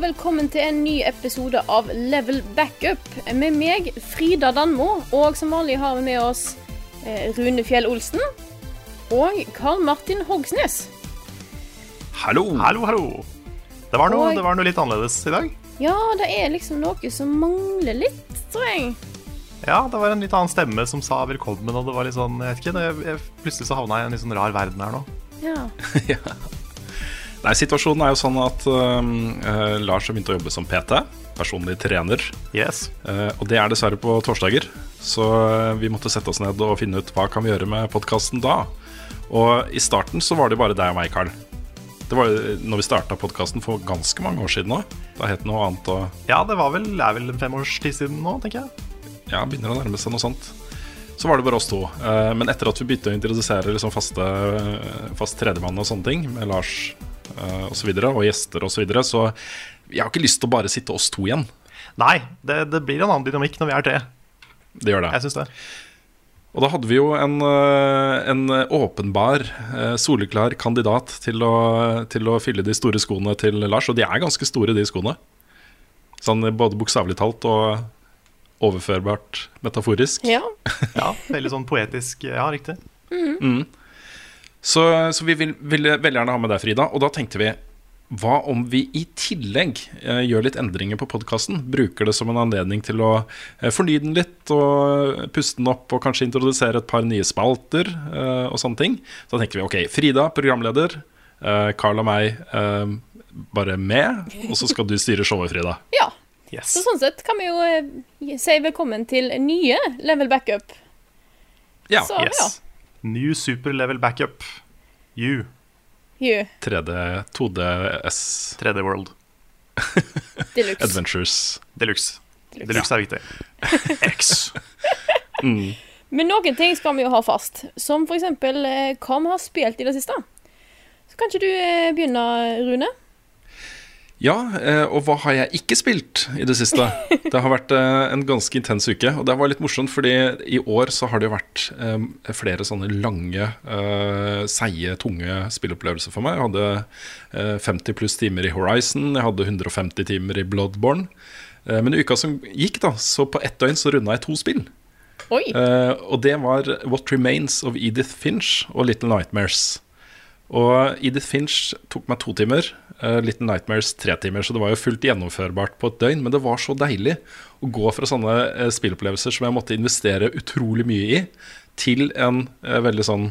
Og velkommen til en ny episode av Level Backup med meg, Frida Danmo. Og som vanlig har vi med oss eh, Rune Fjell Olsen og Karl Martin Hogsnes. Hallo! Hallo, hallo. Det var, noe, og... det var noe litt annerledes i dag. Ja, det er liksom noe som mangler litt, tror jeg. Ja, det var en litt annen stemme som sa velkommen, og det var litt sånn, jeg vet ikke, jeg, jeg, plutselig så havna jeg i en litt sånn rar verden her nå. Ja. Nei, Situasjonen er jo sånn at øh, Lars har begynt å jobbe som PT, personlig trener. Yes. Uh, og det er dessverre på torsdager. Så vi måtte sette oss ned og finne ut hva kan vi gjøre med podkasten da. Og i starten så var det bare deg og meg, Carl. Det var jo når vi starta podkasten for ganske mange år siden nå. Da het det noe annet og Ja, det var vel, er vel fem års tid siden nå, tenker jeg. ja, begynner å nærme seg noe sånt. Så var det bare oss to. Men etter at vi begynte å introdusere liksom faste, fast tredjemann og sånne ting, med Lars eh, og så videre, og gjester og så videre, så jeg har ikke lyst til å bare sitte oss to igjen. Nei, det, det blir en annen dynamikk når vi er tre. Det gjør det. Jeg synes det. Og da hadde vi jo en, eh, en åpenbar, eh, soleklar kandidat til å, til å fylle de store skoene til Lars, og de er ganske store, de skoene. Sånn både bokstavelig talt og overførbart metaforisk. ja. Ja, Veldig sånn poetisk. Ja, riktig. Så, så vi vil, ville veldig gjerne ha med deg, Frida. Og da tenkte vi hva om vi i tillegg eh, gjør litt endringer på podkasten? Bruker det som en anledning til å eh, fornye den litt og puste den opp og kanskje introdusere et par nye spalter eh, og sånne ting. Så da tenker vi ok, Frida, programleder. Eh, Carl og meg eh, bare med. Og så skal du styre showet, Frida. ja. Yes. Så sånn sett kan vi jo eh, si velkommen til nye Level Backup. Ja. Så ja. New super level backup. You. You. 3D, 2DS 3D World. Deluxe. Adventures. Deluxe. Deluxe er viktig. X. Men noen ting skal vi jo ha fast, som eh, hva vi har spilt i det siste. Så kan ikke du eh, begynne, Rune? Ja, eh, og hva har jeg ikke spilt i det siste? Det har vært eh, en ganske intens uke, og det var litt morsomt, fordi i år så har det jo vært eh, flere sånne lange, seige, tunge spillopplevelser for meg. Jeg hadde eh, 50 pluss timer i Horizon, jeg hadde 150 timer i Bloodborne. Men i uka som gikk, da, så på ett døgn så runda jeg to spill. Og det var What Remains of Edith Finch og Little Nightmares. Og Edith Finch tok meg to timer, eh, Little Nightmares tre timer. Så det var jo fullt gjennomførbart på et døgn. Men det var så deilig å gå fra sånne uh, spillopplevelser som jeg måtte investere utrolig mye i, til en uh, veldig sånn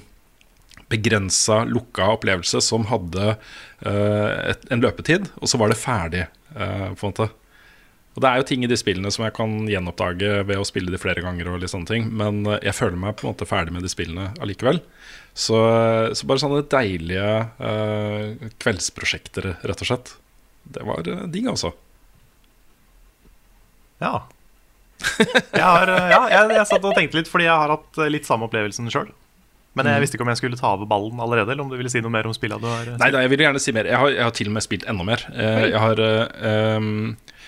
begrensa, lukka opplevelse som hadde et, en løpetid, og så var det ferdig, på en måte. Og det er jo ting i de spillene som jeg kan gjenoppdage ved å spille de flere ganger. og litt sånne ting Men eh, jeg føler meg på en måte ferdig med de spillene allikevel. Så, så bare sånne deilige uh, kveldsprosjekter, rett og slett. Det var uh, digg, altså. Ja. Jeg, har, eh, ja jeg, jeg satt og tenkte litt, fordi jeg har hatt eh, litt samme opplevelsen sjøl. Men jeg visste ikke om jeg skulle ta over ballen allerede, eller om du ville si noe mer om spillet du har eh, Nei da, jeg vil gjerne si mer. Jeg har, jeg har til og med spilt enda mer. Eh, jeg har eh, um, eh,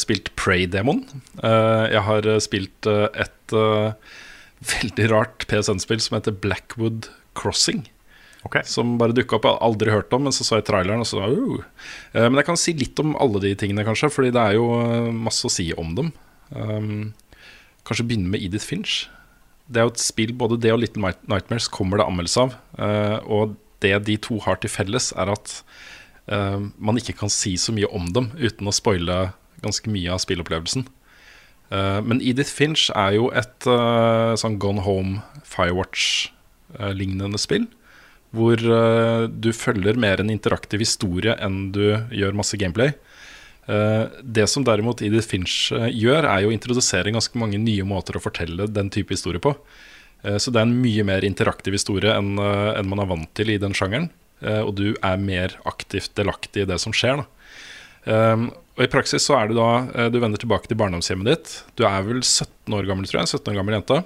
spilt Prey-demoen. Eh, jeg har eh, spilt eh, et eh, veldig rart PSN-spill som heter Blackwood Crossing. Okay. Som bare dukka opp. Jeg har aldri hørt om, men så så jeg traileren. Og så, uh. Eh, Men jeg kan si litt om alle de tingene, kanskje, Fordi det er jo eh, masse å si om dem. Um, kanskje begynne med Edith Finch. Det er jo et spill, Både det og Little Nightmares kommer det anmeldelse av. eh, og det de to har til felles, er at eh, man ikke kan si så mye om dem uten å spoile ganske mye av spillopplevelsen. Uh, men Edith Finch er jo et uh, sånn Gone Home Firewatch-lignende spill. hvor uh, du følger mer en interaktiv historie enn du gjør masse gameplay. Eh, det som derimot Edith Finch eh, gjør, er jo å introdusere ganske mange nye måter å fortelle den type historie på. Eh, så det er en mye mer interaktiv historie enn eh, enn man er vant til i den sjangeren. Eh, og du er mer aktivt delaktig i det som skjer. Da. Um, og I praksis så er du da eh, Du vender tilbake til barndomshjemmet ditt. Du er vel 17 år gammel, tror jeg. 17 år gammel jente.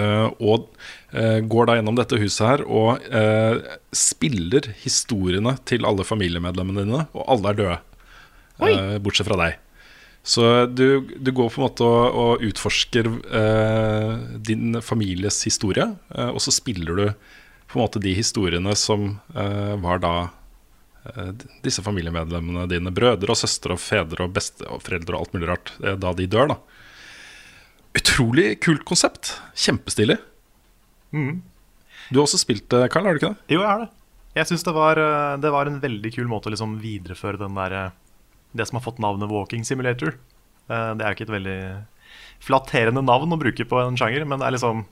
Eh, og eh, går da gjennom dette huset her og spiller historiene til alle familiemedlemmene dine, og alle er døde. Oi. bortsett fra deg. Så du, du går på en måte og, og utforsker eh, din families historie, eh, og så spiller du på en måte de historiene som eh, var da disse familiemedlemmene dine, brødre og søstre og fedre og besteforeldre og alt mulig rart, eh, da de dør, da. Utrolig kult konsept. Kjempestilig. Mm. Du har også spilt det, Carl, har du ikke det? Jo, jeg har det. Jeg syns det, var, eh, det var en veldig kul måte å liksom videreføre den der, eh, det som har fått navnet Walking Simulator. Eh, Det er jo ikke et veldig flatterende navn å bruke på en sjanger, men det er liksom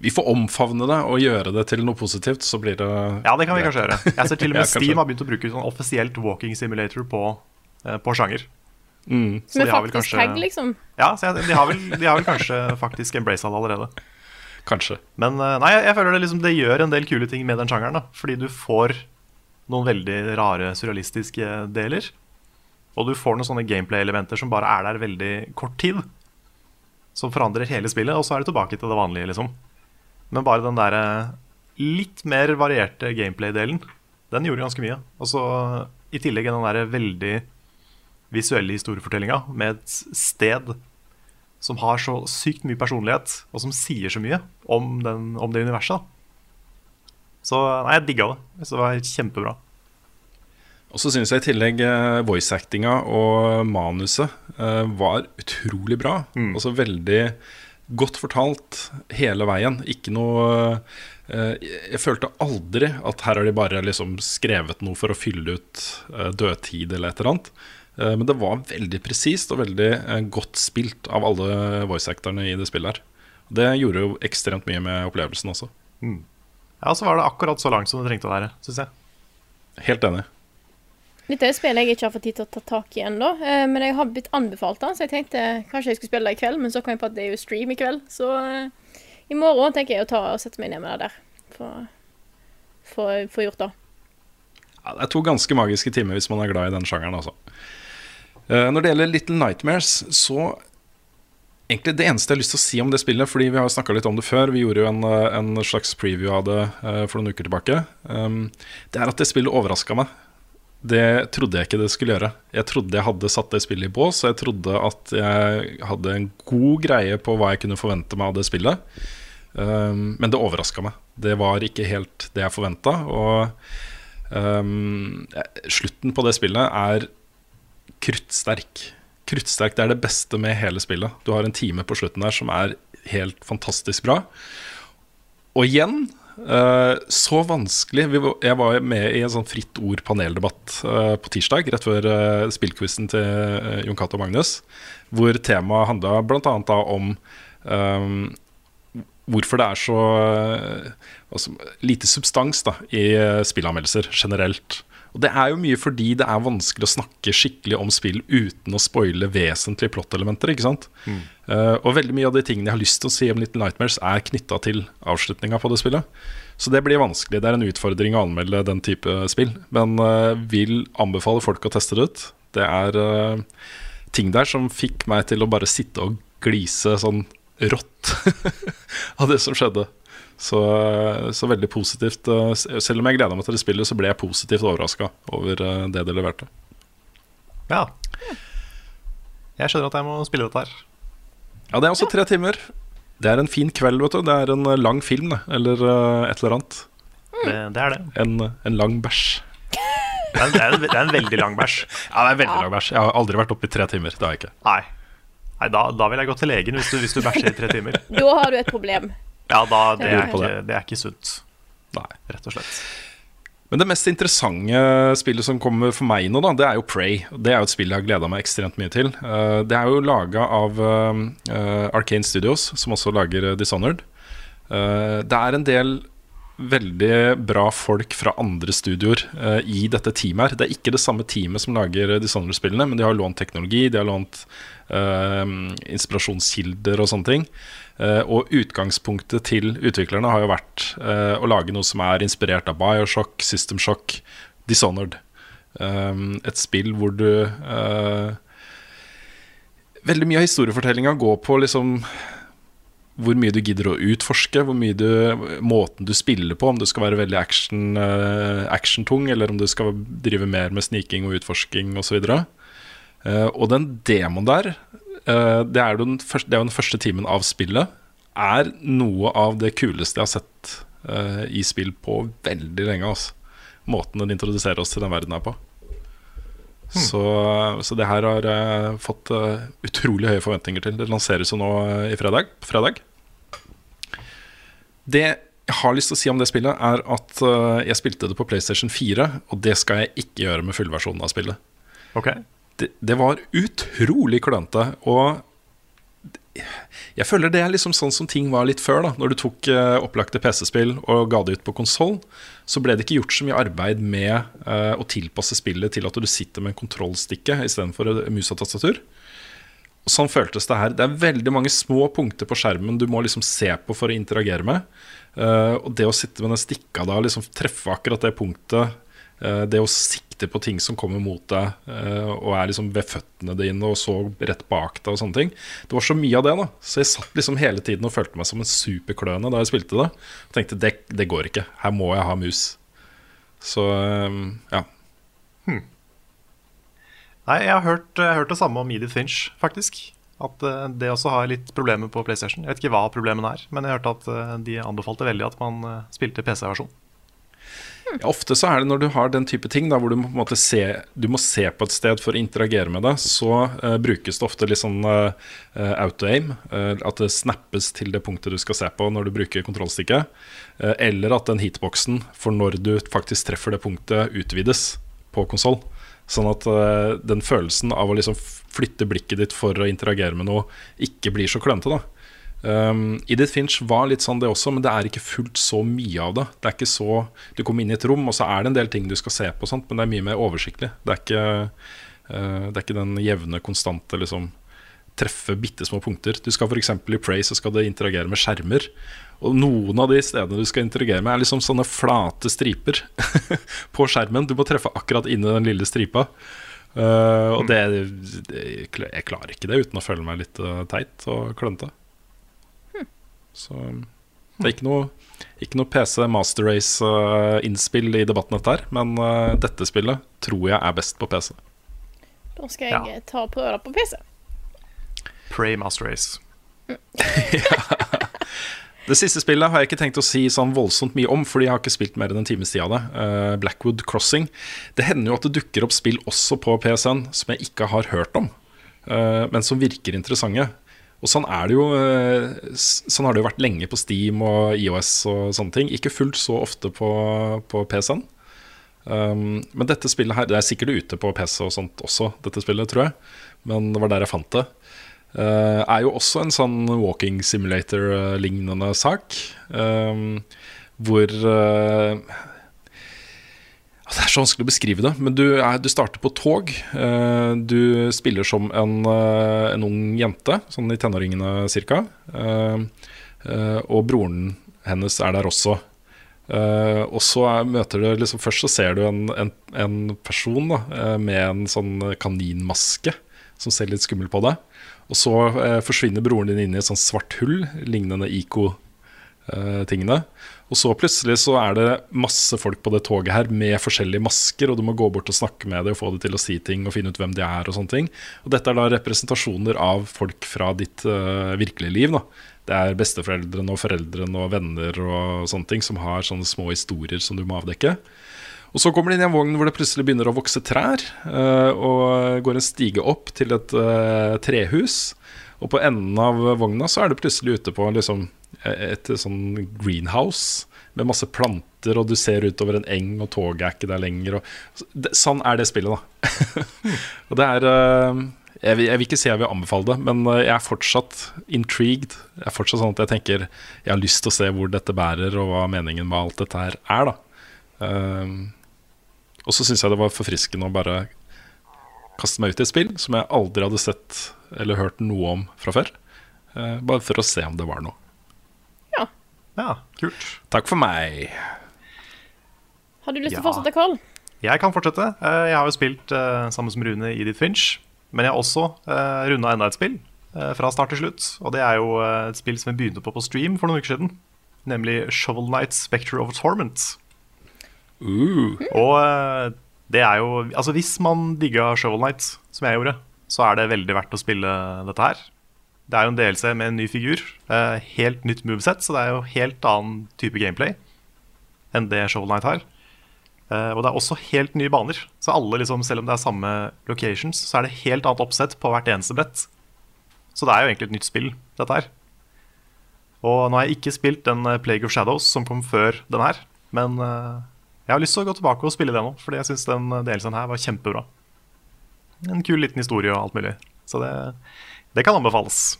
Vi får omfavne det og gjøre det til noe positivt, så blir det Ja, det kan vi kanskje gjøre. Jeg ser til og med. Steam har begynt å bruke sånn offisielt Walking Simulator på, eh, på sjanger. Mm. Så Med de har vel faktisk kanskje- tag, liksom. Ja, så jeg, de, har vel, de har vel kanskje faktisk embraced det allerede. Kanskje. Men eh, nei, jeg, jeg føler det liksom Det gjør en del kule ting med den sjangeren. da Fordi du får noen veldig rare surrealistiske deler. Og du får noen sånne gameplay-elementer som bare er der veldig kort tid. Som forandrer hele spillet, og så er det tilbake til det vanlige. liksom Men bare den derre litt mer varierte gameplay-delen, den gjorde ganske mye. Og så i tillegg den der veldig visuelle historiefortellinga med et sted som har så sykt mye personlighet, og som sier så mye om, den, om det universet. da. Så nei, jeg digga det. Så det var kjempebra. Og så syns jeg i tillegg eh, voice-actinga og manuset eh, var utrolig bra. Altså veldig godt fortalt hele veien. Ikke noe eh, Jeg følte aldri at her har de bare liksom skrevet noe for å fylle ut eh, dødtid eller et eller annet. Eh, men det var veldig presist og veldig godt spilt av alle voice-actorene i det spillet her. Det gjorde jo ekstremt mye med opplevelsen også. Ja, så var det akkurat så langt som det trengte å være, syns jeg. Helt enig. Dette er et spill jeg ikke har fått tid til å ta tak i ennå, eh, men jeg har blitt anbefalt det, så jeg tenkte kanskje jeg skulle spille det i kveld, men så kom jeg på at det er jo stream i kveld, så uh, i morgen tenker jeg å ta og sette meg ned med det der. Få gjort det. Ja, det er to ganske magiske timer hvis man er glad i den sjangeren. Altså. Uh, når det gjelder Little Nightmares, så Egentlig Det eneste jeg har lyst til å si om det spillet, fordi vi har snakka litt om det før, vi gjorde jo en, eh, en slags preview av det uh, for noen uker tilbake, um, det er at det spillet overraska meg. Det trodde jeg ikke det skulle gjøre. Jeg trodde jeg hadde satt det spillet i bås, jeg trodde at jeg hadde en god greie på hva jeg kunne forvente meg av det spillet. Um, men det overraska meg. Det var ikke helt det jeg forventa. Og um, slutten på det spillet er kruttsterk. Kruttsterk det er det beste med hele spillet. Du har en time på slutten der som er helt fantastisk bra. Og igjen så vanskelig Jeg var med i en sånn Fritt ord-paneldebatt eh, på tirsdag, rett før uh, spillquizen til eh, Jon Cato og Magnus, hvor temaet handla bl.a. om um, hvorfor det er så eh, altså, lite substans da, i eh, spillanmeldelser generelt. Og Det er jo mye fordi det er vanskelig å snakke skikkelig om spill uten å spoile vesentlige plottelementer. ikke sant? Eh, og veldig mye av de tingene jeg har lyst til å si om Little Nightmares, er knytta til avslutninga på det spillet. Så det blir vanskelig. Det er en utfordring å anmelde den type spill. Men uh, vil anbefale folk å teste det ut. Det er uh, ting der som fikk meg til å bare sitte og glise sånn rått av det som skjedde. Så, så veldig positivt. eh, Selv om jeg gleda meg til det spillet, så ble jeg positivt overraska over eh, det det leverte. Ja. Jeg skjønner at jeg må spille dette her. Ja, det er også tre timer. Det er en fin kveld, vet du. Det er en eh, lang film, det. Eller et eller annet. Det, det er det. En, en lang bæsj. Det er, det, er, det er en veldig lang bæsj. Ja, det er en veldig lang bæsj. Jeg har aldri vært oppe i tre timer. Det har jeg ikke. Nei. Nei da, da vil jeg gå til legen hvis du, hvis du bæsjer i tre timer. Da har du et problem. Ja, da, det, er ikke, det. er ikke sunt, Nei. rett og slett. Men det mest interessante spillet som kommer for meg nå, da, det er jo Prey. Det er jo et spill jeg har gleda meg ekstremt mye til. Eh, det er jo laga av uh, Arcane Studios, som også lager eh, Dishonored. Eh, det er en del veldig bra folk fra andre studioer eh, i dette teamet her. Det er ikke det samme teamet som lager Dishonored-spillene, men de har lånt teknologi, de har lånt eh, inspirasjonskilder og sånne ting. Eh, og utgangspunktet til utviklerne har jo vært eh, å lage noe som er inspirert av Bioshock, System Shock, Dishonored. Eh, et spill hvor du eh, Veldig mye av historiefortellinga går på liksom hvor mye du gidder å utforske, hvor mye du, måten du spiller på, om du skal være veldig action, actiontung, eller om du skal drive mer med sniking og utforsking osv. Og, uh, og den demoen der, det, er den første, det er jo den første timen av spillet, er noe av det kuleste jeg har sett uh, i spill på veldig lenge. Altså. Måten den introduserer oss til den verden her på. Hmm. Så, så, det her har jeg fått uh, utrolig høye forventninger til. Det lanseres jo nå uh, i fredag. fredag. Det jeg har lyst til å si om det spillet, er at uh, jeg spilte det på PlayStation 4, og det skal jeg ikke gjøre med fullversjonen av spillet. Okay. Det, var utrolig klønete. Og jeg føler det er liksom sånn som ting var litt før. da Når du tok uh, opplagte PC-spill og ga det ut på konsoll, så ble det ikke gjort så mye arbeid med uh, å tilpasse spillet til at du sitter med en kontrollstikke istedenfor mus og tastatur. Og Sånn føltes det her. Det er veldig mange små punkter på skjermen du må liksom se på for å interagere med. Uh, og det å sitte med den stikka da, liksom treffe akkurat det punktet, det å sikte på ting som kommer mot deg, uh, og er liksom ved føttene dine og så rett bak deg og sånne ting. Det var så mye av det, da. Så jeg satt liksom hele tiden og følte meg som en superkløne da jeg spilte det. Og tenkte det, det går ikke. Her må jeg ha mus. Så ja. Hmm. Nei, jeg har hørt, jeg har hørt det samme om Edith Finch, faktisk. At det også har litt problemer på PlayStation. Jeg vet ikke hva problemene er, men jeg hørte at de anbefalte veldig at man spilte PC-versjon. Ja, ofte så er det når du har den type ting da, hvor du må, se, du må se på et sted for å interagere med det, så brukes det ofte litt sånn auto-aim. at det snappes til det punktet du skal se på når du bruker kontrollstikket. eller at den hitboksen for når du faktisk treffer det punktet, utvides på konsoll. Sånn at uh, den følelsen av å liksom flytte blikket ditt for å interagere med noe, ikke blir så klønete. da um, Edith Finch var litt sånn det også, men det er ikke fullt så mye av det. Det er ikke så Du kommer inn i et rom, og så er det en del ting du skal se på, sant? men det er mye mer oversiktlig. Det er ikke, uh, det er ikke den jevne, konstante liksom treffe bitte små punkter. Du skal f.eks. i Pray så skal du interagere med skjermer. Og noen av de stedene du skal interagere med, er liksom sånne flate striper på skjermen. Du må treffe akkurat inni den lille stripa. Uh, og det, det, Jeg klarer ikke det uten å føle meg litt uh, teit og klønete. Så det er ikke noe, ikke noe PC Master Race-innspill uh, i debatten, dette her. Men dette spillet tror jeg er best på PC. Da skal jeg ja. ta og prøve det på PC. Pray Master Race. ja. Det siste spillet har jeg ikke tenkt å si sånn voldsomt mye om, fordi jeg har ikke spilt mer enn en times tid av det. Uh, Blackwood Crossing. Det hender jo at det dukker opp spill også på PSN som jeg ikke har hørt om, uh, men som virker interessante. Og sånn, er det jo, uh, sånn har det jo vært lenge på Steam og IOS og sånne ting. Ikke fullt så ofte på, på PC-en. Um, men dette spillet her Det er sikkert ute på PC og sånt også, dette spillet, tror jeg. Men det var der jeg fant det. Uh, er jo også en sånn walking simulator-lignende sak. Um, hvor uh, Det er så vanskelig å beskrive det, men du, er, du starter på tog. Uh, du spiller som en, en, ung jente, sånn i tenåringene ca. og broren hennes er der også. og så møter du liksom Først så ser du en, en, en person da, med en sånn kaninmaske som ser litt skummel på deg. Og så eh, forsvinner broren din inn i et sånt svart hull, lignende ICO-tingene. Og så plutselig så er det masse folk på det toget her med forskjellige masker, og du må gå bort og snakke med dem og få dem til å si ting og finne ut hvem de er. Og sånne ting Og dette er da representasjoner av folk fra ditt uh, virkelige liv. da Det er besteforeldrene og foreldrene og venner og sånne ting som har sånne små historier som du må avdekke. Og så kommer de inn i en vogn hvor det plutselig begynner å vokse trær. Uh, og går en stige opp til et uh, trehus. Og på enden av vogna så er det plutselig ute på liksom, et, sånn greenhouse med masse planter, og du ser utover en eng, og toget er ikke der lenger. Det, sånn er det spillet, da. og det er uh, jeg, vil, jeg vil ikke si jeg vil anbefale det, men eh, jeg er fortsatt intrigued. Jeg er fortsatt sånn at jeg tenker jeg har lyst til å se hvor dette bærer, og hva meningen med alt dette her er. da um, Og så syns jeg det var forfriskende å bare kaste meg ut i et spill som jeg aldri hadde sett eller hørt noe om fra før. Bare for å se om det var noe. Ja, kult. Takk for meg. Har du lyst til Ja. å fortsette, Carl? Jeg kan fortsette. Eh, Jeg har jo spilt eh, sammen som Rune i Edith Finch. Men jeg har også uh, runda enda et spill eh, fra start til slutt. Og det er jo eh, et spill som vi begynte på på stream for noen uker siden. Nemlig Shovel Knight Spectre of Torment. Uh, Og eh, det er jo Altså, hvis man digga Shovel Knight, som jeg gjorde, så er det veldig verdt å spille dette her. Det er jo en DLC med en ny figur. eh, helt nytt moveset, så det er jo helt annen type gameplay enn det Shovel Knight har. Eh, og det er også helt nye baner. Så alle liksom, selv om det er samme locations, så er det helt annet oppsett på hvert eneste brett. Så det er jo egentlig et nytt spill, dette her. Og nå har jeg ikke spilt den eh, Plague of Shadows som kom før den her, men jeg har lyst til å gå tilbake og spille det nå, fordi jeg syns den delelsen her var kjempebra. En kul liten historie og alt mulig. Så det, det kan anbefales.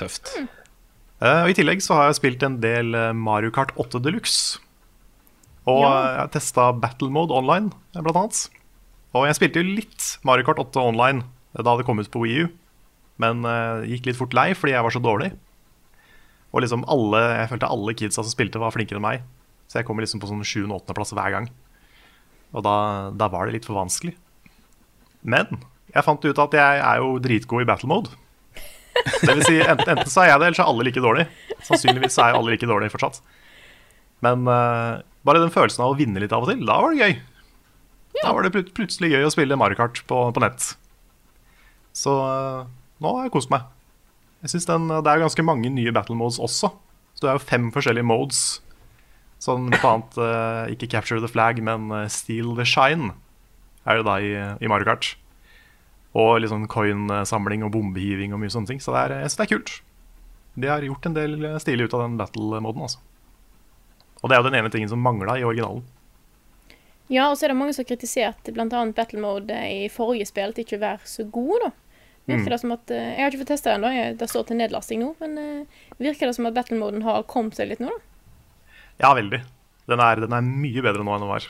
tøft. Eh, og I tillegg så har jeg spilt en del eh, Mario Kart 8 Deluxe. Og Ja. jeg har testa Battle Mode online, blant annet. Og jeg spilte jo litt Mario Kart 8 online da det kom ut på Wii U. Men uh, gikk litt fort lei fordi jeg var så dårlig. Og liksom alle, jeg følte alle kidsa som spilte, var flinkere enn meg. Så jeg kommer liksom på sånn 7.-8.-plass hver gang. Og da, da var det litt for vanskelig. Men jeg fant ut at jeg er jo dritgod i battle mode. Det vil si, enten, enten så er jeg det, eller så er alle like dårlig. Sannsynligvis er alle like dårlig fortsatt. Men uh, bare den følelsen av å vinne litt av og til, da var det gøy. Da var det plut plutselig gøy å spille Mario Kart på, på nett. Så uh, nå har jeg kost meg. Jeg synes den, Det er ganske mange nye battle modes også. Så det er jo fem forskjellige modes. Sånn blant annet uh, ikke Capture the Flag, men Steal the Shine er det da i, i Mario Kart. Og sånn coin-samling og bombehiving og mye sånne ting. Så det er, synes det er kult. De har gjort en del stilig ut av den battle-moden. altså. Og det er jo den ene tingen som mangla i originalen. Ja, og så er det mange som har kritisert bl.a. battle mode i forrige spill til ikke å være så god, da. Virker det som at eh, Jeg har ikke fått testa den, ennå, Det står til nedlasting nå. Men eh, virker det som at battle moden har kommet seg litt nå, da? Ja, veldig. Den er, den er mye bedre nå enn den var.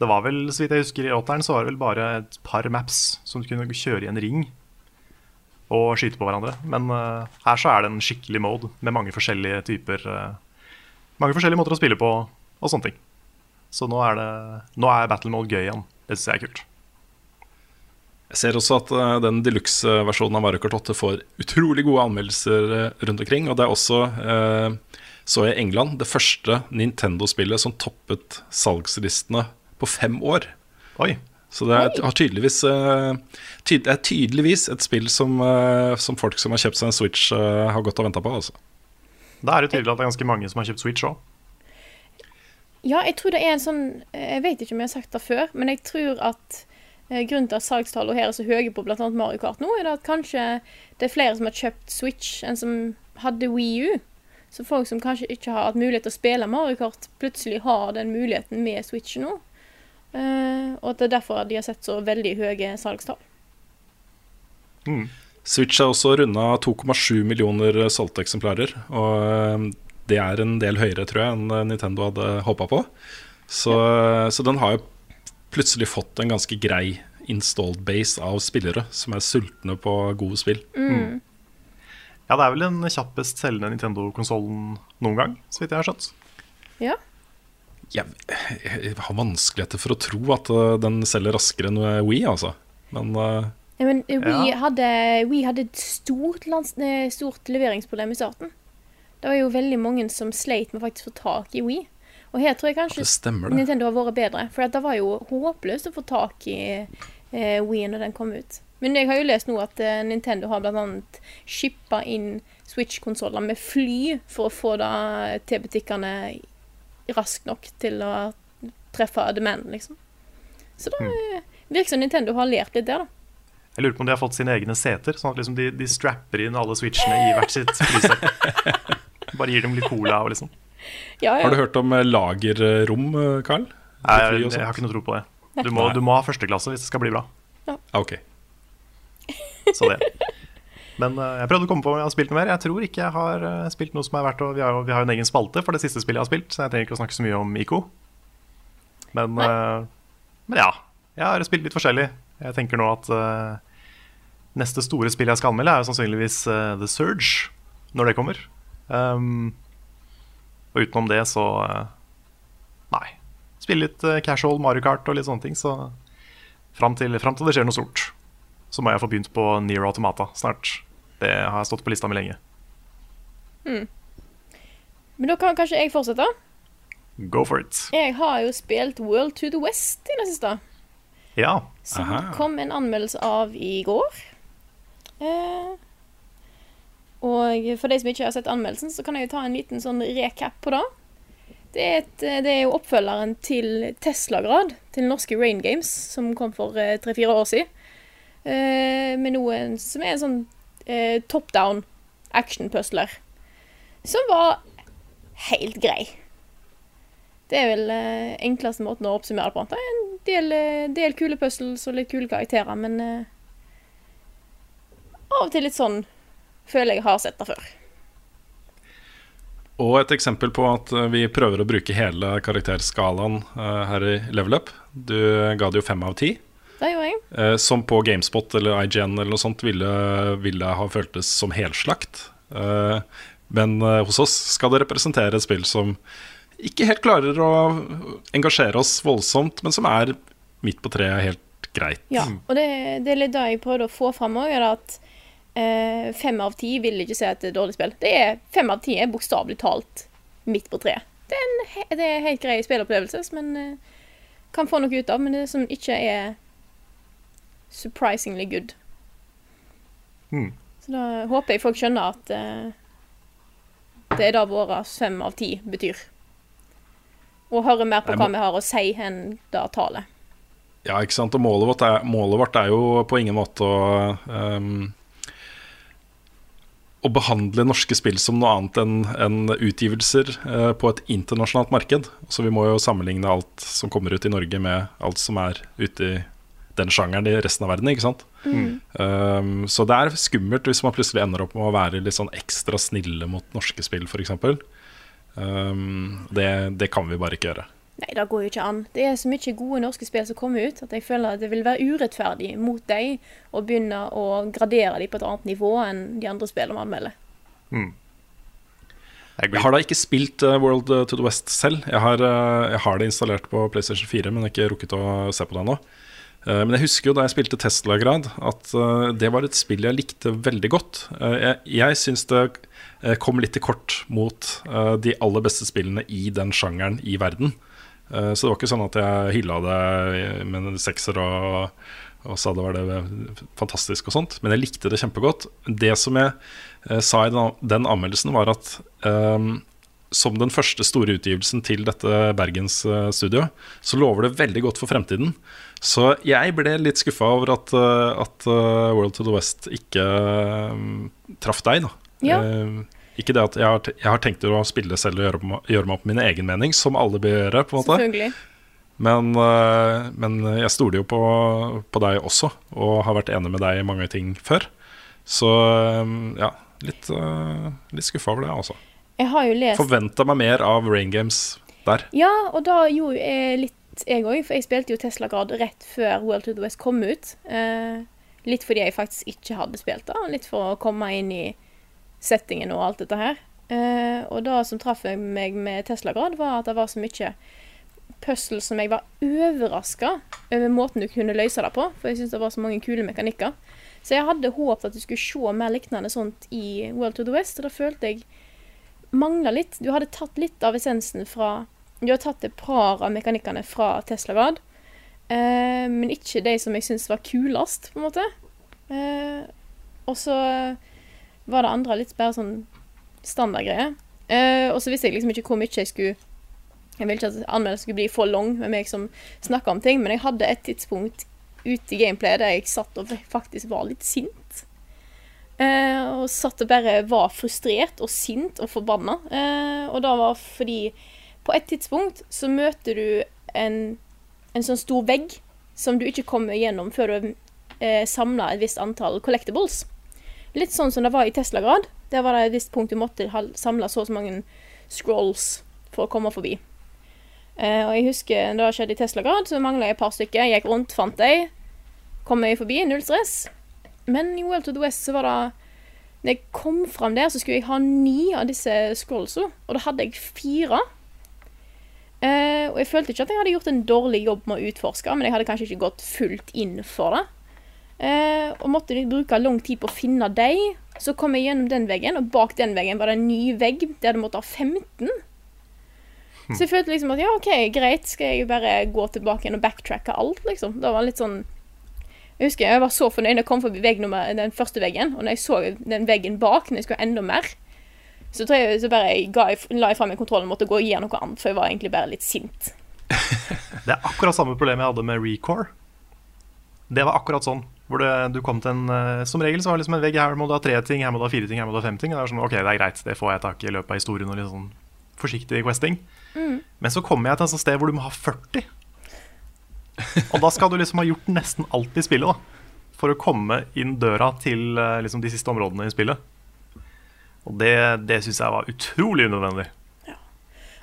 Det var vel, så vidt jeg husker, i åtteren så var det vel bare et par maps som du kunne kjøre i en ring og skyte på hverandre. Men uh, her så er det en skikkelig mode med mange forskjellige typer uh, Mange forskjellige måter å spille på og sånne ting. Så nå er, det, nå er battle mode gøy igjen. Det syns jeg er kult. Jeg ser også at uh, den deluxe-versjonen av Mario Kart 8 får utrolig gode anmeldelser rundt omkring. Og det er også, uh, så i England, det første Nintendo-spillet som toppet salgslistene på fem år. Oi. Så det er, har tydeligvis, eh, tyd, det er tydeligvis et spill som, eh, som folk som har kjøpt seg en Switch, eh, har gått og venta på. Altså. Da er det tydelig at det er ganske mange som har kjøpt Switch òg. Ja, jeg tror det er en sånn Jeg vet ikke om jeg har sagt det før, men jeg tror at grunnen til at salgstallene her er så høye på bl.a. Mario Kart nå, er det at kanskje det er flere som har kjøpt Switch enn som hadde Wii U. Så folk som kanskje ikke har hatt mulighet til å spille Mario Kart, plutselig har den muligheten med Switch nå. Eh, og at det er derfor de har sett så veldig høye salgstall. Switch er også runda 2,7 millioner solgte eksemplarer. Og eh, det er en del høyere, tror jeg, enn Nintendo hadde håpa på. Så, så den har jo plutselig fått en ganske grei installed base av spillere som er sultne på gode spill. Ja, det er vel den kjappest selgende Nintendo-konsollen noen gang, så vidt jeg har skjønt. Ja. Jeg, jeg har vanskeligheter for å tro at eh, den selger raskere enn Wii, altså. Men uh, Ja, men eh, We, Ja. hadde, We hadde et stort, lands, eh, stort leveringsproblem i starten. Det var jo veldig mange som sleit med faktisk å få tak i We. Og her tror jeg kanskje det stemmer, det. Nintendo har vært bedre. For det var jo håpløst å få tak i uh, We når den kom ut. Men jeg har jo lest nå at uh, Nintendo har annet shippa inn Switch-konsoller med fly for å få det til butikkene raskt nok til å treffe demanden, liksom. Så da eh, virker som Nintendo har lært litt der, da. Jeg lurer på om de har fått sine egne seter, sånn at liksom de, de strapper inn alle switchene i hvert sitt flyset. Bare gir dem litt cola og liksom. Ja, ja. Har du hørt om eh, lagerrom, eh, Carl? Nei, jeg, jeg har ikke noe tro på det. Du må, du må ha førsteklasse hvis det skal bli bra. Ja. Ok. Så det. Men eh, jeg prøvde å komme på om jeg har spilt noe mer. Jeg tror ikke jeg har eh, spilt noe som er verdt å Vi har jo en egen spalte for det siste spillet jeg har spilt, så jeg trenger ikke å snakke så mye om IKO. Men, eh, men ja. Jeg har spilt litt forskjellig. Jeg tenker nå at uh, neste store spill jeg skal anmelde, er jo sannsynligvis uh, The Surge, når det kommer. Um, og utenom det så uh, Nei. Spille litt casual Mario Kart og litt sånne ting, så fram til, fram til det skjer noe stort, så må jeg få begynt på Near Automata snart. Det har stått på lista mi lenge. Men da kan kanskje jeg fortsette? Go for it. Jeg har jo spilt World to the West i det siste. Ja. Som Aha. kom en anmeldelse av i går. Eh, og for de som ikke har sett anmeldelsen, så kan jeg jo ta en liten sånn recap på det. Det er, et, det er jo oppfølgeren til Tesla-grad, til norske Rain Games, som kom for eh, tre-fire år siden. Eh, med noe som er en sånn eh, top down action-pusler. Som var helt grei. Det er vel eh, enkleste måten å oppsummere det på. Det er en del, eh, del kule puzzles og litt kule karakterer, men eh, av og til litt sånn føler jeg har sett det før. Og et eksempel på at vi prøver å bruke hele karakterskalaen eh, her i Level Up. Du ga det jo fem av ti. Det gjorde jeg. Eh, som på GameSpot eller IGN eller noe sånt ville, ville ha føltes som helslakt. Eh, men eh, hos oss skal det representere et spill som ikke helt klarer å engasjere oss voldsomt, men som er midt på treet helt greit. Ja, og det, det er litt det jeg prøvde å få fram òg, at eh, fem av ti vil ikke si at det er dårlig spill. Det er, fem av ti er bokstavelig talt midt på treet. Det er en det er helt grei spillopplevelse, som en eh, kan få noe ut av, men det som ikke er surprisingly good. Mm. Så da håper jeg folk skjønner at eh, det er det våre fem av ti betyr. Og hører mer på Jeg hva vi har å si enn det tallet. Ja, ikke sant. Og målet vårt er, målet vårt er jo på ingen måte å um, Å behandle norske spill som noe annet enn en utgivelser eh, på et internasjonalt marked. Så vi må jo sammenligne alt som kommer ut i Norge med alt som er ute i den sjangeren i resten av verden, ikke sant. Um, så det er skummelt hvis man plutselig ender opp med å være litt sånn ekstra snille mot norske spill, f.eks. Um, det, det kan vi bare ikke gjøre. Nei, det går jo ikke an. Det er så mye gode norske spill som kommer ut, at jeg føler at det vil være urettferdig mot dem å begynne å gradere dem på et annet nivå enn de andre spillene vi anmelder. Jeg Jeg har da ikke spilt eh, World eh, to the West selv. Jeg har, eh, jeg har det installert på PlayStation 4, men ikke rukket å se på det ennå. Eh, Men jeg husker jo da jeg spilte Tesla-grad, at eh, det var et spill jeg likte veldig godt. Eh, Jeg, jeg syns det kom litt til kort mot de aller beste spillene i den sjangeren i verden. Så det var ikke sånn at jeg hylla det med en sekser og, og sa det var det fantastisk og sånt, men jeg likte det kjempegodt. Det som jeg sa i den, anmeldelsen, var at ehm, som den første store utgivelsen til dette Bergens-studioet, så lover det veldig godt for fremtiden. Så jeg ble litt skuffa over at, eh, at eh, World to the West ikke eh, traff deg, da. Ja. Eh, ikke det at jeg har, jeg har tenkt å spille selv og gjøre, gjøre meg opp min egen mening, som alle bør gjøre, på en måte. Men, eh, men jeg stoler jo på, på deg også, og har vært enig med deg i mange ting før. Så eh, ja, litt, litt skuffa over det, altså. Jeg har jo lest Forventa meg mer av Rain Games der. Ja, og da gjorde jeg litt jeg òg, for jeg spilte jo Tesla-grad rett før World to the West kom ut. Eh, litt fordi jeg faktisk ikke hadde spilt det, litt for å komme inn i settingen og alt dette her. Eh, og det som traff meg med Tesla-grad, var at det var så mye puzzle som jeg var overraska over måten du kunne løse det på, for jeg syns det var så mange kule mekanikker. Så jeg hadde håpet at du skulle se mer lignende sånt i World to the West, og da følte jeg mangla litt. Du hadde tatt litt av essensen fra Du har tatt et par av mekanikkene fra Tesla Grad, eh, men ikke de som jeg syns var kulest, på en måte. Eh, og så var det andre litt bare sånn standardgreier. Eh, og så visste jeg liksom ikke hvor mye jeg skulle Jeg ville ikke at anmeldelsen skulle bli for lang med meg som snakka om ting, men jeg hadde et tidspunkt ute i gameplayet der jeg satt og faktisk var litt sint. Eh, og satt og bare var frustrert og sint og forbanna. Eh, og det var fordi på et tidspunkt så møter du en, en sånn stor vegg som du ikke kommer gjennom før du har eh, samle et visst antall collectibles. Litt sånn som det var i Tesla-grad. Der var det et visst punkt du måtte samle så og så mange scrolls for å komme forbi. Eh, og jeg husker da det skjedde i Tesla-grad, så mangla jeg et par stykker. Jeg gikk rundt, fant dem. Kom jeg forbi, null stress. Men i World to the West så var det Når jeg kom fram der, så skulle jeg ha ni av disse scrollsa, og da hadde jeg fire. Eh, og jeg følte ikke at jeg hadde gjort en dårlig jobb med å utforske, men jeg hadde kanskje ikke gått fullt inn for det. Eh, og måtte bruke lang tid på å finne dem. Så kom jeg gjennom den veggen, og bak den veggen var det en ny vegg der du måtte ha 15. Så jeg følte liksom at ja, OK, greit, skal jeg bare gå tilbake igjen og backtracke alt, liksom. Det var litt sånn Jeg husker jeg var så fornøyd da jeg kom forbi nummer, den første veggen, og når jeg så den veggen bak, når jeg skulle enda mer, så tror jeg så bare jeg ga, la jeg fra meg kontrollen og måtte gå og gjøre noe annet, for jeg var egentlig bare litt sint. Det er akkurat samme problem jeg hadde med Recore. Det var akkurat sånn. Hvor det, du kom til en eh, Som regel så var det liksom en vegg. Her må du ha tre ting, her må du ha fire ting, her må du ha fem ting. Og det er sånn, ok, det er greit, det får jeg tak i i løpet av historien. Og litt sånn forsiktig questing. Men så kommer jeg til et sted hvor du må ha 40. Og da skal du liksom ha gjort nesten alt i spillet da for å komme inn døra til eh, liksom, de siste områdene i spillet. Og det, det syns jeg var utrolig unødvendig. Ja.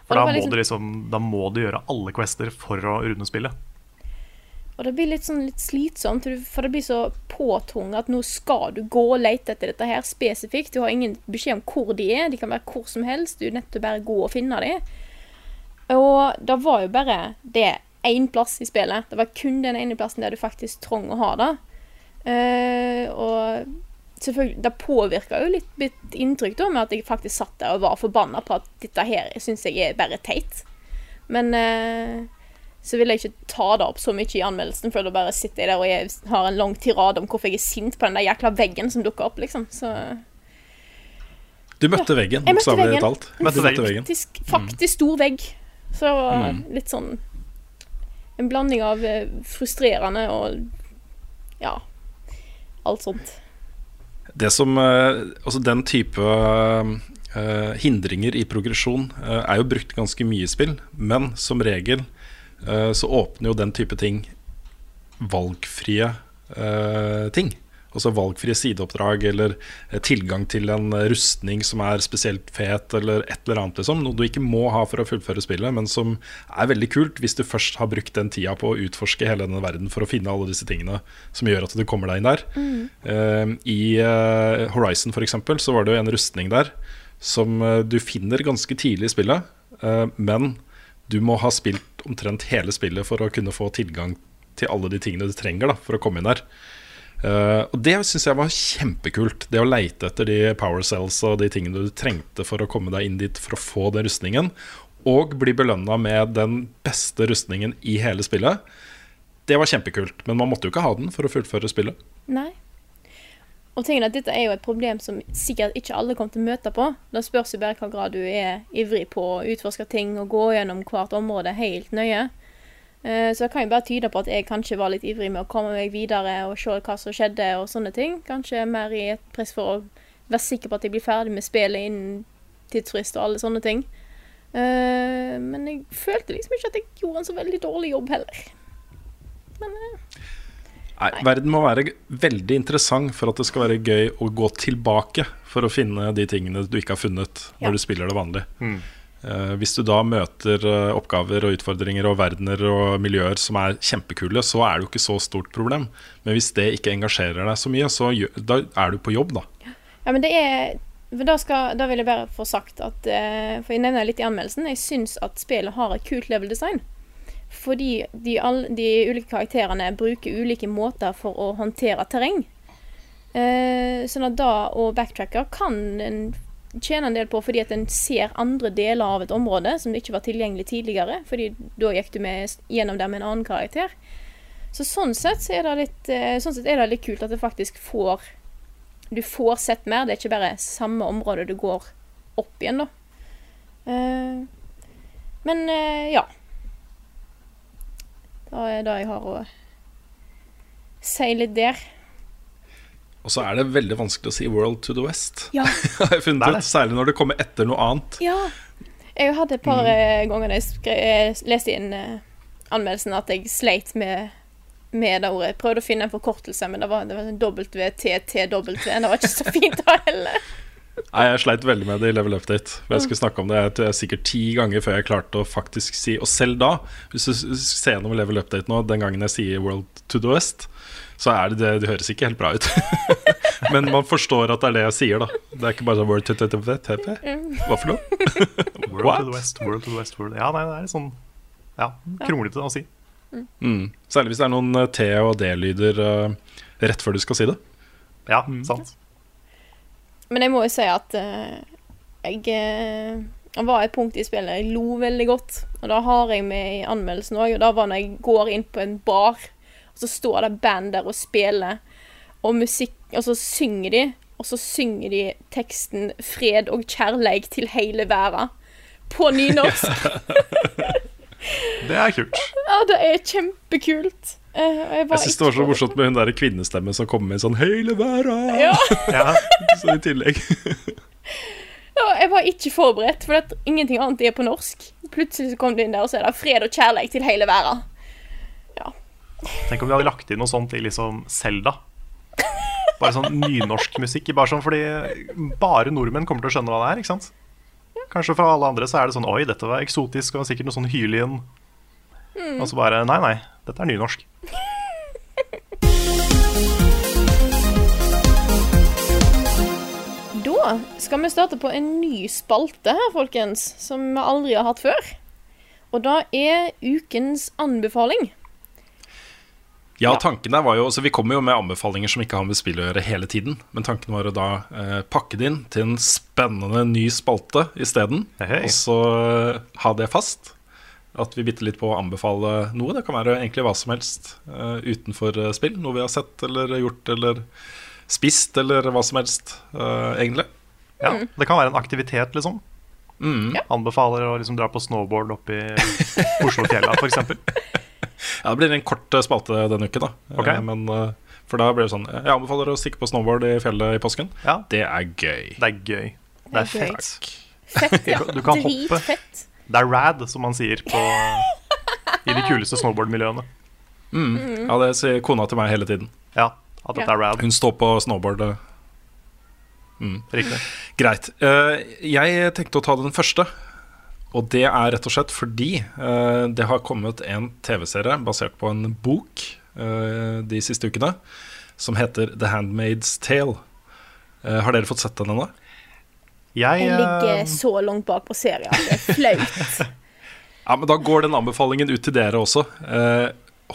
For da må, liksom- du liksom, da må du gjøre alle quester for å runde spillet. Og det blir litt sånn litt slitsomt, for det blir så påtvunget at nå skal du gå og lete etter dette her spesifikt. Du har ingen beskjed om hvor de er. De kan være hvor som helst. Du er nødt til å bare gå og finne de. Og det var jo bare det én plass i spillet. Det var kun den ene plassen der du faktisk trengte å ha det. Uh, og selvfølgelig, det påvirka jo litt mitt inntrykk da, med at jeg faktisk satt der og var forbanna på at dette her syns jeg er bare teit. Men uh, så vil jeg ikke ta det opp så mye i anmeldelsen, for da bare sitter jeg der og jeg har en lang tirade om hvorfor jeg er sint på den der jækla veggen som dukker opp, liksom. Så Du møtte veggen, Jeg bokstavelig talt. Møtte veggen. veggen. faktisk, faktisk stor vegg. Så var litt sånn En blanding av eh, frustrerende og ja, alt sånt. Det som eh, Altså, den type uh, hindringer i progresjon uh, er jo brukt ganske mye i spill, men som regel uh, så åpner jo den type ting valgfrie ting. Altså valgfrie sideoppdrag eller eh, tilgang til en eh, rustning som er spesielt fet, eller et eller annet. Liksom. Noe du ikke må ha for å fullføre spillet, men som er veldig kult hvis du først har brukt den tida på å utforske hele denne verden for å finne alle disse tingene som gjør at du kommer deg inn der. Eh, I uh, Horizon eksempel, så var det jo en rustning der som uh, du finner ganske tidlig i spillet, men du må ha spilt omtrent hele spillet for å kunne få tilgang til alle de tingene du trenger da, for å komme inn der. Eh, og det syns jeg var kjempekult. Det å leite etter de power cells og de tingene du trengte for å komme deg inn dit for å få den rustningen, og bli belønna med den beste rustningen i hele spillet. Det var kjempekult, men man måtte jo ikke ha den for å fullføre spillet. Nei. Og tingen at dette er jo et problem som sikkert ikke alle kommer til å møte på. Da spørs jo bare hva grad du er ivrig på å utforske ting og gå gjennom hvert område helt nøye. Eh, Så det kan jo bare tyde på at jeg kanskje var litt ivrig med å komme meg videre og se hva som skjedde og sånne ting. Kanskje mer i et press for å være sikker på at jeg blir ferdig med spillet innen tidsfrist og alle sånne ting. Eh, Men jeg følte liksom ikke at jeg gjorde en så veldig dårlig jobb heller. Men eh, Nei, verden må være veldig interessant for at det skal være gøy å gå tilbake for å finne de tingene du ikke har funnet Ja. når du spiller det vanlig. Eh, hvis du da møter eh, oppgaver og utfordringer og verdener og miljøer som er kjempekule, så er det jo ikke så stort problem. Men hvis det ikke engasjerer deg så mye, så da er du på jobb, da. Ja, men det er da, skal, da vil jeg bare få sagt at eh, For jeg nevner litt i anmeldelsen. Jeg syns at spillet har et kult level design. Fordi de, all, de ulike karakterene bruker ulike måter for å håndtere terreng. Eh, sånn at da og backtracker kan en tjene en del på fordi at en ser andre deler av et område som ikke var tilgjengelig tidligere. Fordi da gikk du med, gjennom det med en annen karakter. Så sånn sett så er det litt, eh, sånn er det litt kult at det faktisk får du får sett mer. Det er ikke bare samme område du går opp igjen, da. Eh, men eh, ja. Det er det jeg har å si litt der. Og så er det veldig vanskelig å si 'World to the West'. Ja. har jeg funnet Det ut, Særlig når det kommer etter noe annet. ja. Jeg hadde et par mm. ganger da jeg eh, leste inn eh, anmeldelsen at jeg sleit med med det ordet. Jeg prøvde å finne en forkortelse, men det var, det var en WTTW. Det var ikke så fint da heller. Nei, Jeg sleit veldig med det i Level Update. Jeg skulle snakke om det jeg sikkert ti ganger før jeg klarte å faktisk si Og selv da, hvis du ser gjennom Level Update nå, den gangen jeg sier World to the West, så er det det Det høres ikke helt bra ut. Men man forstår at det er det jeg sier, da. Det er ikke bare sånn World to the West. Hva for noe? World to the west, world to the west, world. Ja, nei, det er litt sånn Ja, kronglete å si. Mm. Særlig hvis det er noen eh, T- og D-lyder eh, rett før du skal si det. Ja, sant. Men jeg må jo si at eh, jeg Det var et punkt i spillet jeg lo veldig godt. Og da har jeg med i anmeldelsen òg. Og da var når jeg går inn på en bar, og så står det band der og spiller, og musikk Og så synger de, og så synger de teksten 'Fred og kjærleik til hele verda' på nynorsk. Det er kult. ja, det er kjempekult. Eh, jeg var Jeg syns det var så morsomt med hun der kvinnestemmen som kommer med sånn 'Hele verda' Ja. Ja, Så i tillegg. Ja, jeg var ikke forberedt, for at ingenting annet er på norsk. Plutselig så kom det inn der, og så er det 'fred og kjærleik til hele verda'. Tenk om vi hadde lagt inn noe sånt i liksom Selda. Bare sånn nynorsk musikk. Bare sånn fordi bare nordmenn kommer til å skjønne hva det er. ikke sant? Kanskje for alle andre så er det sånn Oi, dette var eksotisk og sikkert noe sånn hylien. Og så bare Nei, nei, dette er nynorsk. Da skal vi starte på en ny spalte her, folkens, som vi aldri har hatt før. Og da er ukens anbefaling. Ja, tanken der var jo altså Vi kommer jo med anbefalinger som ikke har med spill å gjøre hele tiden. Men tanken var å da eh, pakke det inn til en spennende ny spalte isteden. Hei. Og så eh, ha det fast. At vi bitte litt på å anbefale noe. Det kan være egentlig hva som helst eh, utenfor eh, spill. Noe vi har sett eller gjort eller spist eller hva som helst, eh, egentlig. Ja, Det kan være en aktivitet, liksom. Mm. Anbefaler å liksom dra på snowboard oppi i Oslofjella, f.eks. Ja, det blir en kort eh, spalte denne uken, da. Eh, Men, eh, for da blir det sånn Jeg anbefaler å stikke på snowboard i fjellet i påsken. Ja, Det er gøy. det er gøy. Det er fett. Fett, ja. Du kan hoppe. Det er rad, som man sier på, i de kuleste snowboardmiljøene. Ja, det sier kona til meg hele tiden. Ja, at dette er rad. Hun står på snowboard. Mm. Riktig. Greit. Eh, jeg tenkte å ta den første. Og det er rett og slett fordi uh, det har kommet en TV-serie basert på en bok uh, de siste ukene, som heter The Handmaid's Tale. Uh, har dere fått sett den ennå? Jeg, Jeg ligger så langt bak på serien. Det er flaut. Ja, men Da går den anbefalingen ut til dere også. Eh,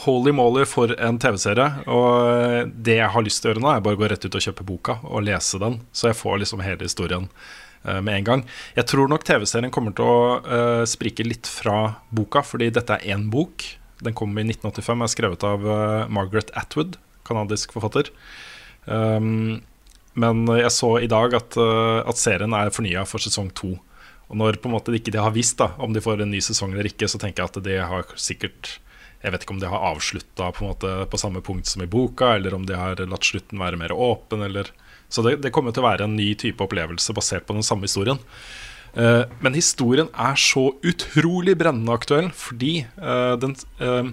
holy moly for en TV-serie. Og det jeg har lyst til å gjøre nå, er bare å gå rett ut og kjøpe boka og lese den. Så jeg får liksom hele historien med en gang. Jeg tror nok TV-serien kommer til å eh, sprike litt fra boka, fordi dette er én bok. Den kom i 1985, er skrevet av eh, Margaret Atwood, kanadisk forfatter. Um, men jeg så i dag at, eh, at serien er fornya for sesong to. Og når på en måte ikke de har visst da, om de får en ny sesong eller ikke, så tenker jeg at de har sikkert Jeg vet ikke om de har avslutta på, på samme punkt som i boka, eller om de har latt slutten være mer åpen, eller Så det, det kommer til å være en ny type opplevelse basert på den samme historien. Uh, men historien er så utrolig brennende aktuell fordi uh, den uh,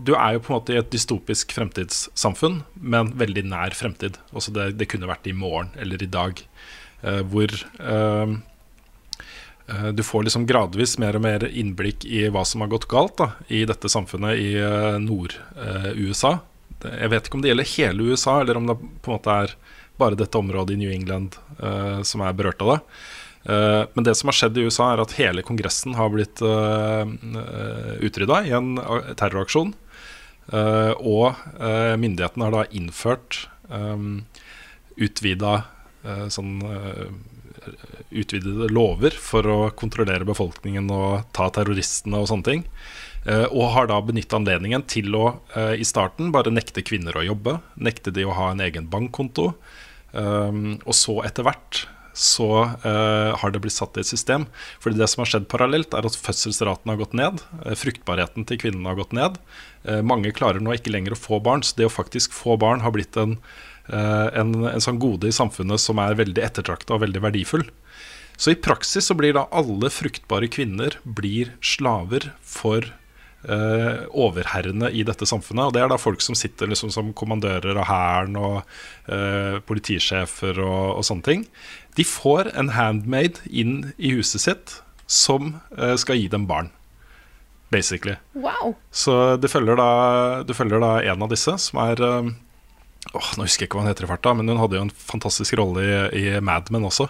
Du er jo på en måte i et dystopisk fremtidssamfunn, men veldig nær fremtid. Også det, det kunne vært i morgen eller i dag. hvor du får liksom gradvis mer og mer innblikk i hva som har gått galt da, i dette samfunnet i Nord-USA. Det- Jeg vet ikke om det gjelder hele USA, eller om det på en måte er bare dette området i New England uh, som er berørt av det. Uh, men det som har skjedd i USA, er at hele Kongressen har blitt uh, utrydda i en terroraksjon. Eh, og eh, myndighetene har da innført um, utvida eh, sånn eh, utvidede lover for å kontrollere befolkningen og ta terroristene og sånne ting. Eh, og har da benyttet anledningen til å eh, i starten bare nekte kvinner å jobbe. Nekte de å ha en egen bankkonto. Um, og så etter hvert så eh, har det blitt satt i et system. Fordi det som har skjedd parallelt, er at fødselsraten har gått ned. fruktbarheten til kvinnene har gått ned. Mange klarer nå ikke lenger å få barn, så det å faktisk få barn har blitt en, en, en sånn gode i samfunnet som er veldig ettertrakta og veldig verdifull. Så i praksis så blir da alle fruktbare kvinner blir slaver for eh, overherrene i dette samfunnet. Og det er da folk som sitter liksom som kommandører av hæren og uh, politisjefer og, og sånne ting. De får en handmaid inn i huset sitt som uh, skal gi dem barn. Basically. Wow. Så du følger da, du følger da en av disse, som er åh, Nå husker jeg ikke hva hun heter i farta, men hun hadde jo en fantastisk rolle i, i Mad Men også.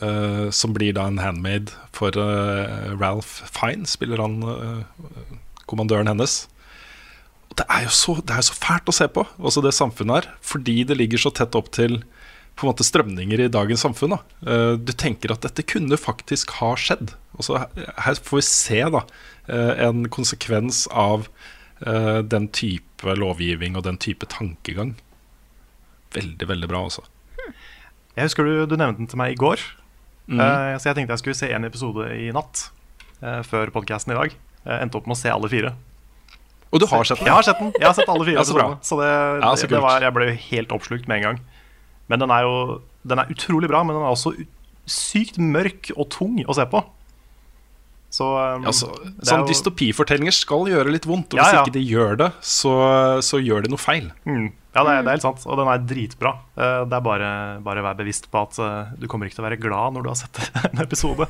Uh, som blir da en handmaid for uh, Ralph Fine, spiller han eh, kommandøren hennes. Og det er jo så, det er så fælt å se på, også det samfunnet her, fordi det ligger så tett opp til på en måte strømninger i dagens samfunn. Da. Eh, Du tenker at dette kunne faktisk ha skjedd. Og så her- her får vi se da, eh, en konsekvens av eh, den type lovgivning og den type tankegang. Veldig, veldig bra, altså. Jeg husker du, du nevnte den til meg i går. Mm. Uh, så jeg tenkte jeg skulle se en episode i natt uh, før podkasten i dag. Jeg endte opp med å se alle fire. Og du har sett den? Jeg har sett den. Jeg har sett alle fire Ja, så bra. Så det, Ja, så det, var, jeg ble helt oppslukt med en gang. Men den er jo Den er utrolig bra, men den er også sykt mørk og tung å se på. Så um, ja, er sånn jo- Dystopifortellinger skal gjøre litt vondt. Og hvis ikke de gjør det, så, så gjør de noe feil. Mm. Ja, det er, det er helt sant. Og den er dritbra. Eh, Det er bare, bare å være bevisst på at eh, du kommer ikke til å være glad når du har sett en episode.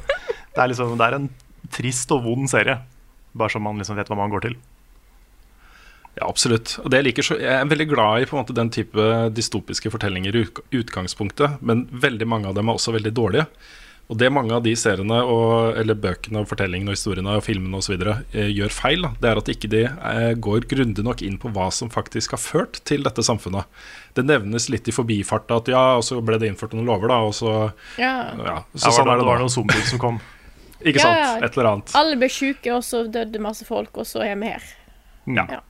Det er, liksom, det er en trist og vond serie. Bare så man liksom vet hva man går til. Ja, absolutt. Og det jeg, liker så, jeg er veldig glad i på en måte, den type dystopiske fortellinger i utgangspunktet, men veldig mange av dem er også veldig dårlige. Og det mange av de seriene, og, eller bøkene, og fortellingene, og historiene og filmene osv. Eh, gjør feil, da, det er at ikke de eh, går grundig nok inn på hva som faktisk har ført til dette samfunnet. Det nevnes litt i forbifarta at ja, og så ble det innført noen lover, da, og så Ja. Ja, så Ja, sånn var er det, det det var noen zombier som kom. Ikke Ja, sant? Et eller annet. Alle ble sjuke, og så døde masse folk, og så er vi her. Ja. Ja.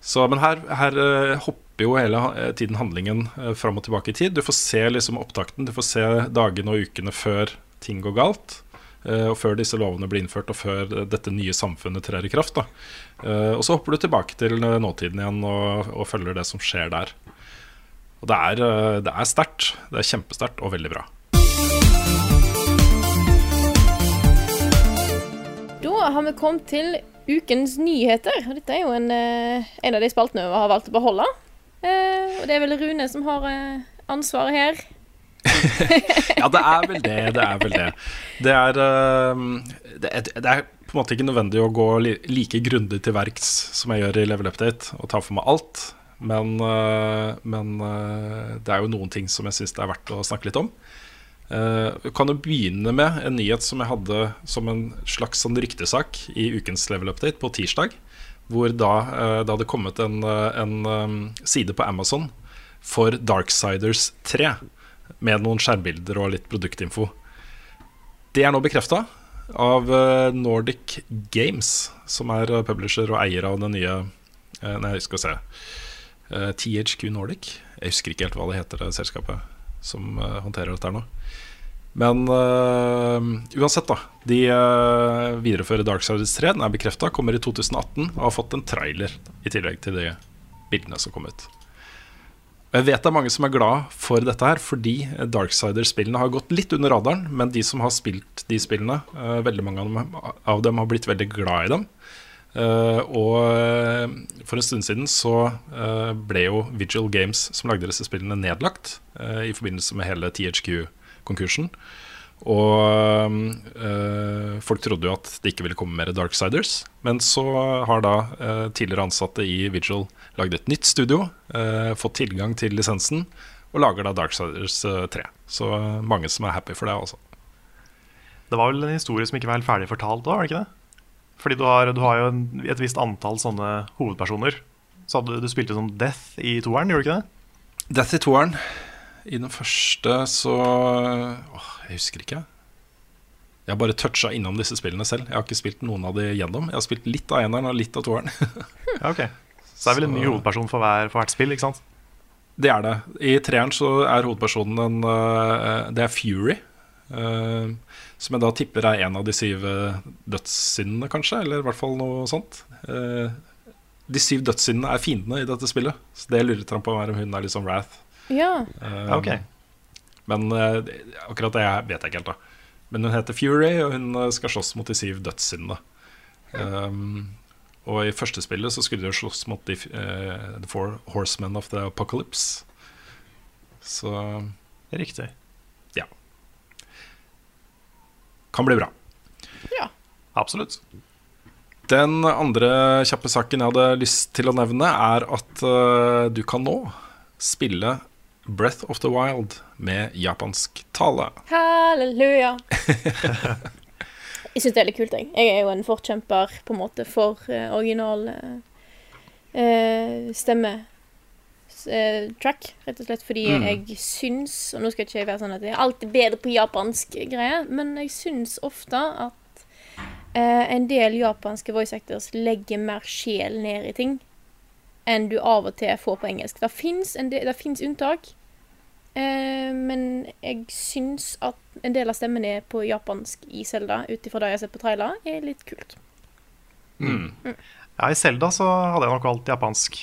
Så, men her, her eh, hopper jo hele eh, tiden handlingen uh, fram og tilbake i tid. Du får se liksom opptakten, du får se dagene og ukene før ting går galt. eh, og før disse lovene blir innført, og før eh, dette nye samfunnet trer i kraft. Da. Eh, og så hopper du tilbake til eh, nåtiden igjen og, og følger det som skjer der. Og det er, eh, det er sterkt. Det er kjempesterkt og veldig bra. Har vi kommet til ukens nyheter. Og Dette er jo en, eh, en av de spaltene vi har valgt å beholde. Eh, og det er vel Rune som har eh, ansvaret her. Ja, det er vel det. Det er vel det. Det er, det er, det er på en måte ikke nødvendig å gå like grundig til verks som jeg gjør i Level Update, og ta for meg alt. Men, men det er jo noen ting som jeg syns det er verdt å snakke litt om. Eh, Vi kan jo begynne med en nyhet som jeg hadde som en slags sånn ryktesak i ukens Level Update på tirsdag. Hvor da eh, det hadde kommet en, eh, en eh, side på Amazon for Darksiders 3 med noen skjermbilder og litt produktinfo. Det er nå bekrefta av eh, Nordic Games, som er eh, publisher og eier av den nye eh, Nei, skal vi se eh, THQ Nordic. Jeg husker ikke helt hva det heter, det selskapet som eh, håndterer dette nå. Men uh, uansett, da. De uh, viderefører Darksiders 3. Den er bekrefta, kommer i 2018 og har fått en trailer i tillegg til de bildene som kom ut. Jeg vet det er mange som er glad for dette her, fordi Darksiders-spillene har gått litt under radaren. Men de som har spilt de spillene, uh, veldig mange av dem, av dem har blitt veldig glad i dem. Uh, og for en stund siden så ble jo Vigil Games, som lagde disse spillene, nedlagt i forbindelse med hele THQ-konkursen. Og øh, folk trodde jo at det ikke ville komme mer Darksiders. Men så har da øh, tidligere ansatte i Vigil lagd et nytt studio, øh, fått tilgang til lisensen, og lager da Darksiders eh, 3. Så mange som er happy for det, altså. Det var vel en historie som ikke var helt ferdig fortalt da, var det ikke det? Fordi du har, du har jo en, et visst antall sånne hovedpersoner. Så hadde, du spilte som Death i toeren, gjorde du ikke det? Death i toeren. I den første så Åh, jeg husker ikke. Jeg har bare toucha innom disse spillene selv. Jeg har ikke spilt noen av de gjennom. Jeg har spilt litt av eneren og litt av toeren. Ja, ok. Så det er vel en ny hovedperson for, hver, for hvert spill, ikke sant? Det er det. I treeren så er hovedpersonen en, uh, Det er Fury. Uh, som jeg da tipper er en av de syv eh, dødssyndene, kanskje. Eller i hvert fall noe sånt. Uh, de syv dødssyndene er fiendene i dette spillet. Så det lurer han på om hun er sånn Wrath. Ja. Um, ok. Men uh, akkurat det vet jeg ikke helt, da. Men hun heter Fury, og hun eh, skal slåss mot de syv dødssyndene. Um, Og i første spillet så skulle de jo slåss mot de, uh, The Four Horsemen of the Apocalypse. Så Riktig. ja. Kan bli bra. Ja. Absolutt. Den andre kjappe saken jeg hadde lyst til å nevne, er at uh, du kan nå spille Breath of the Wild med japansk tale. Halleluja. jeg syns det er litt kult, jeg. Jeg er jo en forkjemper på en måte for uh, original uh, stemme. Eh, track, rett og slett fordi Mm. jeg syns Og nå skal ikke jeg være sånn at jeg er alltid bedre på japansk greie, men jeg syns ofte at en del japanske voice actors legger mer sjel ned i ting enn du av og til får på engelsk. Det fins unntak, eh, men jeg syns at en del av stemmene på japansk i Selda, ut ifra det jeg har sett på trailer, er litt kult. Ja, I Selda så hadde jeg nok valgt japansk,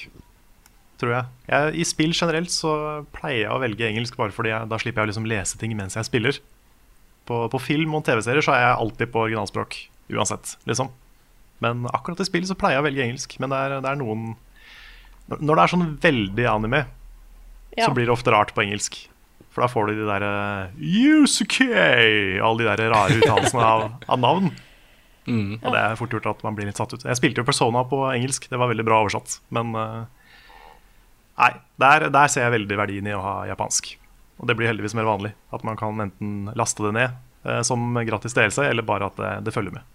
tror jeg. jeg. I spill generelt så pleier jeg å velge engelsk, bare fordi jeg, da slipper jeg å liksom lese ting mens jeg spiller. På, på film og TV-serier så er jeg alltid på originalspråk, uansett, liksom. Men akkurat i spill så pleier jeg å velge engelsk. Men det er, det er noen Når når det er sånn veldig anime, Ja. så blir det ofte rart på engelsk. For da får du de derre Yusuke! Alle de der rare uttalelsene av, av navn. Og det er fort gjort at man blir litt satt ut. Jeg spilte jo Persona på engelsk, det var veldig bra oversatt. Men eh, nei, der, der ser jeg veldig verdien i å ha japansk. Og det blir heldigvis mer vanlig. At man kan enten laste det ned eh, som gratis delelse, eller bare at det, det følger med.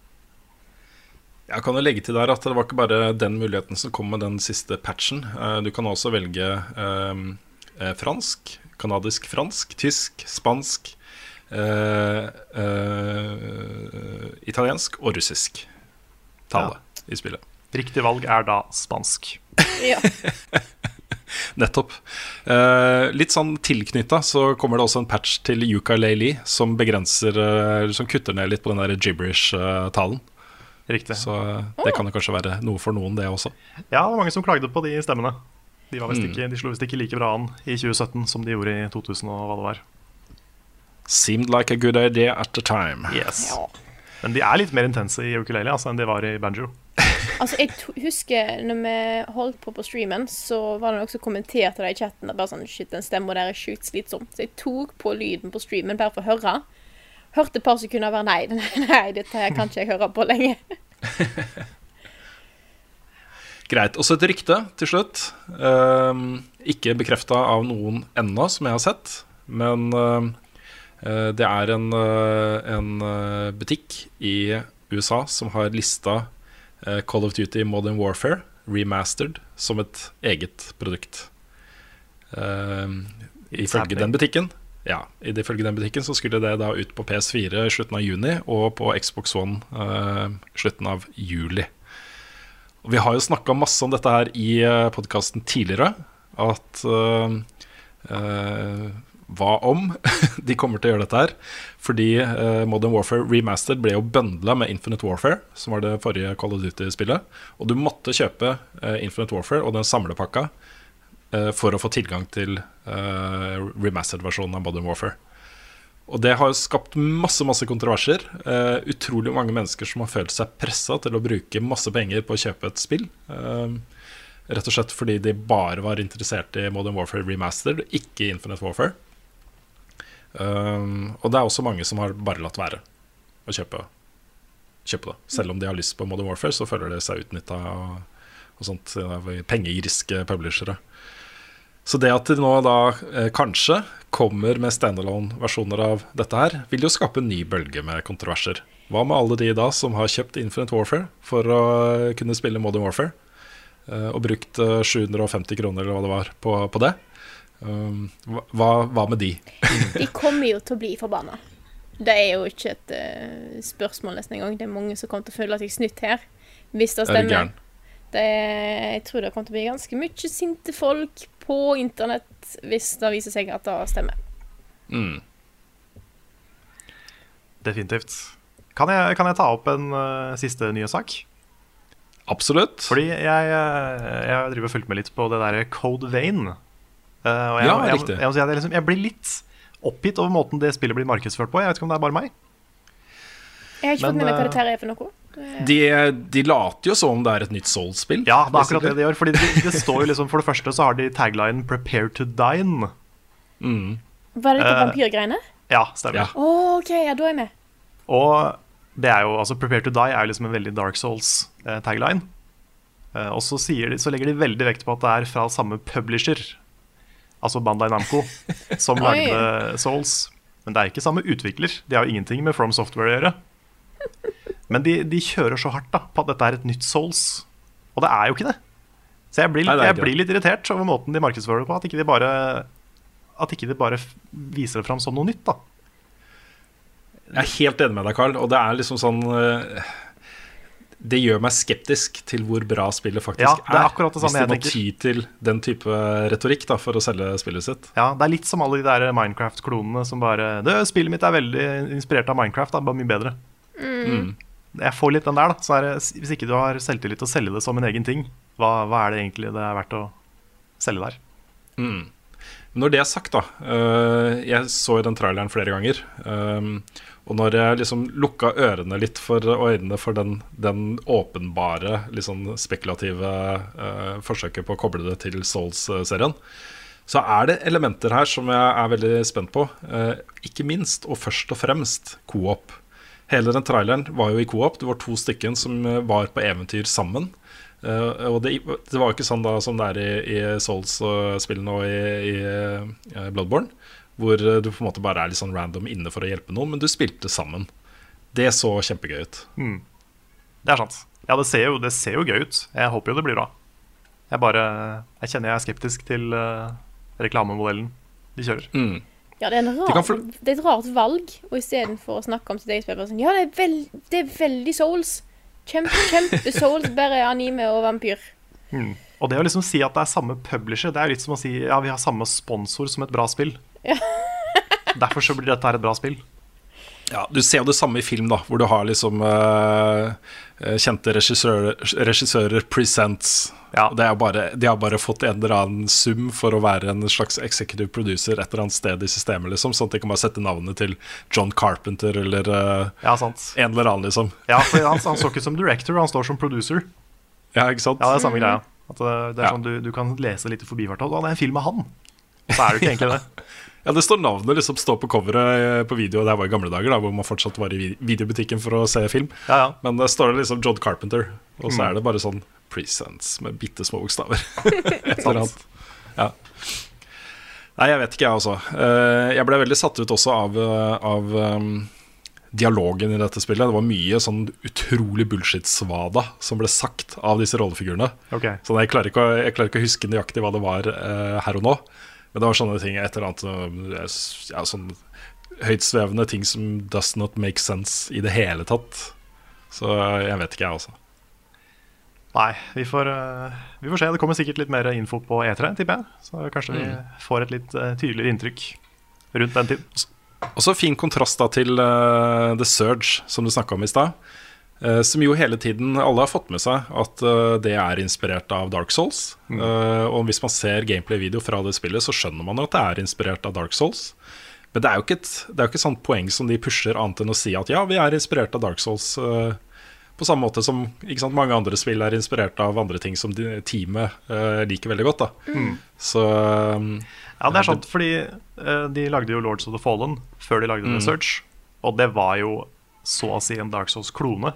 Jeg kan jo legge til der at det var ikke bare den muligheten som kom med den siste patchen. Eh, Du kan også velge eh, eh, fransk, kanadisk fransk, tysk, spansk, eh, eh, italiensk og russisk tale i spillet. Riktig valg er da spansk. Ja. Nettopp. Eh, litt sånn tilknytta så kommer det også en patch til ukulele som begrenser eh, Som kutter ned litt på den der gibberish-talen. Riktig. Så eh, det kan jo kanskje være noe for noen, det også. Ja, det var mange som klagde på de stemmene. De, var visst Mm. ikke, de slo visst ikke like bra an i 2017 som de gjorde i 2000 og hva det var. Seemed like a good idea at the time. Yes. ja. Men de er litt mer intense i ukulele altså, enn de var i banjo. Altså, jeg husker når vi holdt på på streamen, så var det noen som kommenterte det i chatten. at Bare sånn, shit, den stemma der er sjukt slitsom. Så jeg tok på lyden på streamen bare for å høre. Hørte et par sekunder og bare nei, nei, nei, dette her kan ikke jeg høre på lenge. Greit. Også et rykte til slutt. Um, ikke bekrefta av noen ennå, som jeg har sett. Men eh, det er en, eh, en eh, butikk i USA som har lista Call of Duty Modern Warfare remastered som et eget produkt. It's ifølge den butikken ja, ifølge den butikken så skulle det da ut på PS4 i slutten av juni og på Xbox One uh, slutten av juli. Og Vi har jo snakka masse om dette her i podkasten tidligere. At uh, uh, hva om de kommer til å gjøre dette her? Fordi uh, Modern Warfare Remastered ble jo bøndla med Infinite Warfare, som var det forrige Call of Duty-spillet. Og du måtte kjøpe Infinite Warfare og den samlepakka for å få tilgang til remastered-versjonen av Modern Warfare. Og det har skapt masse masse kontroverser. Uh, utrolig mange mennesker som har følt seg pressa til å bruke masse penger på å kjøpe et spill. Uh, rett og slett fordi de bare var interessert i Modern Warfare Remastered, ikke Infinite Warfare. Uh, og det er også mange som har bare latt være å kjøpe, kjøpe det. Selv om de har lyst på Modern Warfare, så føler de seg utnytta og, og sånt pengegriske publishere. Så det at de nå da eh, kanskje kommer med standalone-versjoner av dette her, vil jo skape en ny bølge med kontroverser. Hva med alle de da som har kjøpt Infinite Warfare for å eh, kunne spille Modern Warfare, eh, og brukt eh, 750 kroner eller hva det var på, på det? Um, hva, hva med de? De kommer jo til å bli forbanna. Det er jo ikke et eh, spørsmål nesten engang. Det er mange som kommer til å føle seg snytt her, hvis det Er stemmer. Det er, jeg tror det kommer til å bli ganske mye sinte folk på internett hvis det viser seg at det stemmer. Mm. Definitivt. Kan jeg, kan jeg ta opp en uh, siste sak? Absolutt. Fordi jeg, eh, jeg driver og fulgt med litt på det der Code Vein. Uh, og jeg, Ja, jeg, riktig. jeg, jeg, liksom, jeg blir litt oppgitt over måten det spillet blir markedsført på. Jeg vet ikke om det er bare meg. Jeg har ikke Men, fått med meg hva eh, dette er for noe. De, de later jo som om det er et nytt Soul-spill. Ja, det er akkurat det de gjør. Fordi det, det står jo liksom, For det første så har de tagline 'Prepare to dine'. Var det ikke Eh, vampyrgreiene? Ja, stemmer. Ja. Oh, OK, ja, da er jeg med. Og det er jo, altså 'Prepare to die' er jo liksom en veldig Dark Souls-tagline. og så, sier de, så legger de veldig vekt på at det er fra samme publisher, altså Bandai Namco, som lagde Souls. Men det er ikke samme utvikler. De har jo ingenting med From Software å gjøre. Men de, de kjører så hardt da på at dette er et nytt Souls. Og det er jo ikke det. Så jeg blir, Nei, litt, er jeg blir litt irritert over måten de markedsfører det på. At ikke de bare, at ikke de bare viser det fram som noe nytt. da Jeg er helt enig med deg, Carl. Og det er liksom sånn eh, Det gjør meg skeptisk til hvor bra spillet faktisk Ja, det er er. det samme Hvis de må ty til den type retorikk da, for å selge spillet sitt. Ja, Det er litt som alle de der Minecraft-klonene som bare det, 'Spillet mitt er veldig inspirert av Minecraft, det er bare mye bedre'. Mm. Jeg får litt den der, da. Så er det, hvis ikke du har selvtillit til å selge det som en egen ting, hva, hva er det egentlig det er verdt å selge der? Når det er sagt, da øh, Jeg så jo den traileren flere ganger. øhm, og når jeg liksom lukka ørene litt for og øynene for den, den åpenbare, litt sånn spekulative øh, forsøket på å koble det til Souls-serien, så er det elementer her som jeg er veldig spent på. Ikke minst, og først og fremst, co-op. Hele den traileren var jo i co-op. Det var to stykken som eh, var på eventyr sammen. Uh, og det, det var jo ikke sånn da som det er i, i Souls-spillene og i, i eh, Bloodborne, hvor du på en måte bare er litt sånn random inne for å hjelpe noen, men du spilte sammen. Det så kjempegøy ut. Det er sant. Ja, det ser, jo, det ser jo gøy ut. Jeg håper jo det blir bra. Jeg bare Jeg kjenner jeg er skeptisk til uh, reklamemodellen de kjører. Mm. Ja, det er, rar, det er et rart valg. Og istedenfor å snakke om sitt eget spill, bare sånn Ja, det er, veld, det er veldig souls. Kjempe, kjempe souls, bare anime og vampyr. Og det å liksom si at det er samme publisher, det er litt som å si ja, vi har samme sponsor som et bra spill. Derfor så blir dette her et bra spill. Ja, Du ser jo det samme i film, da hvor du har liksom eh, kjente regissører, regissører presents. Ja. Det er bare, de har bare fått en eller annen sum for å være en slags executive producer et eller annet sted i systemet, liksom, sånn at de kan bare sette navnet til John Carpenter eller uh, Ja, sant. en eller annen, liksom. Ja, for han, han står ikke som director, han står som producer. Ja, ikke sant? Ja, det er samme greia. At det, det er sånn du, du kan lese litt i forbifarten. Å, det er en film med han! Så er det ikke egentlig det. Ja, det står navnet liksom står på coveret eh, på video. Det var i gamle dager, da, hvor man fortsatt var i videobutikken for å se film. Ja, ja. Men der står det liksom John Carpenter, og så er det bare sånn Presents med bitte små bokstaver. Et eller annet. Ja. Nei, jeg vet ikke, jeg, altså. Eh, Jeg ble veldig satt ut også av, eh, av um, dialogen i dette spillet. Det var mye sånn utrolig bullshit-svada som ble sagt av disse rollefigurene. Okay. Så jeg klarer, ikke å, jeg klarer ikke å huske nøyaktig hva det var uh, her og nå. Men det var sånne ting, et eller annet eh, ja, sånn høytsvevende ting som does not make sense i det hele tatt. Så eh, jeg vet ikke, jeg, også. Nei, vi får, eh, vi får se. Det kommer sikkert litt mer info på E3, tipper jeg. Så kanskje vi får et litt tydeligere inntrykk rundt den tiden. Og så fin kontrast da til uh, The Surge, som du snakka om i stad. Eh, som jo hele tiden alle har fått med seg at eh, det er inspirert av Dark Souls. Eh, og hvis man ser gameplay-video fra det spillet, så skjønner man jo at det er inspirert av Dark Souls. Men det er jo ikke et, det er jo ikke et sånt poeng som de pusher, annet enn å si at ja, vi er inspirert av Dark Souls. på samme måte som sant, mange andre spill er inspirert av andre ting som teamet liker veldig godt. Da. Så Ja, det er sant, fordi de lagde jo Lords of the Fallen før de lagde mm. Research. Og det var jo så å si en Dark Souls-klone.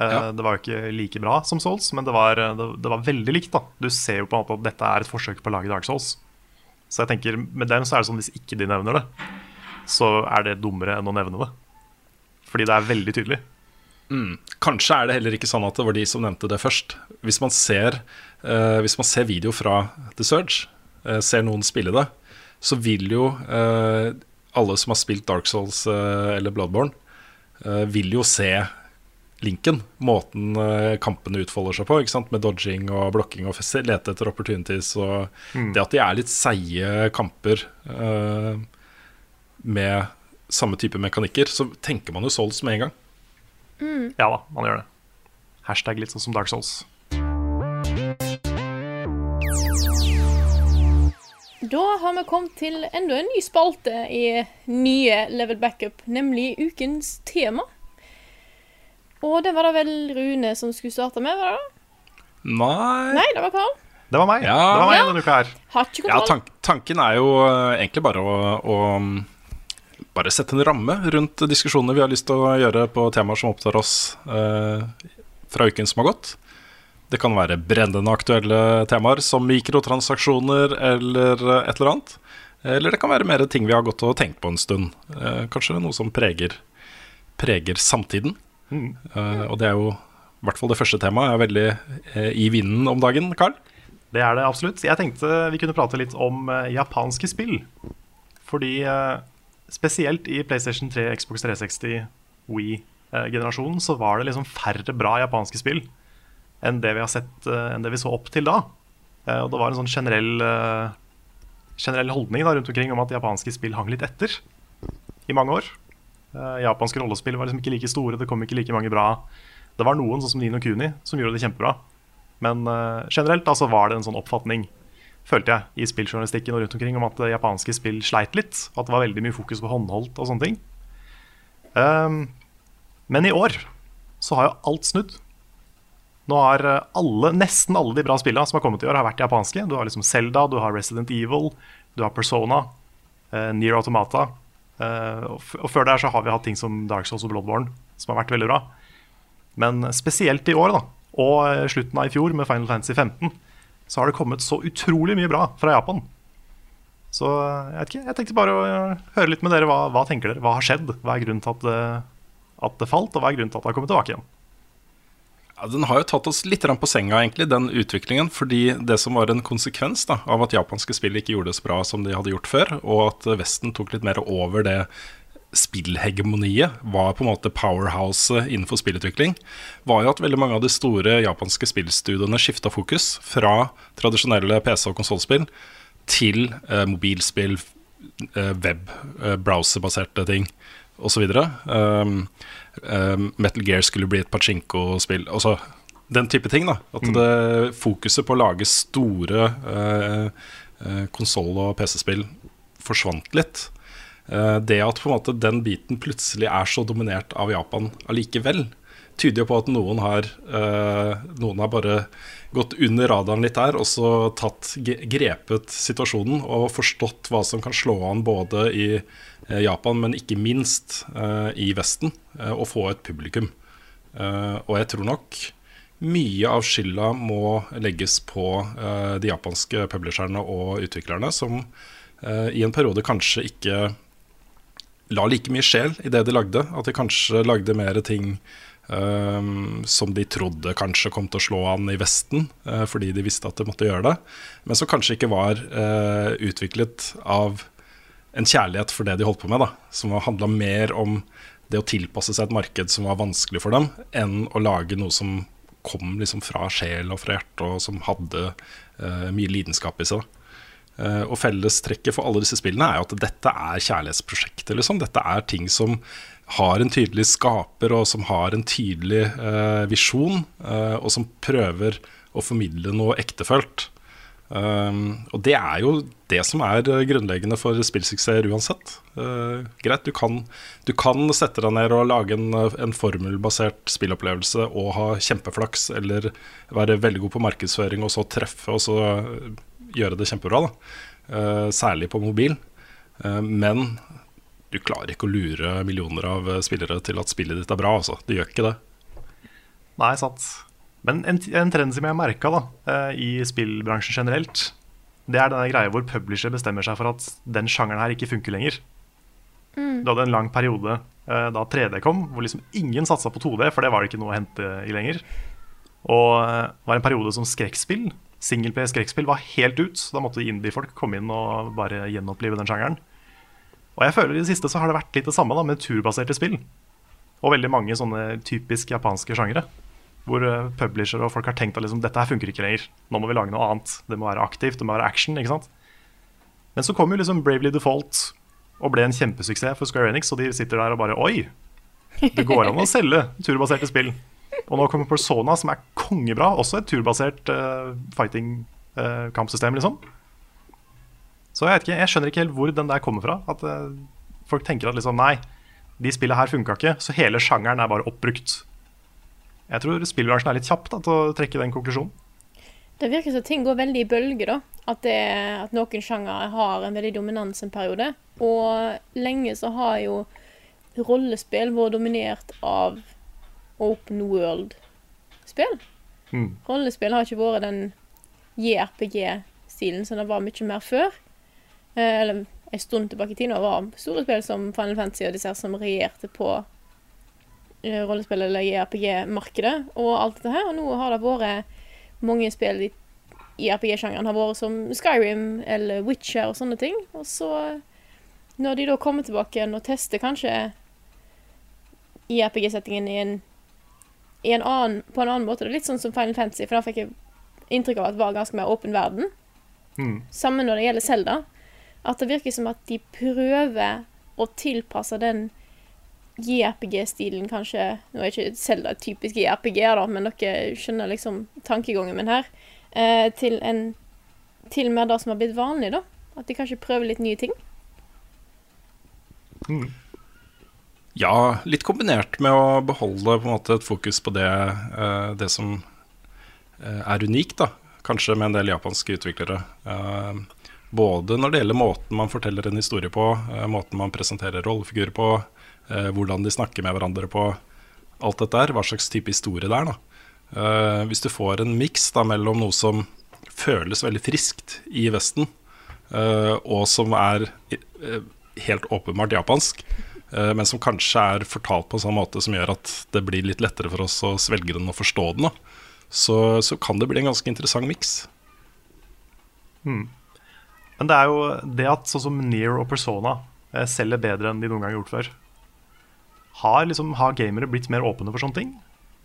Eh, Ja. Det var jo ikke like bra som Souls, men det var, eh, det, det var veldig likt. da Du ser jo på en måte at dette er et forsøk på å lage Dark Souls. Så jeg tenker, med dem så er det sånn hvis ikke de nevner det, så er det dummere enn å nevne det. Fordi det er veldig tydelig. Kanskje er det heller ikke sånn at det var de som nevnte det først. Hvis man ser, uh, hvis man ser video fra The Surge, uh, ser noen spille det, så vil jo uh, alle som har spilt Dark Souls eller Bloodborne, vil jo se linken, måten eh, kampene utfolder seg på, ikke sant? med dodging og blokking og lete etter opportunities. Og det at de er litt seige kamper uh, med samme type mekanikker, så tenker man jo Souls med en gang. Ja da, man gjør det. Hashtag litt sånn som Dark Souls. Da har vi kommet til enda en ny spalte i nye Level Backup, nemlig ukens tema. Og det var da vel Rune som skulle starte med, var det da? Nei, Nei, det var Karl. Det var meg. Ja. Det var meg Ja. denne uka her. Har ikke Ja, tank, tanken er jo eh, egentlig bare å, å mm, bare sette en ramme rundt diskusjoner vi har lyst til å gjøre på temaer som opptar oss eh, fra uken som har gått. Det kan være brennende aktuelle temaer som mikrotransaksjoner eller eh, et eller annet. Eller det kan være mer ting vi har gått og tenkt på en stund. Eh, kanskje noe som preger, preger samtiden. Eh, og det er jo i hvert fall det første temaet. er veldig uh, i vinden om dagen, Carl. Det er det absolutt. Jeg tenkte vi kunne prate litt om eh, japanske spill. Fordi spesielt i PlayStation 3, Xbox 360, Wii-generasjonen så var det liksom færre bra japanske spill enn det vi sett, enn det vi så opp til da. Og det var en sånn generell, generell holdning da, rundt omkring om at japanske spill hang litt etter i mange år. Eh, japanske rollespill var liksom ikke like store, det kom ikke like mange bra. Det var noen, sånn som Nino Kuni, som gjorde det kjempebra. Men eh, generelt da, så var det en sånn oppfatning, følte jeg, i spilljournalistikken og rundt omkring om at japanske spill sleit litt. At det var veldig mye fokus på håndholdt og sånne ting. Um, men i år så har jo alt snudd. Nå har eh, alle, nesten alle de bra spillene som har kommet i år, har vært japanske. Du har liksom Zelda, du har Resident Evil, du har Persona, uh, Near Automata. Eh, og, før der så har vi hatt ting som Dark Souls og Bloodborne, som har vært veldig bra. Men spesielt i år, da, og eh, slutten av i fjor med Final Fantasy 15, så har det kommet så utrolig mye bra fra Japan. Så eh, jeg vet ikke, jeg tenkte bare å høre litt med dere. Hva, hva tenker dere? Hva har skjedd? Hva er grunnen til at det, at det falt, og hva er grunnen til at det har kommet tilbake igjen? Den har jo tatt oss litt på senga, egentlig, den utviklingen. Fordi det som var en konsekvens da, av at japanske spill ikke gjorde det så bra som de hadde gjort før, og at Vesten tok litt mer over det spillhegemoniet, var på en måte powerhouset innenfor spillutvikling, var jo at veldig mange av de store japanske spillstudiene skifta fokus fra tradisjonelle PC- og konsollspill til eh, mobilspill, eh, web, eh, browserbaserte ting osv. Um, um, Metal Gear skulle bli et pachinko-spill. Altså den type ting. da At det fokuset på å lage store uh, uh, konsoll- og PC-spill forsvant litt. Uh, det at på en måte den biten plutselig er så dominert av Japan allikevel, tyder jo på at noen har, uh, noen har bare gått under radaren litt der og så tatt, grepet situasjonen og forstått hva som kan slå an både i eh, Japan, men ikke minst eh, i Vesten, å og få et publikum. Eh, og jeg tror nok mye av skylda må legges på eh, de japanske publisherne og utviklerne, som eh, i en periode kanskje ikke la like mye sjel i det de lagde. At de kanskje lagde mer ting ehm, som de trodde kanskje kom til å slå an i Vesten, uh, fordi de visste at de måtte gjøre det, men som kanskje ikke var uh, utviklet av en kjærlighet for det de holdt på med, da, som handla mer om det å tilpasse seg et marked som var vanskelig for dem, enn å lage noe som kom liksom fra sjel og fra hjerte, og som hadde uh, mye lidenskap i seg. da. Uh, og fellestrekket for alle disse spillene er jo at dette er kjærlighetsprosjekter. Liksom. Dette er ting som har en tydelig skaper, og som har en tydelig uh, visjon, uh, og som prøver å formidle noe ektefølt. Um, og det er jo det som er eh, grunnleggende for spillsuksess uansett. Uh, greit, du kan, du kan sette deg ned og lage en, en formelbasert spillopplevelse og ha kjempeflaks, eller være veldig god på markedsføring og så treffe og så gjøre det kjempebra. Eh, særlig på mobil. Uh, men du klarer ikke å lure millioner av eh, spillere til at spillet ditt er bra. Altså. Du gjør ikke det. Nei, sant. Men en, en trend som jeg merka i spillbransjen generelt, det er denne greia hvor publisher bestemmer seg for at den sjangeren her ikke funker lenger. Du hadde en lang periode eh, da 3D kom, hvor liksom ingen satsa på 2D, for det var det ikke noe å hente i lenger. Og eh, det var en periode som skrekkspill, singelplay skrekkspill, var helt ut. Da måtte indie-folk komme inn og bare gjenopplive den sjangeren. Og jeg føler i det siste så har det vært litt det samme da, med turbaserte spill. Og veldig mange sånne typisk japanske sjangere. Hvor eh, publisher og folk har tenkt at liksom, dette her funker ikke lenger. Nå må vi lage noe annet. Det må være aktivt, det må være action. ikke sant? Men så kom jo liksom Bravely Default og ble en kjempesuksess for Square Enix, og de sitter der og bare Oi! Det går an å selge turbaserte spill. Og nå kommer Persona, som er kongebra. Også et turbasert uh, fighting-kampsystem, liksom. Så jeg ikke, jeg skjønner ikke helt hvor den der kommer fra. At uh, folk tenker at liksom nei, de spillene her funka ikke, så hele sjangeren er bare oppbrukt. Jeg tror spillbransjen er litt kjapp da, til å trekke den konklusjonen. Det virker som ting går veldig i bølger, da. At, det, at noen sjangere har en veldig dominans en periode. Og lenge så har jo rollespill vært dominert av open world-spill. Mm. Rollespill har ikke vært den JRPG-stilen som det var mye mer før. Eh, eller en stund tilbake i tid var var store spill som Final Fantasy og disse som regjerte på rollespill- eller JRPG-markedet og alt dette her. Og nå har det vært mange spill i i RPG-sjangeren har vært som Skyrim eller Witcher og sånne ting. Og så, når de da kommer tilbake igjen og tester kanskje i RPG-settingen i en, i en annen, på en annen måte Det er litt sånn som Final Fantasy, for da fikk jeg inntrykk av at det var ganske mer åpen verden. Mm. Samme når det gjelder Zelda. At det virker som at de prøver å tilpasse den JRPG-stilen, kanskje Nå er ikke Selda typisk JRPG, da, men dere skjønner liksom tankegangen min her. Eh, til en Til og med det som har blitt vanlig, da. At de kanskje prøver litt nye ting. Ja, litt kombinert med å beholde måte et fokus på det, eh, det som eh, er unikt, da. Kanskje med en del japanske utviklere. Eh, både når det gjelder måten man forteller en historie på, eh, måten man presenterer rollefigurer på, hvordan de snakker med hverandre på. Alt dette her, hva slags type historie det er. da. Eh, hvis du får en miks mellom noe som føles veldig friskt i Vesten, eh, og som er eh, helt åpenbart japansk, eh, men som kanskje er fortalt på en sånn måte som gjør at det blir litt lettere for oss å svelge den og forstå den, da. Så, så kan det bli en ganske interessant miks. Men det er jo det at sånn som Near og Persona eh, selger bedre enn de noen gang har gjort før. Har, liksom, har gamere blitt mer åpne for sånne ting?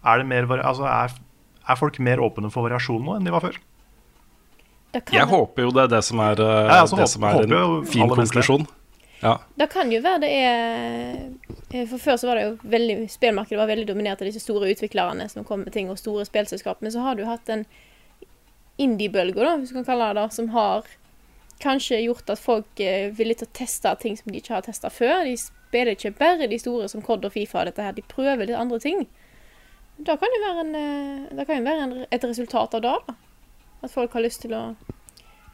Er, det mer, altså, er, er folk mer åpne for variasjon nå enn de var før? Jeg håper jo det er det som er, eh, Ja, altså, det håper- som er en fin konklusjon. Ja. det kan jo være det er eh, For før så var det jo veldig Spillmarkedet var veldig dominert av disse store utviklerne som kom med ting, og store spillselskap. Men så har du hatt en indie-bølge, da, hvis du kan kalle det det, som har kanskje gjort at folk er villige til å teste ting som de ikke har testa før. De spiller ikke bare de store som COD og Fifa dette her, de prøver litt andre ting. Da kan det være, en, eh, det kan være en, et resultat av det, da. At folk har lyst til å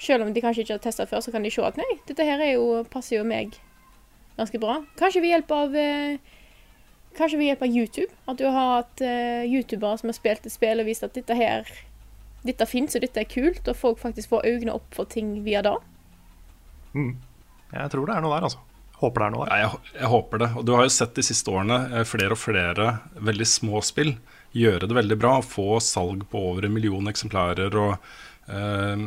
Selv om de kanskje ikke har testa før, så kan de se at nei, dette her er jo, passer jo meg ganske bra. Kanskje ved hjelp av eh, Kanskje ved hjelp av YouTube. At du har hatt uh, youtubere som har spilt et spill og vist at dette her Dette fins, og dette er kult, og folk faktisk får øynene opp for ting via det. Jeg tror det er noe der, altså. Håper det er noe. Ja, jeg, jeg håper det. Og du har jo sett de siste årene eh, flere og flere veldig små spill gjøre det veldig bra. Få salg på over en million eksemplarer og eh,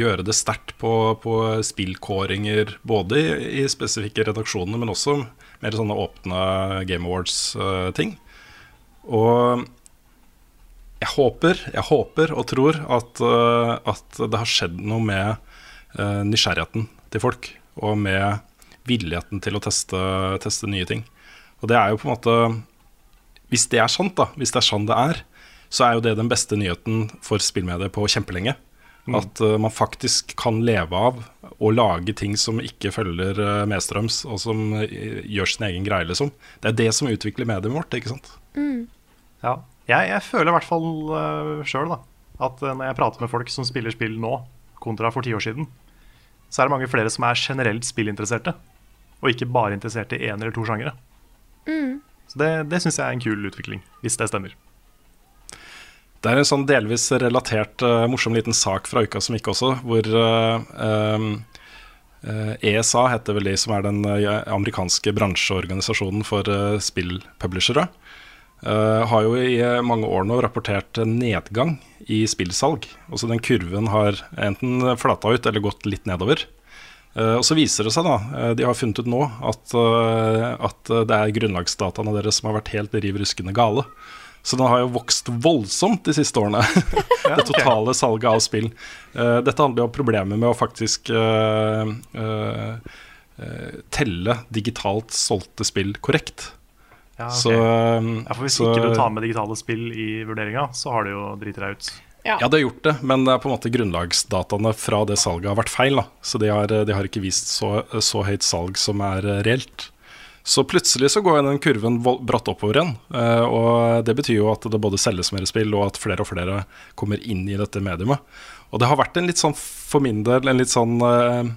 gjøre det sterkt på, på spillkåringer. Både i, i spesifikke redaksjoner, men også mer sånne åpne Game Awards-ting. og jeg håper, jeg håper og tror at, eh, at det har skjedd noe med eh, nysgjerrigheten til folk, og med villigheten til å teste, teste nye ting. Og det er jo på en måte Hvis det er sant, da, hvis det er sånn det er, så er jo det den beste nyheten for spillmediet på kjempelenge. At uh, man faktisk kan leve av å lage ting som ikke følger uh, medstrøms, og som uh, gjør sin egen greie, liksom. Det er det som utvikler mediet vårt, ikke sant. Ja. Jeg, jeg føler i hvert fall uh, sjøl at uh, når jeg prater med folk som spiller spill nå, kontra for ti år siden, så er det mange flere som er generelt spillinteresserte, og ikke bare interessert i én eller to sjangere. Så det, det syns jeg er en kul utvikling, hvis det stemmer. Det er en sånn delvis relatert uh, morsom liten sak fra uka som gikk også, hvor uh, um, eh, ESA heter vel de som er den eh, amerikanske bransjeorganisasjonen for uh, spillpublishere. Uh, har jo i eh, mange år nå rapportert nedgang i spillsalg. Altså den kurven har enten flata ut eller gått litt nedover. Eh, og så viser det seg, da, eh, de har funnet ut nå, at, eh, at det er grunnlagsdataene deres som har vært helt riv ruskende gale. Så den har jo vokst voldsomt de siste årene, det totale salget av spill. Dette handler jo om problemet med å faktisk uh, eh, telle digitalt solgte spill korrekt. Ja, okay. Så, ja, for Hvis så- ikke du tar med digitale spill i vurderinga, så har det jo driti deg ut. Ja. Det har gjort det, men det er på en måte grunnlagsdataene fra det salget har vært feil. Da. Så de har, de har ikke vist så, så høyt salg som er eh, reelt. Så plutselig så går den kurven bratt oppover igjen. eh, Og det betyr jo at det både selges mer spill, og at flere og flere kommer inn i dette mediumet. Og det har vært en litt sånn, for min del, en litt sånn eh,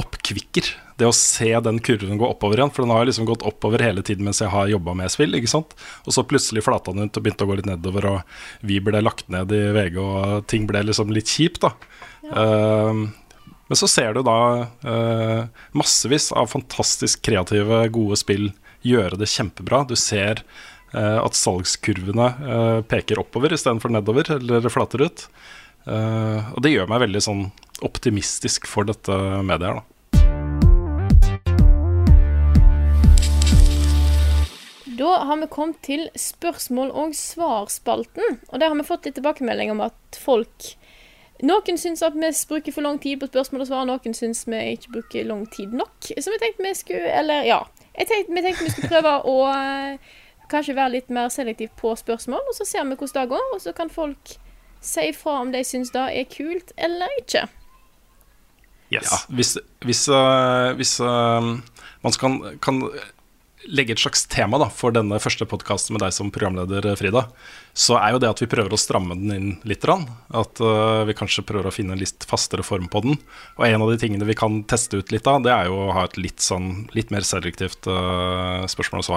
oppkvikker. Det å se den kurven gå oppover igjen. For den har liksom gått oppover hele tiden mens jeg har jobba med spill. ikke sant? Og så plutselig flata den ut og begynte å gå litt nedover, og vi ble lagt ned i VG, og ting ble liksom litt kjipt, da. Eh, men så ser du da uh, massevis av fantastisk kreative, gode spill gjøre det kjempebra. Du ser uh, at salgskurvene uh, peker oppover istedenfor nedover, eller flater ut. Og det gjør meg veldig sånn optimistisk for dette mediet her, da. Da har vi kommet til spørsmål- og svarspalten. Og der har vi fått litt tilbakemelding om at folk Noen syns at vi bruker for lang tid på spørsmål og svar, noen syns vi ikke bruker lang tid nok. Så vi tenkte vi skulle Eller ja. Tenkte, vi tenkte vi skulle prøve å eh, kanskje være litt mer selektiv på spørsmål, og så ser vi hvordan det går. Og så kan folk si ifra om de syns det er kult eller ikke. Yes. Ja, hvis, hvis, øh, hvis øh, man kan, kan legge et slags tema da, for denne første podkasten med deg som programleder, Frida, så er jo det at vi prøver å stramme den inn litt. At vi kanskje prøver å finne en litt fastere form på den. Og en av de tingene vi kan teste ut litt av, det er jo å ha et litt, sånn, litt mer selektivt spørsmål og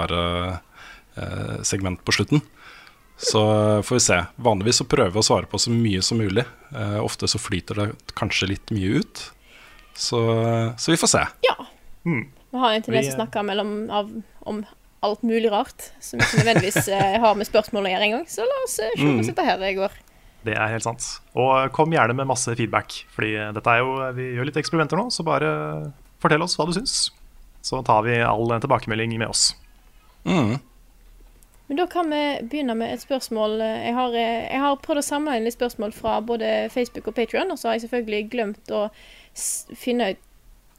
svar-segment på slutten. Så får vi se. Vanligvis så prøver vi å svare på så mye som mulig. Eh, ofte så flyter det kanskje litt mye ut. Så, så vi får se. Ja. Vi har en tendens til å snakke mellom, av, om alt mulig rart, som ikke nødvendigvis eh, har med spørsmål å gjøre engang. Så la oss eh, se hvordan dette her det går. Det er helt sant. Og kom gjerne med masse feedback, fordi dette er jo, vi gjør litt eksperimenter nå, så bare fortell oss hva du syns. Så tar vi all tilbakemelding med oss. Mm. Men da kan vi begynne med et spørsmål. Jeg har, eh, jeg har prøvd å samle inn litt spørsmål fra både Facebook og Patreon, og så har jeg selvfølgelig glemt å finne ut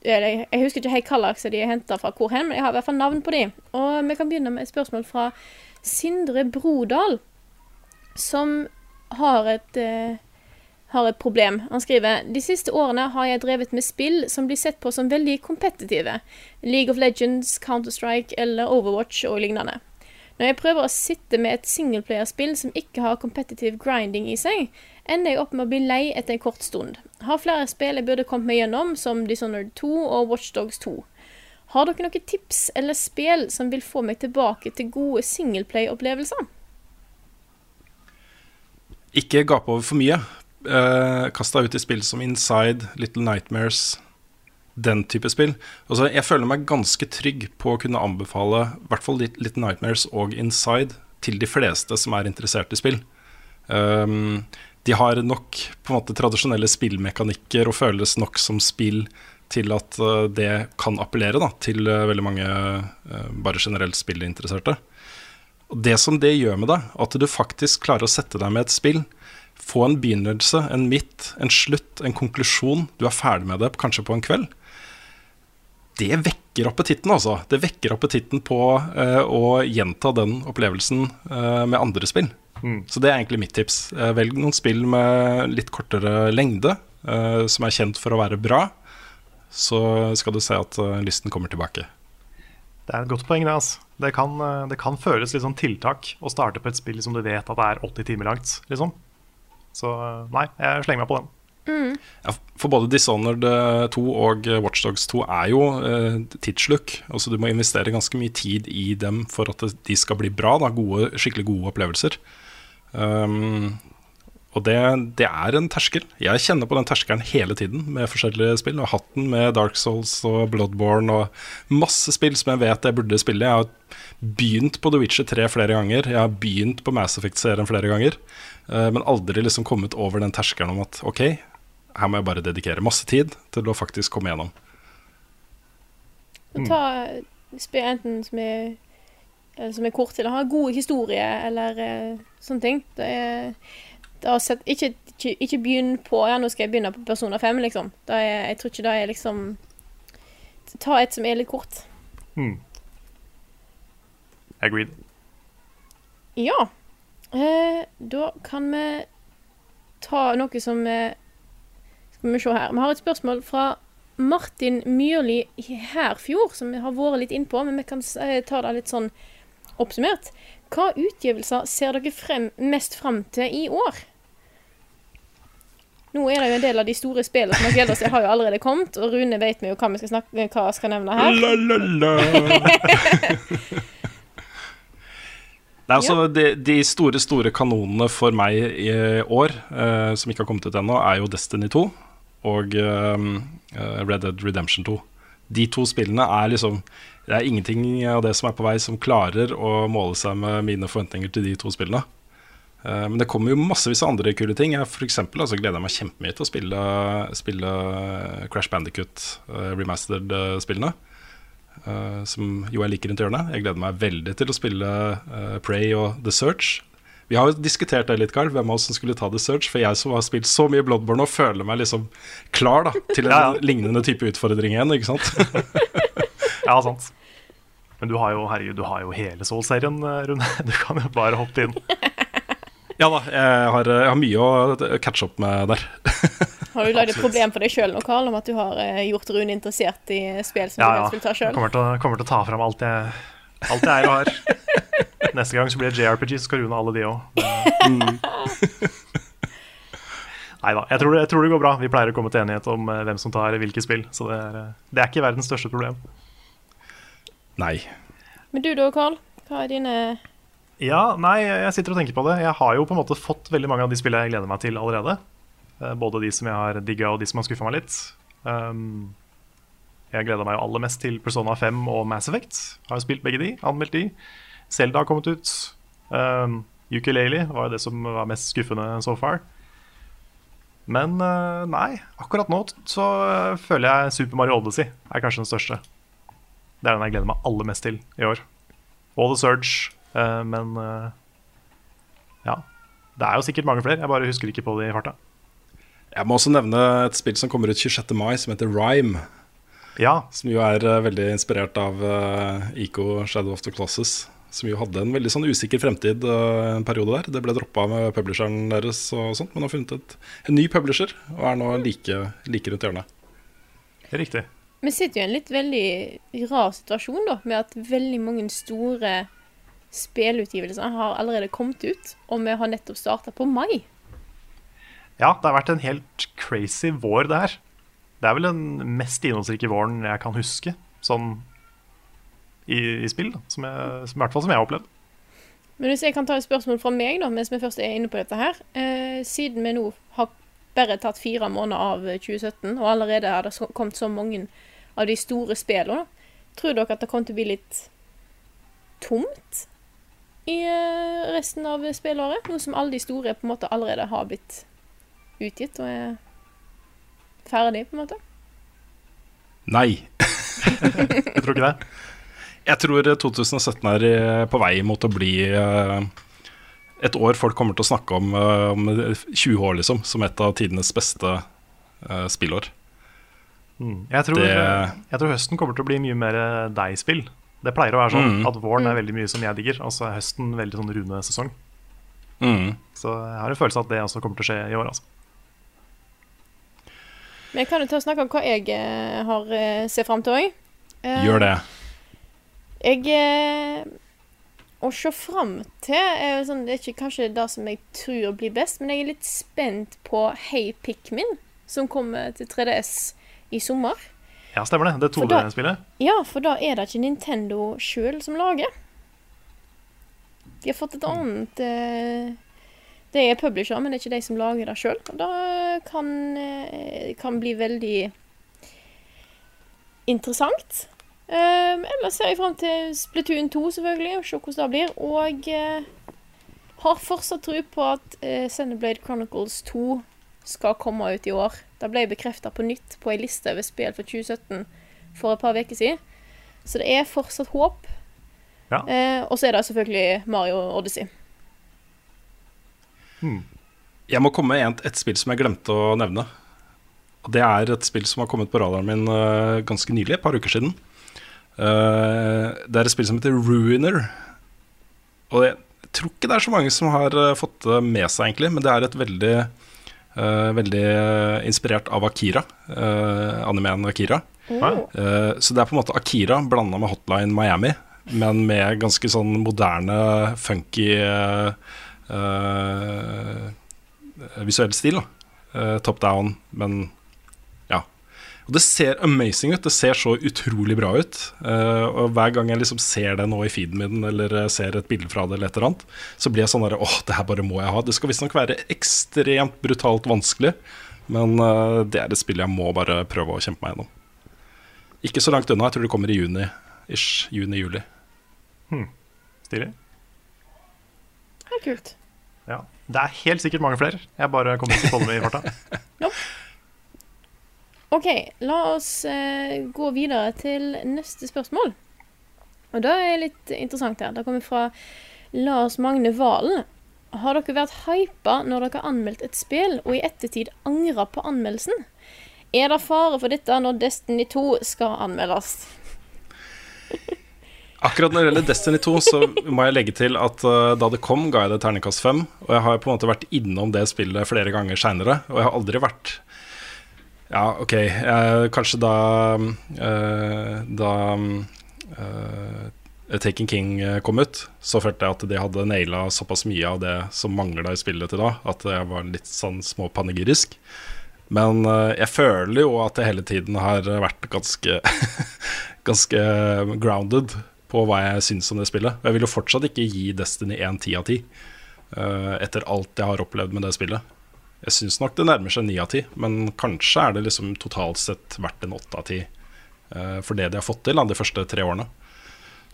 eller, jeg- husker ikke helt hva slags de er henta fra hvor hen, men jeg har i hvert fall navn på de. Og vi kan begynne med et spørsmål fra Sindre Brodal, som har et eh, har et problem. Han skriver De siste årene har jeg drevet med spill som blir sett på som veldig kompetitive. League of Legends, Counter-Strike eller Overwatch og lignende. Når jeg prøver å sitte med et singelplayerspill som ikke har kompetitiv grinding i seg, ender jeg opp med å bli lei etter en kort stund. Har flere spill jeg burde kommet meg gjennom, som Dishonored 2 og Watchdogs 2. Har dere noen tips eller spill som vil få meg tilbake til gode singleplay-opplevelser? Ikke gape over for mye. Eh, Kast deg ut i spill som Inside, Little Nightmares, den type spill. Altså, jeg føler meg ganske trygg på å kunne anbefale i hvert fall Little Nightmares og Inside til de fleste som er interessert i spill. Um, de har nok på en måte tradisjonelle spillmekanikker og føles nok som spill til at eh, det kan appellere da, til eh, veldig mange eh, bare generelt spillinteresserte. Og det som det gjør med deg, at du faktisk klarer å sette deg med et spill, få en begynnelse, en midt, en slutt, en konklusjon, du er ferdig med det kanskje på en kveld, det vekker appetitten, altså. Det vekker appetitten på uh, å gjenta den opplevelsen uh, med andre spill. Så det er egentlig mitt tips. Eh, velg noen spill med litt kortere lengde, som er kjent for å være bra. Så skal du se at lysten kommer tilbake. Det er et godt poeng, det. altså. Det kan, det kan føles litt sånn tiltak å starte på et spill som du vet at det er 80 timer langt. liksom. Så nei, jeg slenger meg på den. Ja, for både Dishonored eh, 2 og eh, Watchdogs 2 er jo eh, tidssluk. Altså Du må investere ganske mye tid i dem for at de skal bli bra. Da, gode, skikkelig gode opplevelser. Um, og det, det er en terskel. Jeg kjenner på den terskelen hele tiden med forskjellige spill. Og hatt den med Dark Souls og Bloodborne og masse spill som jeg vet jeg burde spille. Jeg har begynt på The Witcher 3 flere ganger. Jeg har begynt på Mass Effect-serien flere ganger. eh, men aldri liksom kommet over den terskelen om at ok, her må jeg bare dedikere masse tid til å faktisk komme gjennom. Mm. ta spill enten som er eller som er kort, eller har gode historier, eller uh, sånne ting. Det er, det sett, ikke, ikke, ikke begynn på Ja, nå skal jeg begynne på Persona 5, liksom. Det er, jeg tror ikke det er liksom Ta et som er litt kort. Agreed. Ja. Eh, da kan vi ta noe som eh, vi se her. Vi har et spørsmål fra Martin Myrli Herfjord, som vi har vært litt innpå, men vi kan eh, ta det litt sånn oppsummert. Hva utgivelser ser dere frem, mest frem til i år? Nå er det jo en del av de store spillene som har oss, seg, har jo allerede kommet, og Rune vet vi jo hva vi skal, snakke, hva jeg skal nevne her. La, la, la. Nei, altså, de, de store store kanonene for meg i år, eh, som ikke har kommet ut ennå, er jo Destiny 2 og eh, Red Dead Redemption 2. De to spillene er liksom Det er ingenting av det som er på vei, som klarer å måle seg med mine forventninger til de to spillene. Eh, men det kommer jo massevis av andre kule ting. Jeg for eksempel, altså, gleder jeg meg kjempemye til å spille, spille Crash Bandicut uh, remastered-spillene. eh, som jo jeg liker rundt hjørnet. Jeg gleder meg veldig til å spille eh, Prey og The Search. Vi har jo diskutert det litt, Carl, hvem av oss som skulle ta The Search. For jeg som har spilt så mye Bloodborne og føler meg liksom klar da, til en Ja, ja. lignende type utfordring igjen. ikke sant? Ja, sant. Men du har jo, herregud, du har jo hele Soul-serien, eh, Rune. Du kan jo bare hoppe inn. Ja da, jeg har, jeg har mye å catche opp med der. Har du lagd et problem for deg sjøl nå, Karl, om at du har eh, gjort Rune interessert i spill som Ja, du ja. helst vil ta sjøl? kommer til, å- kommer til å ta fram alt jeg, alt jeg er og har. Neste gang så blir det JRPG, så skal Rune alle de òg. Nei da. Jeg, tror det- jeg tror det går bra. Vi pleier å komme til enighet om eh, hvem som tar hvilke spill. Så det er, eh, det er ikke verdens største problem. Nei. Men du da, Carl? Hva er dine Ja, nei, jeg sitter og tenker på det. Jeg har jo på en måte fått veldig mange av de spillene jeg gleder meg til allerede. Eh, Både de som jeg har digga, og de som har skuffa meg litt. Um, jeg gleda meg jo aller mest til Persona 5 og Mass Effect. Har jo spilt begge de, anmeldt de. Zelda har kommet ut. Um, Ukulele var jo det som var mest skuffende so far. Men uh, nei, akkurat nå så eh, føler jeg Super Mario Odyssey er kanskje den største. Det er den jeg gleder meg aller mest til i år. Og The Surge. Uh, men uh, ja. Det er jo sikkert mange flere. Jeg bare husker ikke på det i farta. Jeg må også nevne et spill som kommer ut 26. mai, som heter Rhyme. Ja, Som jo er eh, veldig inspirert av uh, ICO Shadow of the Colossus. Som jo hadde en veldig sånn usikker fremtid eh, en periode der. Det ble droppa med publisheren deres og sånt, men har funnet et, en ny publisher og er nå like, like rundt hjørnet. det er riktig. Vi sitter jo i en litt veldig rar situasjon, da, med at veldig mange store spillutgivelser har allerede kommet ut, og vi har nettopp starta på mai. Ja, det har vært en helt crazy vår, det her. Det er vel den mest innholdsrike våren jeg kan huske, sånn i, i spill, da, som, jeg, som i hvert fall som jeg har opplevd. Men hvis jeg kan ta et spørsmål fra meg, da, mens vi først er inne på dette her. Eh, siden vi nå har bare tatt fire måneder av 2017, og allerede har det kommet så mange av de store spillene, tror dere at det kommer til å bli litt tomt i eh, resten av spillåret? Nå som alle de store på en måte allerede har blitt utgitt og er ferdig, på en måte? Nei. Jeg tror ikke det. Jeg tror 2017 er eh, på vei mot å bli eh, et år folk kommer til å snakke om eh, om 20 år, liksom, som et av tidenes beste eh, spillår. Mm. Jeg, tror, Det- jeg tror høsten kommer til å bli mye mer deg-spill. Det pleier å være sånn Mm. at våren er veldig mye som jeg digger, og så er høsten veldig sånn Rune-sesong. Mm. Så jeg har en følelse av at det også kommer til å skje i år. altså. Men jeg kan jo ta og snakke om hva jeg eh, har eh, ser fram til òg. Gjør det. Jeg eh, Å se fram til er sånn, Det er ikke kanskje det som jeg tror blir best, men jeg er litt spent på Hey Pikmin, som kommer til 3DS i sommer. Ja, stemmer det. Det er da- 2D-spillet. Ja, for da er det ikke Nintendo sjøl som lager. De har fått et annet eh, Det er publisher, men det er ikke de som lager det sjøl. Og det kan, eh, kan bli veldig interessant. Um, ellers ser jeg fram til Splatoon 2, selvfølgelig, og se hvordan det blir. Og uh, har fortsatt tro på at uh, Xenoblade Chronicles 2 skal komme ut i år. Det ble bekrefta på nytt på ei liste over spill for 2017 for et par uker siden. Så det er fortsatt håp. Ja. Uh, og så er det selvfølgelig Mario Odyssey. Jeg må komme med et, et spill som jeg glemte å nevne. Og Det er et spill som har kommet på radaren min uh, ganske nylig, et par uker siden. Eh, det er et spill som heter Ruiner. Og jeg tror ikke det er så mange som har eh, fått det med seg, egentlig, men det er et veldig Eh, veldig inspirert av Akira, animeen Akira. Oh. Så det er på en måte Akira blanda med Hotline Miami, men med ganske sånn moderne, funky visuell stil. da. Top down, men. Og det ser amazing ut. Det ser så utrolig bra ut. Eh, og hver gang jeg liksom ser det nå i feeden min, eller eh, ser et bilde fra det, eller et eller annet, så blir jeg sånn der åh, det her bare må jeg ha. Det skal visstnok være ekstremt brutalt vanskelig, men eh, det er et spill jeg må bare prøve å kjempe meg gjennom. Ikke så langt unna. Jeg tror det kommer i juni. Ish. Juni-juli. Stilig. Det er kult. Ja. Det er helt sikkert mange flere. Jeg bare kommer ikke på dem i farta. OK, la oss eh, gå videre til neste spørsmål. Og det er litt interessant her. Det kommer fra Lars Magne Valen. Har dere vært hypa når dere har anmeldt et spill, og i ettertid angra på anmeldelsen? Er det fare for dette når Destiny 2 skal anmeldes? Akkurat når det gjelder Destiny 2, så må jeg legge til at uh, da det kom, ga jeg det terningkast 5. Og jeg har på en måte vært innom det spillet flere ganger seinere, og jeg har aldri vært Ja, OK, Eh, kanskje da eh, Da uh, Taken King eh, kom ut, så følte jeg at de hadde naila såpass mye av det som mangla i spillet til da, at jeg var litt sånn småpanegyrisk. Men eh, jeg føler jo at jeg hele tiden har vært ganske Ganske grounded på hva jeg syns om det spillet. Og jeg vil jo fortsatt ikke gi Destiny 1 10 av 10 eh, etter alt jeg har opplevd med det spillet. Jeg syns nok det nærmer seg 9 av 10, men kanskje er det liksom totalt sett verdt en 8 av 10 eh, for det de har fått til de første tre årene.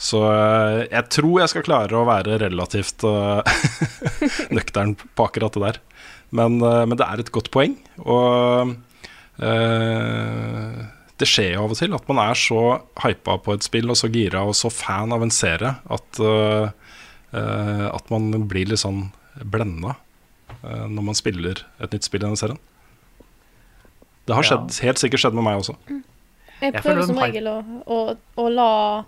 Så eh, jeg tror jeg skal klare å være relativt eh, nøktern på akkurat det der. Men, men det er et godt poeng. Og eh, det skjer jo av og til at man er så hypa på et spill og så gira og så fan av en serie at, eh, at man blir litt sånn blenda når man spiller et nytt spill i denne serien. Det har Ja. helt sikkert skjedd med meg også. Jeg Jeg prøver som regel å, å, å la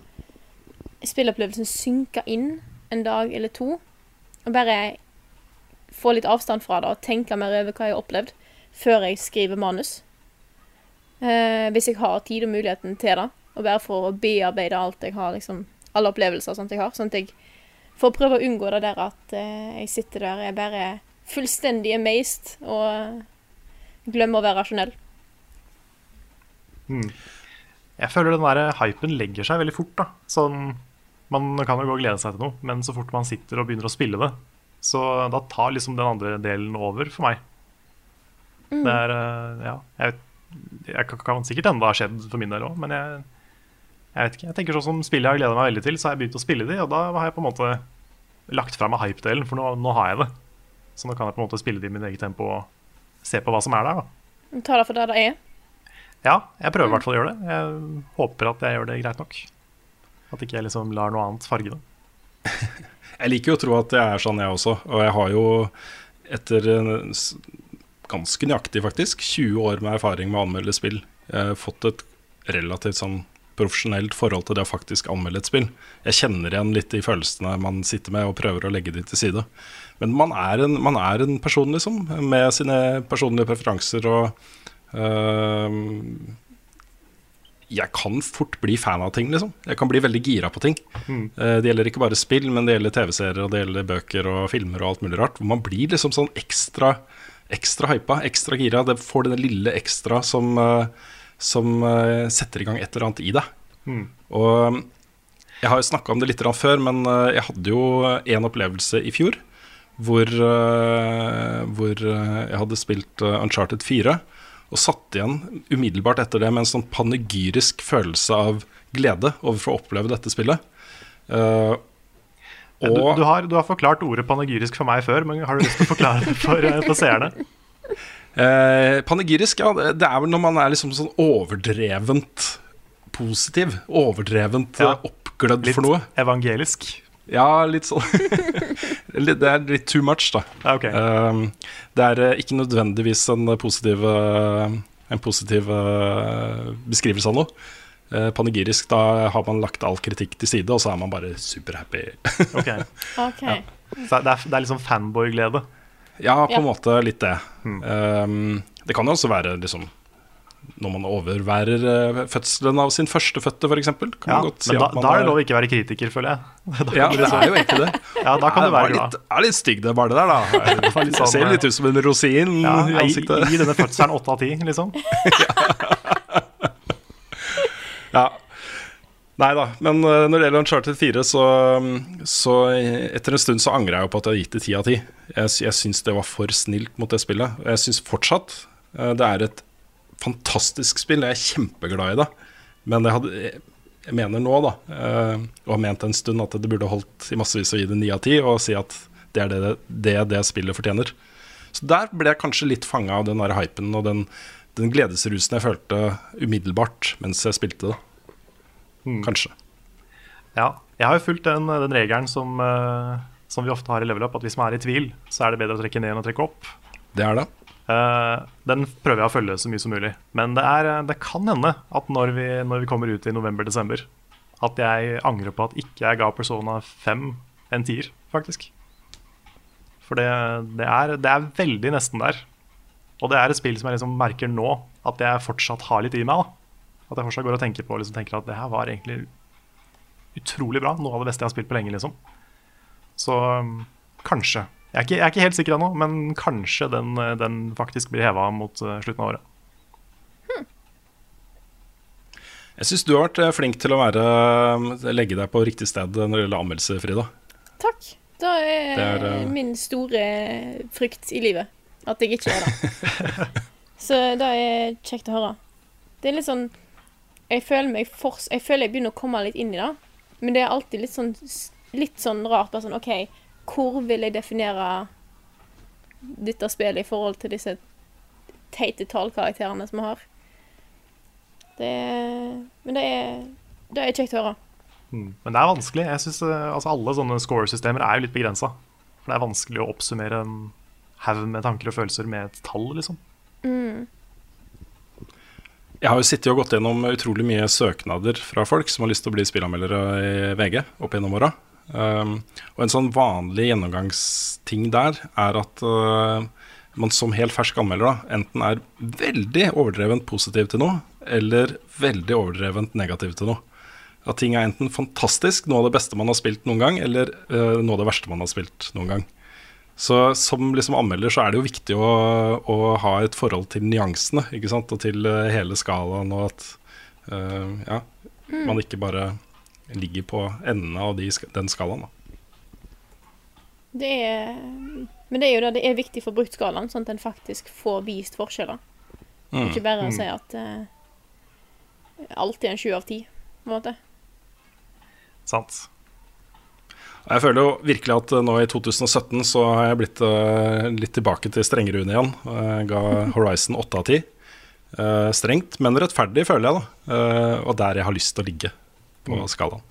spillopplevelsen synke inn en dag eller to. Og bare få litt avstand fra det og tenke mer over hva jeg har opplevd, før jeg skriver manus. Eh, hvis jeg har tid og muligheten til det. Og bare for å bearbeide alt jeg har, liksom, alle opplevelser sånt jeg har. Sånn at jeg For å prøve å unngå det der at eh, jeg sitter der og er bare fullstendig amazed og glemmer å være rasjonell. Jeg føler den der hypen legger seg veldig fort. da Sånn, Man kan jo gå og glede seg til noe, men så fort man sitter og begynner å spille det, så da tar liksom den andre delen over for meg. Det er eh, Ja, jeg, jeg kan, sikkert det har skjedd for min del òg, men jeg, jeg vet ikke. Jeg tenker sånn som spillet jeg har gleda meg veldig til, så har jeg begynt å spille de, og da har jeg på en måte lagt fra meg hype-delen, for nå, nå har jeg det. Så nå kan jeg på en måte spille det i mitt eget tempo og se på hva som er der. da Ta det for det det er. Ja, jeg prøver i hvert fall å gjøre det. Jeg håper at jeg gjør det greit nok. At ikke jeg liksom lar noe annet farge det. Jeg liker jo å tro at jeg er sånn, jeg også. Og jeg har jo, etter ganske nøyaktig faktisk, 20 år med erfaring med å anmelde spill, jeg har fått et relativt sånn profesjonelt forhold til det å faktisk anmelde et spill. Jeg kjenner igjen litt de følelsene man sitter med, og prøver å legge de til side. Men man er en, man er en person, liksom, med sine personlige preferanser og øhm, jeg kan fort bli fan av ting, liksom. Jeg kan bli veldig gira på ting. Eh, Det gjelder ikke bare spill, men det gjelder TV-serier, og det gjelder bøker og filmer og alt mulig rart. Hvor man blir liksom sånn ekstra, ekstra hypa, ekstra gira. Det får det lille ekstra som, eh, som eh, setter i gang et eller annet i deg. Og jeg har jo snakka om det litt før, men jeg hadde jo en opplevelse i fjor hvor, eh, hvor eh, jeg hadde spilt eh, Uncharted 4 og satt igjen umiddelbart etter det med en sånn panegyrisk følelse av glede overfor å oppleve dette spillet. Uh, og, Du, du, har, du har forklart ordet panegyrisk for meg før, men har du lyst til å forklare det for, for seerne? eh, panegyrisk, ja, det er vel når man er liksom sånn overdrevent positiv. Overdrevent Ja. oppglødd Litt for noe. evangelisk. Ja, litt sånn. Det er litt too much, da. Okay. Um, det er eh, ikke nødvendigvis en positiv, eh, en positiv eh, beskrivelse av noe. Eh, panegyrisk, da har man lagt all kritikk til side, og så er man bare superhappy. okay. OK. Så det er, det er liksom fanboy-glede. Ja, på Ja. en måte litt det. Um, det kan jo også være liksom når man overværer eh, fødselen av sin førstefødte, f.eks. Kan Ja, si men da, da er det lov å ikke være kritiker, føler jeg. Ja, det er jo egentlig det. ja, da kan du det være glad. litt, er litt stygg, det barnet der, da. Det litt sånn, Ser litt ut som en rosin ja, i ansiktet. Gi denne fødselen åtte av ti, liksom. Ja. Nei da, men eh, når det gjelder Uncharted 4, så, så etter en stund så angrer jeg jo på at jeg har gitt det ti av ti. Jeg, jeg syns det var for snilt mot det spillet. Jeg syns fortsatt eh, det er et fantastisk spill. Jeg er kjempeglad i det. Men jeg, hadde, jeg mener nå, da, eh, og har ment en stund, at det burde holdt i massevis å gi det ni av ti, og si at det er det det, det spillet fortjener. Så der ble jeg kanskje litt fanga av den der hypen og den, den gledesrusen jeg følte umiddelbart mens jeg spilte det. Kanskje. Ja, jeg har jo fulgt den, den regelen som, eh, som vi ofte har i level up, at hvis man er i tvil, så er det bedre å trekke ned enn å trekke opp. Det er det. Eh, den prøver jeg å følge så mye som mulig. Men det, er, det kan hende at når vi, når vi kommer ut i november-desember, at jeg angrer på at ikke jeg ga Persona 5 en tier, faktisk. For det, det, er, det er veldig nesten der. Og det er et spill som jeg liksom merker nå at jeg fortsatt har litt i meg. da At jeg fortsatt går og tenker på liksom tenker at det her var egentlig utrolig bra. Noe av det beste jeg har spilt på lenge, liksom. Så um, kanskje. Jeg er, ikke, jeg er ikke helt sikker ennå, men kanskje den, eh, den faktisk blir heva mot eh, slutten av året. Jeg syns du har vært eh, flink til å være, legge deg på riktig sted når det gjelder anmeldelse, Frida. Takk. Det er, Det er, uh... min store frykt i livet. At jeg ikke er det. Så det er kjekt å høre. Det er litt sånn Jeg føler meg for, Jeg føler jeg begynner å komme litt inn i det. Men det er alltid litt sånn, litt sånn rart. Bare sånn OK, hvor vil jeg definere dette spillet i forhold til disse teite tallkarakterene som vi har? Det er Men det er, det er kjekt å høre. Mm. Men det er vanskelig. Jeg synes, eh, altså Alle sånne score-systemer er jo litt begrensa. For det er vanskelig å oppsummere en haug med tanker og følelser med et tall, liksom. Jeg har jo sittet og gått gjennom utrolig mye søknader fra folk som har lyst til å bli spillanmeldere i VG opp gjennom åra. Um, og en sånn vanlig gjennomgangsting der er at uh, man som helt fersk anmelder da, enten er veldig overdrevent positiv til noe, eller veldig overdrevent negativ til noe. At ting er enten fantastisk, noe av det beste man har spilt noen gang, eller uh, noe av det verste man har spilt noen gang. Så som liksom anmelder så er det jo viktig å, å ha et forhold til nyansene, og til eh, hele skalaen, og at uh, ja, man ikke bare ligger på endene av de, den skalaen. Da. Det er Men det er jo det, det er viktig for bruktskalaen, sånn at en faktisk får vist forskjeller. Ikke bare å si at uh, alt er en sju av ti, på en måte. Sant? Og Jeg føler jo virkelig at eh, nå i 2017 så har jeg blitt uh, litt tilbake til strengerune igjen. Jeg ga Horizon 8 av 10. Uh, strengt, men rettferdig, føler jeg. da Uh, Og der jeg har lyst til å ligge på skalaen.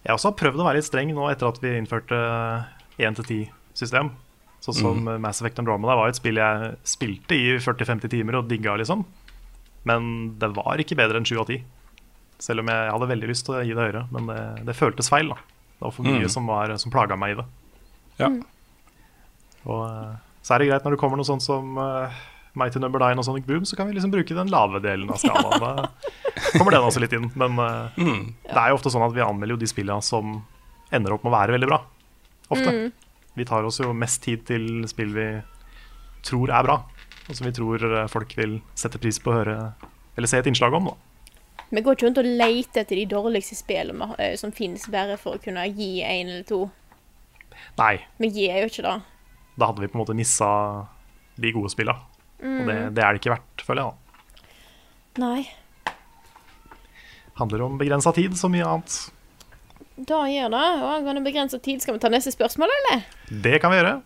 Jeg også har prøvd å være litt streng nå etter at vi innførte 1-10-system. Sånn som Mass Effect Andromeda var et spill jeg spilte i 40-50 timer og digga, liksom. Men det var ikke bedre enn 7 av 10. Selv om jeg hadde veldig lyst til å gi det høyere. Men det, det føltes feil. da Det var for mye som, var, som plaga meg i det. Ja. Og eh, så er det greit når det kommer noe sånt som uh, Mighty Number 9 og Sonic Boom, så kan vi liksom bruke den lave delen av skalaen. Da kommer den også litt inn. Men eh, det er jo ofte sånn at vi anmelder jo de spillene som ender opp med å være veldig bra. Ofte. Vi tar oss jo mest tid til spill vi tror er bra, og som vi tror eh, folk vil sette pris på å høre eller se et innslag om. da Vi går ikke rundt og leter etter de dårligste spillene eh, som finnes, bare for å kunne gi én eller to. Nei, Vi gir jo ikke det. da hadde vi på en måte missa de gode spilla. Og det, det er det ikke verdt, føler jeg. da Nei. Handler om begrensa tid, som mye annet. Da gjør det. Og angående begrenset tid, skal vi ta neste spørsmål, eller? Det kan vi gjøre.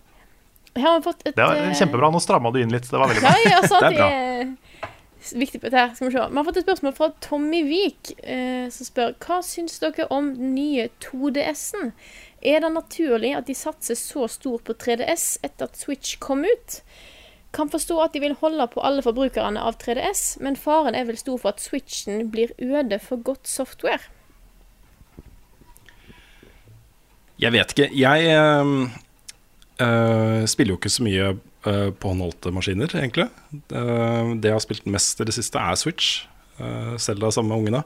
Her har vi fått et Det var eh, kjempebra. Nå stramma du inn litt. Det var veldig bra. Ja, Det er bra. er viktig på dette her. Skal vi se. Vi har fått et spørsmål fra Tommy Vik, eh, som spør hva syns dere om den nye 2DS-en. Er det naturlig at de satser så stort på 3DS etter at Switch kom ut? Kan forstå at de vil holde på alle forbrukerne av 3DS, men faren er vel stor for at Switchen blir øde for godt software. Jeg vet ikke. Jeg, øh, spiller jo ikke så mye øh, på håndholdte maskiner, egentlig. Det jeg har spilt mest i det siste, er Switch. Uh, Selda sammen med ungene.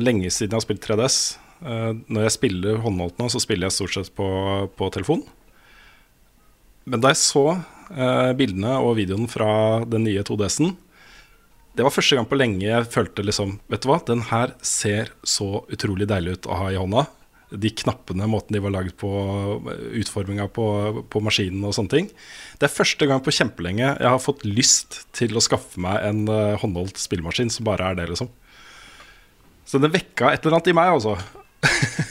Lenge siden jeg har spilt 3DS. Eh, når jeg spiller håndholdt nå, så spiller jeg stort sett på, på telefon. Men da jeg så bildene og videoen fra den nye 2DS-en, det var første gang på lenge jeg følte liksom Vet du hva, den her ser så utrolig deilig ut å ha i hånda. De knappene, måten de var lagd på, utforminga på, på maskinen og sånne ting. Det er første gang på kjempelenge jeg har fått lyst til å skaffe meg en eh, håndholdt spillemaskin som bare er det, liksom. Så det vekka et eller annet i meg, altså.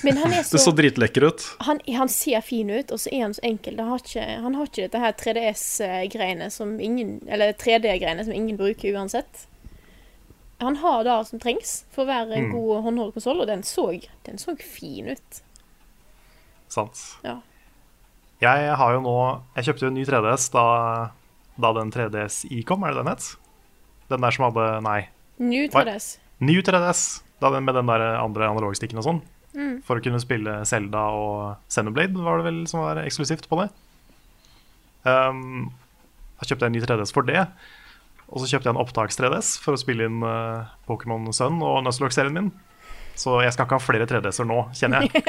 Men han er Det så så dritlekker ut. han, han ser fin ut, og så er han så enkel. Han har ikke, han har ikke dette her 3DS-greiene som ingen Eller 3D-greiene som ingen bruker uansett. Han har det som trengs for å være en god håndholdt konsoll, og den så, den så fin ut. Sant. Ja. Jeg har jo nå Jeg kjøpte jo en ny 3DS da, da den 3DS-i kom, er det den het? Den der som hadde Nei. New 3DS. New 3DS, da den, med den der andre analogstikken og sånn. For å kunne spille Zelda og Xenoblade, var det vel som var eksklusivt på det. Um, da kjøpte jeg en ny 3DS for det. Og så kjøpte jeg en opptaks-3DS for å spille inn uh, Pokémon Sun og Nuzlocke-serien min. Så jeg skal ikke ha flere 3DS-er nå, kjenner jeg.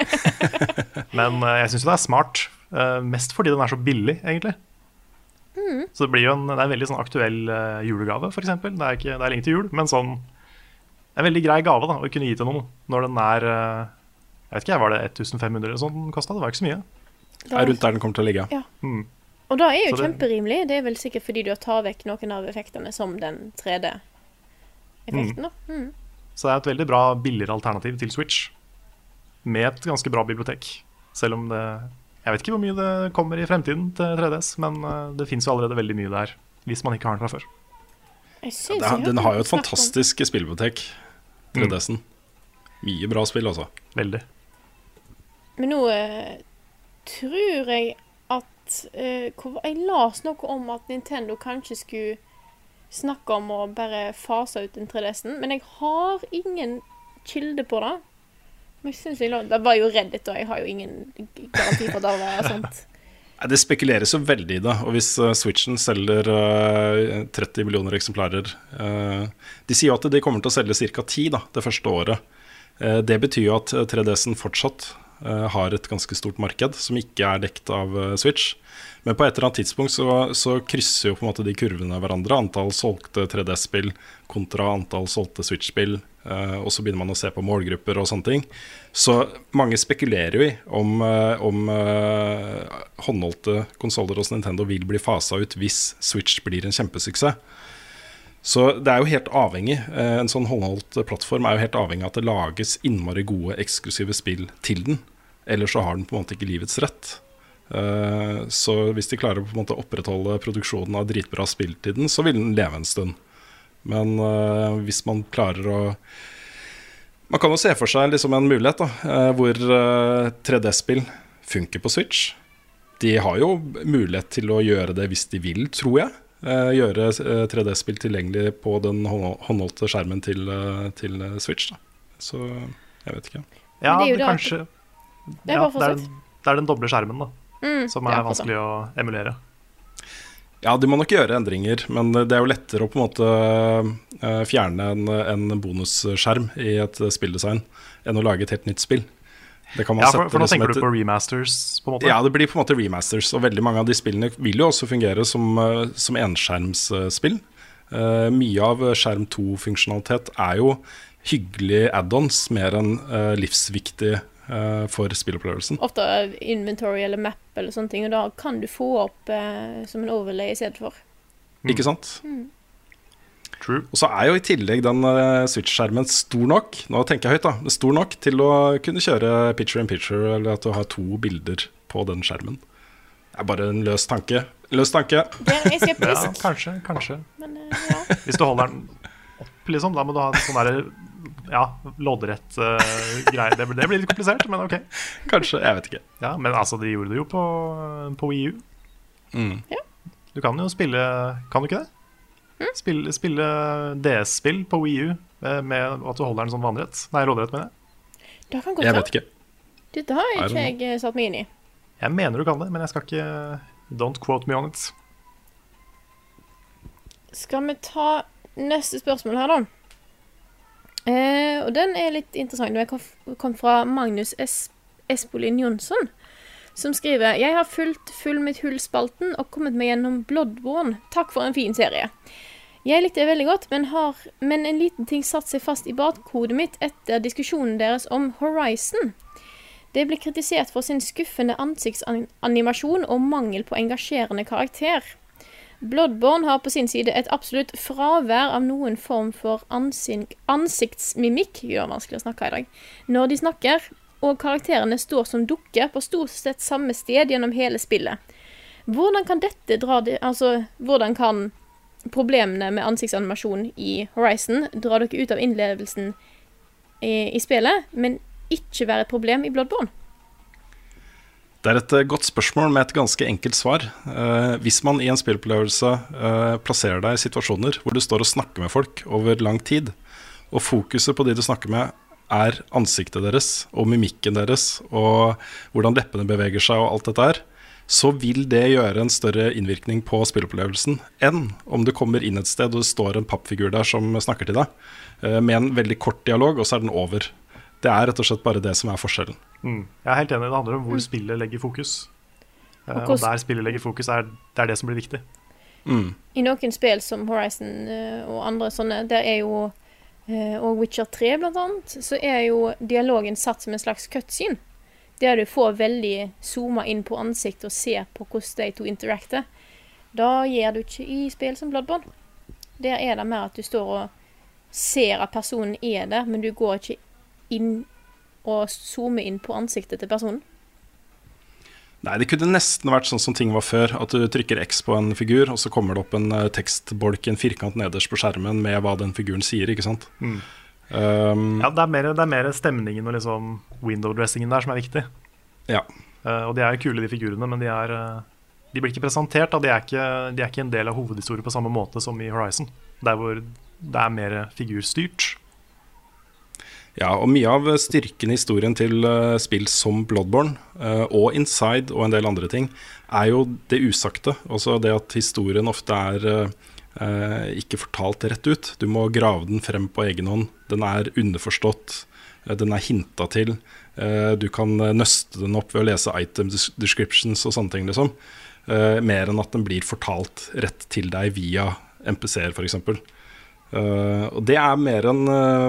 Men uh, jeg syns jo det er smart. uh, mest fordi den er så billig, egentlig. Så det blir jo en, det er en veldig sånn aktuell uh, julegave, f.eks. Det, er ikke- det er lenge til jul, men sånn en veldig grei gave da, å kunne gi til noen når den er Jeg vet ikke, var det 1500 eller sånn den kosta? Det var ikke så mye. Det er rundt der den kommer til å ligge. Ja. Mm. Og det er jo Så kjemperimelig. Det er vel sikkert fordi du har tatt vekk noen av effektene som den 3D-effekten. Mm. Mm. Så det er et veldig bra billigere alternativ til Switch. Med et ganske bra bibliotek. Selv om det Jeg vet ikke hvor mye det kommer i fremtiden til 3DS, men eh, det fins jo allerede veldig mye der. Hvis man ikke har den fra før. Ja, Det, er- den har jo et fantastisk spillbibliotek, 3DS-en. Mye bra spill, altså. Veldig. Men nå eh, tror jeg at eh, hvor, Jeg leste noe om at Nintendo kanskje skulle snakke om å bare fase ut den 3DS-en, men jeg har ingen kilde på det. Men jeg synes jeg la, Det var jo Reddit, og jeg har jo ingen garanti at det var sant. Det spekuleres jo veldig i det. Og hvis eh, Switchen selger eh, 30 millioner eksemplarer eh, De sier jo at de kommer til å selge ca. 10 da, det første året. Eh, det betyr jo at 3DS-en fortsatt eh, har et ganske stort marked som ikke er dekt av eh, Switch. Men på et eller annet tidspunkt så, så krysser jo på en måte de kurvene hverandre. Antall solgte 3DS-spill kontra antall solgte Switch-spill. eh, og så begynner man å se på målgrupper og sånne ting. Så mange spekulerer jo i om, eh, om eh, håndholdte konsoller hos Nintendo vil bli fasa ut hvis Switch blir en kjempesuksess. Så det er jo helt avhengig. eh, En sånn håndholdt plattform er jo helt avhengig av at det lages innmari gode eksklusive spill til den. Ellers så har den på en måte ikke livets rett. Eh, Så hvis de klarer å på en måte opprettholde produksjonen av dritbra spill til den, så vil den leve en stund. Men eh, hvis man klarer å Man kan jo se for seg liksom en mulighet da, eh, hvor eh, 3D-spill funker på Switch. De har jo mulighet til å gjøre det hvis de vil, tror jeg. Eh, gjøre eh, 3D-spill tilgjengelig på den håndholdte skjermen til, eh, til eh, Switch. Da. Så jeg vet ikke. Ja, det er det kanskje Det er ja, det, er, det er den doble skjermen, da. Mm, Som er vanskelig å emulere. Ja, de må nok gjøre endringer, men det er jo lettere å på en måte eh, fjerne en, en bonusskjerm i et spilldesign enn å lage et helt nytt spill. Det kan man Ja, for, sette for nå liksom tenker et- du på remasters, på en måte? Ja, det blir på en måte remasters, og veldig mange av de spillene vil jo også fungere som, eh, som enskjermsspill. Uh, mye av skjerm 2-funksjonalitet er jo hyggelige add-ons mer enn uh, livsviktig uh, for spillopplevelsen. Ofte inventory eller map eller sånne ting, og da kan du få opp som en overlay i stedet for. Ikke sant? True. Og så er jo i tillegg den eh, Switch-skjermen stor nok Nå tenker jeg høyt, da. Stor nok til å kunne kjøre picture in picture, eller at du har to bilder på den skjermen. Det er bare en løs tanke. Løs tanke. Det er Ja, kanskje. kanskje. men eh, ja. Hvis du holder den opp, liksom, da må du ha en sånn derre ja, loddrett uh, greie. Det, det blir litt komplisert, men ok. Kanskje. Jeg vet ikke. Ja, Men altså, de gjorde det jo på, på Wii U. Ja. Du kan jo spille Kan du ikke det? Spille, spille DS-spill på Wii U eh, med at du holder den sånn vannrett. Nei, loddrett, mener jeg. Det kan godt Jeg vet ikke. Dette har ikke jeg satt meg inn i. Jeg mener du kan det, men jeg skal ikke Don't quote me on it. Skal vi ta neste spørsmål her, da? Eh, og den er litt interessant. Den kom fra Magnus es Espolin Jonsson, som skriver Jeg har fulgt Full mitt hull-spalten og kommet meg gjennom Bloodborne. Takk for en fin serie. Jeg likte det veldig godt, men, har, men en liten ting satte seg fast i bakhodet mitt etter diskusjonen deres om Horizon. Det ble kritisert for sin skuffende ansiktsanimasjon og mangel på engasjerende karakter. Bloodborne har på sin side et absolutt fravær av noen form for ansik ansiktsmimikk Gjør det vanskelig å snakke i dag. Når de snakker, og karakterene står som dukker på stort sett samme sted gjennom hele spillet. Hvordan kan dette dra de, Altså, hvordan kan problemene med ansiktsanimasjon i Horizon dra dere ut av innlevelsen i, i spillet, men ikke være et problem i Bloodborne? Det er et eh, godt spørsmål med et ganske enkelt svar. Eh, hvis man i en spillopplevelse eh, plasserer deg i situasjoner hvor du står og snakker med folk over lang tid, og fokuset på de du snakker med er ansiktet deres og mimikken deres og hvordan leppene beveger seg og alt dette her, så vil det gjøre en større innvirkning på spillopplevelsen enn om du kommer inn et sted og det står en pappfigur der som snakker til deg, eh, med en veldig kort dialog, og så er den over. Det er rett og slett bare det som er forskjellen. Mm. Jeg er helt enig. Det handler om hvor spillet legger fokus. Eh, Og Og, der spillet legger fokus, er, det er det som blir viktig. Mm. I noen spill som Horizon eh, og andre sånne, der er jo Og Witcher 3 blant annet, så er jo dialogen satt som en slags cutscene. Der du får veldig zooma inn på ansiktet og ser på hvordan de to interacter. Da gjør du ikke i spill som Bloodborne. Der er det mer at du står og ser at personen er der, men du går ikke inn og zoomer inn på ansiktet til personen. Nei, det kunne nesten vært sånn som ting var før. At du trykker X på en figur, og så kommer det opp en tekstbolk tekstbolk, en firkant nederst på skjermen med hva den figuren sier. ikke sant? Mm. Um, Ja, det er, mer, det er mer stemningen og liksom window-dressingen der som er viktig. ja. Uh, og de er jo kule, de figurene, men de, er, eh, de blir ikke presentert. De, er ikke, de er ikke en del av hovedhistorien på samme måte som i Horizon. Der hvor det er mer figurstyrt. Ja, og mye av styrken i historien til eh, spill som Bloodborne og Inside og en del andre ting, er jo det usagte. Altså det at historien ofte er eh, ikke fortalt rett ut. Du må grave den frem på egen hånd. Den er underforstått. eh, den er hinta til. Eh, du kan nøste den opp ved å lese item descriptions og sånne ting, liksom. Mer enn at den blir fortalt rett til deg via MPC-er, f.eks. Uh, og det er mer en,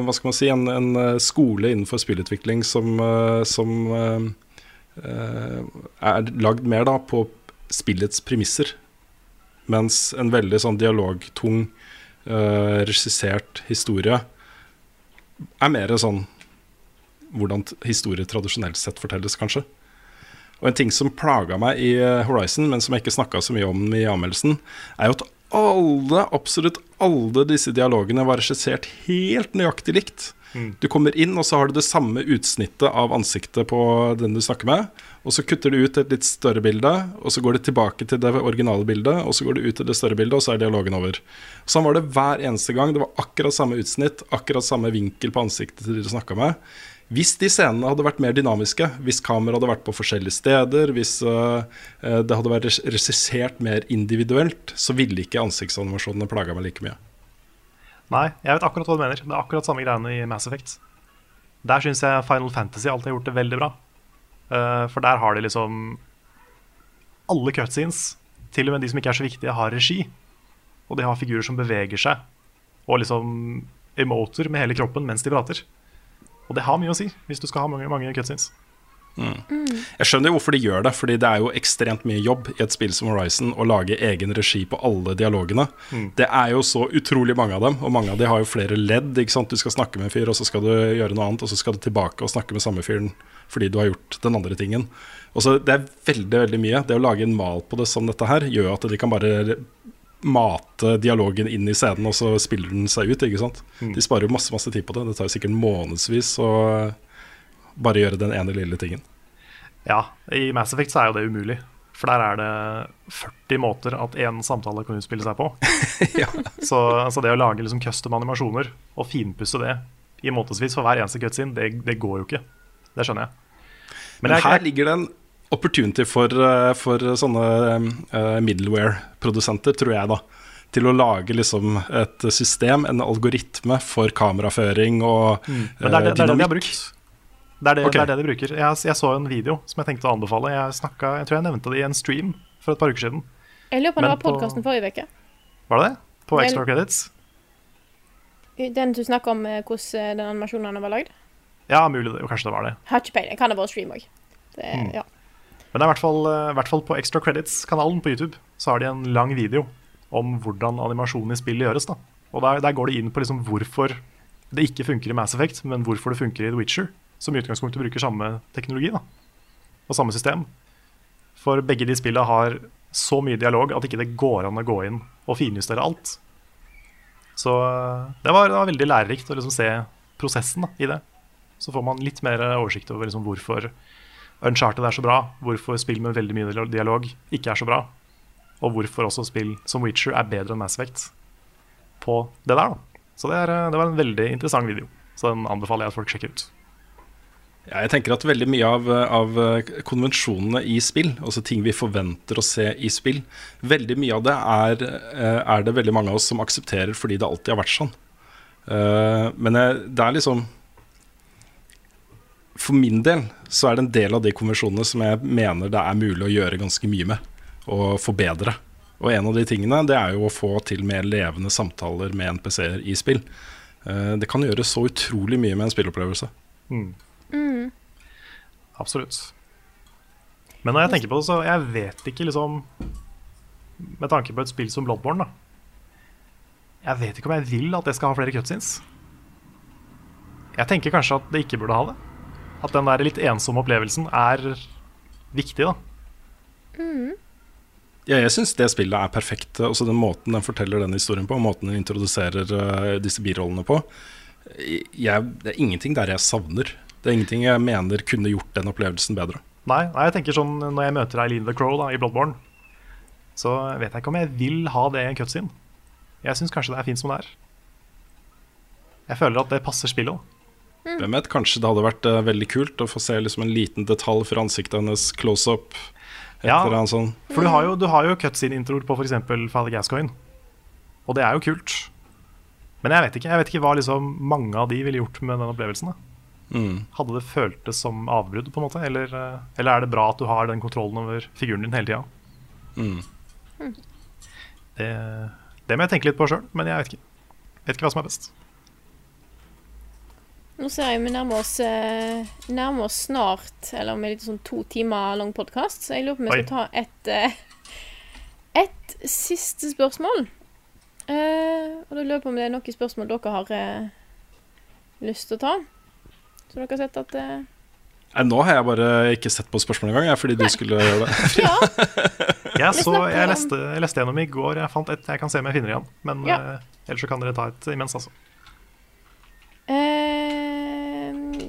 hva skal man si, en, en skole innenfor spillutvikling som, som er lagd mer da på spillets premisser. Mens en veldig sånn dialogtung, uh, regissert historie er mer sånn hvordan historie tradisjonelt sett fortelles, kanskje. Og en ting som plaga meg i uh, Horizon, men som jeg ikke snakka så mye om i anmeldelsen, er jo at alle, absolutt alle disse dialogene var regissert helt nøyaktig likt. Du kommer inn, og så har du det samme utsnittet av ansiktet på den du snakker med. Og så kutter du ut et litt større bilde, og så går det tilbake til det originale bildet. Og så går du ut til det større bildet, og så er dialogen over. Sånn var det hver eneste gang. Det var akkurat samme utsnitt, akkurat samme vinkel på ansiktet til de du snakka med. Hvis de scenene hadde vært mer dynamiske, hvis kameraet hadde vært på forskjellige steder, hvis øh, øh, det hadde vært regissert mer individuelt, så ville ikke ansiktsanimasjonene plaga meg like mye. Nei, jeg vet akkurat hva du mener. Det er akkurat samme greiene i Mass Effect. Der syns jeg Final Fantasy alltid har gjort det veldig bra. Eh, for der har de liksom Alle cutscenes, til og med de som ikke er så viktige, har regi. Og de har figurer som beveger seg, og liksom emoter med hele kroppen mens de prater. Og det har mye å si hvis du skal ha mange, mange cutscenes. Jeg skjønner jo hvorfor de gjør det, fordi det er jo ekstremt mye jobb i et spill som Horizon å lage egen regi på alle dialogene. Det er jo så utrolig mange av dem, og mange av de har jo flere ledd. Du skal snakke med en fyr, og så skal du gjøre noe annet, og så skal du tilbake og snakke med samme fyren fordi du har gjort den andre tingen. Og så Det er veldig veldig mye. Det å lage en mal på det som dette her, gjør at de kan bare mate dialogen inn i scenen, og så spiller den seg ut. ikke sant? De sparer jo masse masse tid på det. Det tar jo sikkert månedsvis å bare gjøre den ene lille tingen. Ja, i Mass Effect så er jo det umulig. For der er det 40 måter at én samtale kan utspille seg på. så, så det å lage liksom custom animasjoner og finpusse det i månedsvis for hver eneste cutscene, det, det går jo ikke. Det skjønner jeg. Men Men her jeg, ligger det en opportunity for, eh, for sånne uh, middleware-produsenter, tror jeg, da. Til å lage liksom et system, en algoritme for kameraføring og Men det er det, det, er det de har dynamikk. brukt. Det er det, okay. det er det de bruker. Jeg, jeg så en video som jeg tenkte å anbefale. Jeg, snakket, jeg tror jeg nevnte det i en stream for et par uker siden. Jeg lurer på om det var podkasten forrige uke. Var det det? På Vel- Extra Credits? Den du snakker om eh, hvordan eh, den animasjonen var lagd. Ja, mulig det. Kanskje det var det. Har ikke peiling. Kan det være stream òg. Mm. Ja. Men det er i hvert fall, eh, i hvert fall på Extra Credits-kanalen på YouTube så har de en lang video om hvordan animasjon i spill gjøres. da. Og der, der går de inn på liksom hvorfor det ikke funker i Mass Effect, men hvorfor det funker i The Witcher, som i utgangspunktet bruker samme teknologi da. og samme system. For begge de spillene har så mye dialog at ikke det går an å gå inn og finjustere alt. Så eh, det var, det var veldig lærerikt å liksom se prosessen da, i det. Så får man litt mer oversikt over liksom hvorfor Uncharted er så bra, hvorfor spill med veldig mye dialog ikke er så bra, og hvorfor også spill som Witcher er bedre enn Mass Effect på det der. da. Så det, er, det var en veldig interessant video, så den anbefaler jeg at folk sjekker ut. Ja, jeg tenker at veldig mye av, av konvensjonene i spill, altså ting vi forventer å se i spill, veldig mye av det er, eh, er det veldig mange av oss som aksepterer fordi det alltid har vært sånn. Eh, Men det er liksom For min del så er det en del av de konvensjonene som jeg mener det er mulig å gjøre ganske mye med, og forbedre. Og en av de tingene det er jo å få til mer levende samtaler med NPC-er i spill. Eh, Det kan gjøre så utrolig mye med en spillopplevelse. Absolutt. Men når jeg tenker på det, så jeg vet ikke liksom Med tanke på et spill som Bloodborne, da. Jeg vet ikke om jeg vil at det skal ha flere cutscenes. Jeg tenker kanskje at det ikke burde ha det. At den der litt ensomme opplevelsen er viktig, da. Ja, jeg syns det spillet er perfekt. Også den måten den forteller den historien på, måten den introduserer eh, disse birollene på. Jeg, det er ingenting der jeg savner. Det er ingenting jeg mener kunne gjort den opplevelsen bedre. Nei, nei, jeg tenker sånn når jeg møter Eileen the Crow da, i Bloodborne, så vet jeg ikke om jeg vil ha det i en cutscene. Jeg syns kanskje det er fint som det er. Jeg føler at det passer spillet òg. Hvem vet, Kanskje det hadde vært uh, veldig kult å få se liksom en liten detalj fra ansiktet hennes close up. Ja. eller sånn. For du har jo, du har jo cutscene-introer på f.eks. Father Gascoigne. Og det er jo kult. Men jeg vet ikke jeg vet ikke hva liksom mange av de ville gjort med den opplevelsen. da Mm. Hadde det føltes som avbrudd, på en måte? Eller, eh, eller er det bra at du har den kontrollen over figuren din hele tida? Mm. Det, det må jeg tenke litt på sjøl, men jeg vet ikke. Vet ikke hva som er best. Nå ser jeg vi nærmer oss, eh, nærmer oss snart Eller om det er litt sånn to timer lang podkast, så jeg lurer på om vi skal ta et eh, Et siste spørsmål. Eh, og da lurer jeg på om det er noen spørsmål dere har lyst til å ta. Så dere har sett at eh, Nei, nå har jeg bare ikke sett på spørsmålet engang, fordi du skulle gjøre det. Ja. Jeg, så, jeg, leste, jeg leste gjennom i går. Jeg fant et jeg kan se om jeg finner igjen. Men Ja. uh, ellers så kan dere ta et imens, altså. Uh,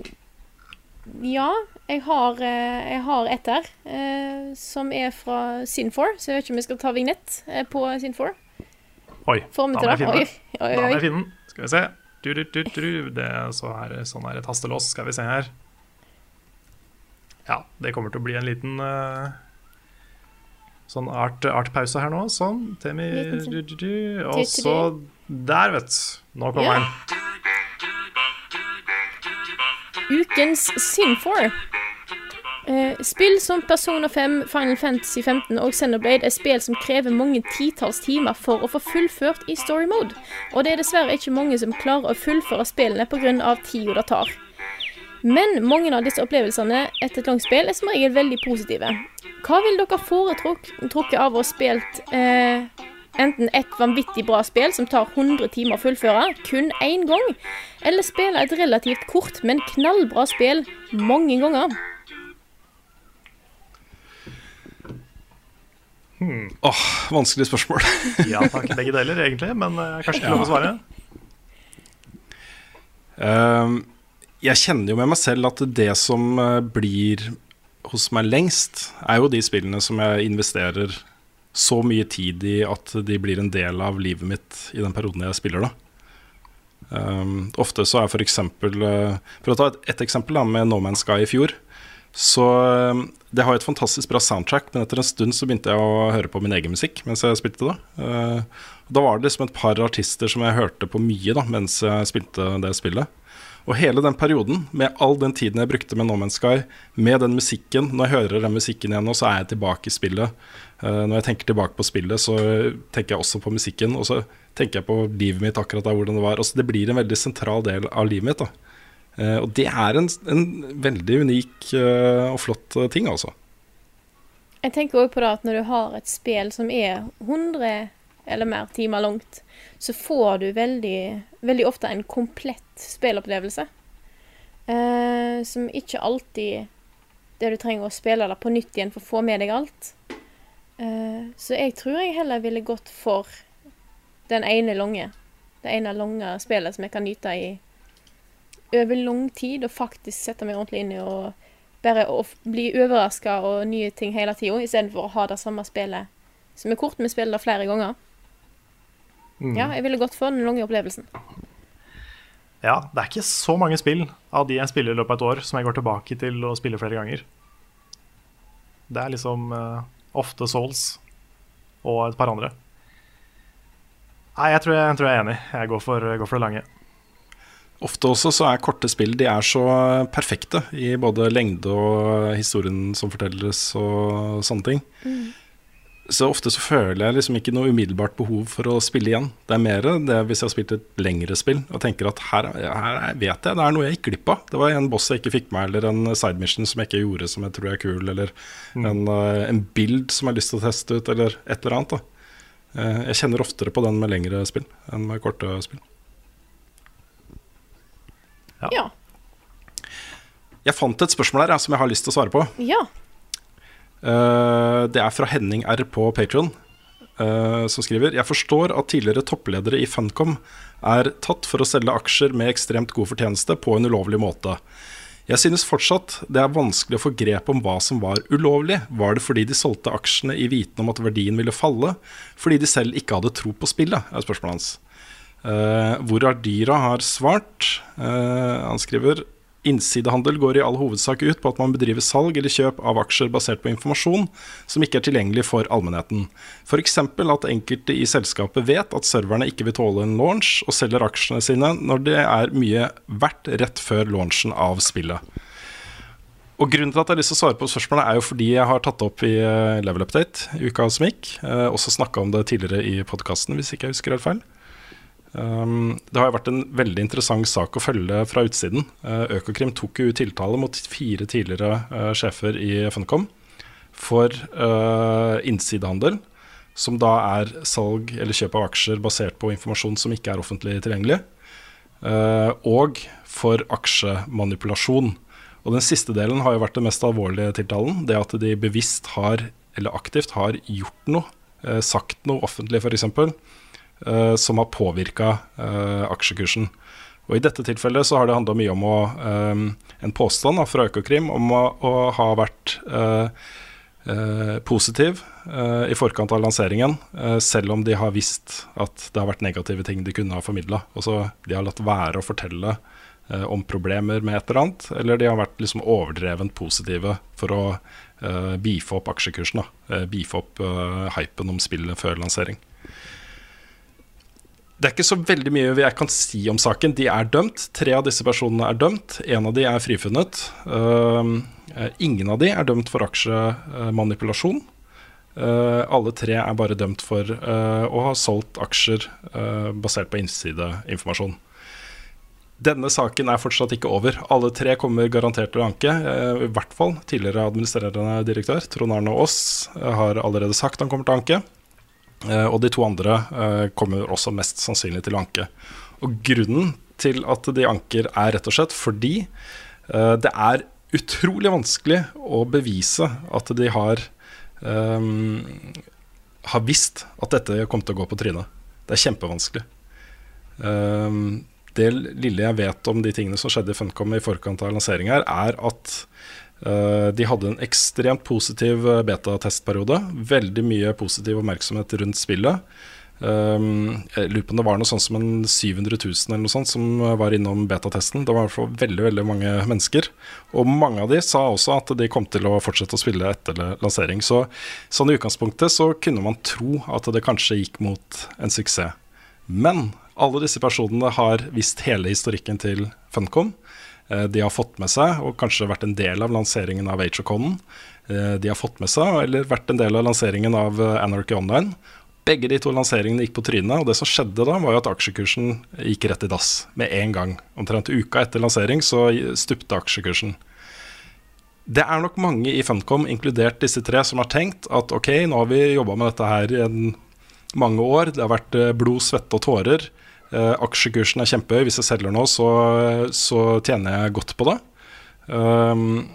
ja, jeg har, eh, jeg har et her, uh, som er fra Sin4. Så jeg vet ikke om jeg skal ta vignett på Sin4. Oi, da til må jeg finne Oi, det. oi, Da må jeg finne den. Skal vi se. Du, du, du. Det så her, sånn her et hastelås. Skal vi se her. Ja, det kommer til å bli en liten uh, sånn art- artpause her nå. Sånn. Temi, sånn. Og så der, vet du. Nå kommer Ja. den. Ukens Sin4. Eh, spill som Persona 5, Final Fantasy 15 og Xenoblade er spill som krever mange titalls timer for å få fullført i story mode. Og det er dessverre ikke mange som klarer å fullføre spillene pga. tida det tar. Men mange av disse opplevelsene etter et langt spill er som regel veldig positive. Hva vil dere foretrukket av å ha spilt eh, enten et vanvittig bra spill som tar 100 timer å fullføre, kun én gang, eller spille et relativt kort, men knallbra spill mange ganger? Åh, vanskelig spørsmål. Ja takk, begge deler, egentlig. Men uh, kanskje ikke lov å svare. Uh, jeg kjenner jo med meg selv at det som eh, blir hos meg lengst, er jo de spillene som jeg investerer så mye tid i at de blir en del av livet mitt i den perioden jeg spiller, da. Um, ofte så er for eksempel eh, For å ta et, et eksempel da, med No Man's Sky i fjor, Så eh, det har jo et fantastisk bra soundtrack, men etter en stund så begynte jeg å høre på min egen musikk mens jeg spilte det. Eh, Da var det liksom et par artister som jeg hørte på mye da mens jeg spilte det spillet. Og hele den perioden, med all den tiden jeg brukte med No Man's Sky, med den musikken Når jeg hører den musikken igjen nå, så er jeg tilbake i spillet. Eh, når jeg tenker tilbake på spillet, så tenker jeg også på musikken. Og så tenker jeg på livet mitt akkurat der, hvordan det var. Altså, det blir en veldig sentral del av livet mitt. da og det er en, en veldig unik eh, og flott eh, ting, altså. Jeg tenker også på det at når du har et spill som er 100 eller mer timer langt, så får du veldig, veldig ofte en komplett spillopplevelse. Eh, som ikke alltid det du trenger å spille det på nytt igjen for å få med deg alt. Eh, så jeg tror jeg heller ville gått for den ene lange. Det ene lange spillet som jeg kan nyte i over lang tid, og faktisk sette meg ordentlig inn i og bare å bli overraska og nye ting hele tida, istedenfor å ha det samme spillet som er kort, Vi spiller det flere ganger. Ja, jeg ville gått for den lange opplevelsen. Ja, det er ikke så mange spill av de jeg spiller i løpet av et år, som jeg går tilbake til å spille flere ganger. Det er liksom uh, ofte Souls og et par andre. Nei, jeg tror jeg, jeg, tror jeg er enig. Jeg går for, går for det lange. Ofte også så er korte spill De er så perfekte i både lengde og historien som fortelles og sånne ting. Så ofte så føler jeg liksom ikke noe umiddelbart behov for å spille igjen. Det er mer det hvis jeg har spilt et lengre spill og tenker at her, her vet jeg det er noe jeg gikk glipp av. Det var en boss jeg ikke fikk med, eller en side mission som jeg ikke gjorde som jeg tror er kul, eller en, eh, en bild som jeg har lyst til å teste ut, eller et eller annet. da. Eh, Jeg kjenner oftere på den med lengre spill enn med korte spill. Ja. Jeg fant et spørsmål her ja, som jeg har lyst til å svare på. Ja. Uh, det er fra Henning R på Patron, som skriver Jeg forstår at tidligere toppledere i Funcom er tatt for å selge aksjer med ekstremt god fortjeneste på en ulovlig måte. Jeg synes fortsatt det er vanskelig å få grep om hva som var ulovlig. Var det fordi de solgte aksjene i viten om at verdien ville falle, fordi de selv ikke hadde tro på spillet, er spørsmålet hans. Uh, hvor Ardira har svart. Eh, han skriver Innsidehandel går i all hovedsak ut på at man bedriver salg eller kjøp av aksjer basert på informasjon som ikke er tilgjengelig for allmennheten. F.eks. at enkelte i selskapet vet at serverne ikke vil tåle en launch, og selger aksjene sine når det er mye verdt rett før launchen av spillet. Og Grunnen til at jeg har lyst til å svare på spørsmålet, er jo fordi jeg har tatt det opp i eh, Level Update i uka som gikk. Eh, også snakka om det tidligere i podkasten, hvis ikke jeg husker helt feil. Um, det har jo vært en veldig interessant sak å følge fra utsiden. Uh, Økokrim tok jo tiltale mot fire tidligere uh, sjefer i Funcom for uh, innsidehandel, som da er salg eller kjøp av aksjer basert på informasjon som ikke er offentlig tilgjengelig, og for aksjemanipulasjon. Og Den siste delen har jo vært den mest alvorlige tiltalen. Det at de bevisst har, eller aktivt har gjort noe, sagt noe offentlig f.eks eh, som har påvirka aksjekursen. Og I dette tilfellet så har det handla mye om å, eh, en påstand da, fra Økokrim om å, å ha vært eh, eh, positiv eh, i forkant av lanseringen, eh, selv om de har visst at det har vært negative ting de kunne ha formidla. De har latt være å fortelle eh, om problemer med et eller annet, eller de har vært liksom overdrevent positive for å beefe opp aksjekursen. Beefe opp eh, hypen om spillet før lansering. Det er ikke så veldig mye jeg kan si om saken. De er dømt. Tre av disse personene er dømt. En av de er frifunnet. Uh, ingen av de er dømt for aksjemanipulasjon. Uh, alle tre er bare dømt for uh, å ha solgt aksjer basert på innsideinformasjon. Denne saken er fortsatt ikke over. Alle tre kommer garantert til å anke. I hvert fall tidligere administrerende direktør Trond Arne Aas har allerede sagt han kommer til å anke. Uh, og de to andre uh, kommer også mest sannsynlig til å anke. Og grunnen til at de anker, er rett og slett fordi uh, det er utrolig vanskelig å bevise at de har um, har visst at dette kom til å gå på trynet. Det er kjempevanskelig. Um, det lille jeg vet om de tingene som skjedde i Funcom i forkant av lansering her, er at de hadde en ekstremt positiv betatestperiode. Veldig mye positiv oppmerksomhet rundt spillet. Um, jeg lurer på om det var noe sånt som en 700 000 eller noe sånt som var innom betatesten. Det var i hvert fall veldig veldig mange mennesker. Og mange av de sa også at de kom til å fortsette å spille etter lansering. Så sånn i utgangspunktet så kunne man tro at det kanskje gikk mot en suksess. Men alle disse personene har visst hele historikken til Funcom. Eh, de har fått med seg, og kanskje vært en del av lanseringen av of Eh, de har fått med seg, eller vært en del av lanseringen av eh, Anarchy Online. Begge de to lanseringene gikk på trynet, og det som skjedde da, var jo at aksjekursen gikk rett i dass med en gang. Omtrent uka etter lansering så stupte aksjekursen. Det er nok mange i Funcom, inkludert disse tre, som har tenkt at ok, nå har vi jobba med dette her i en, mange år. Det har vært blod, svette og tårer. Eh, aksjekursen er kjempehøy. Hvis jeg selger nå, så, så tjener jeg godt på det. Um,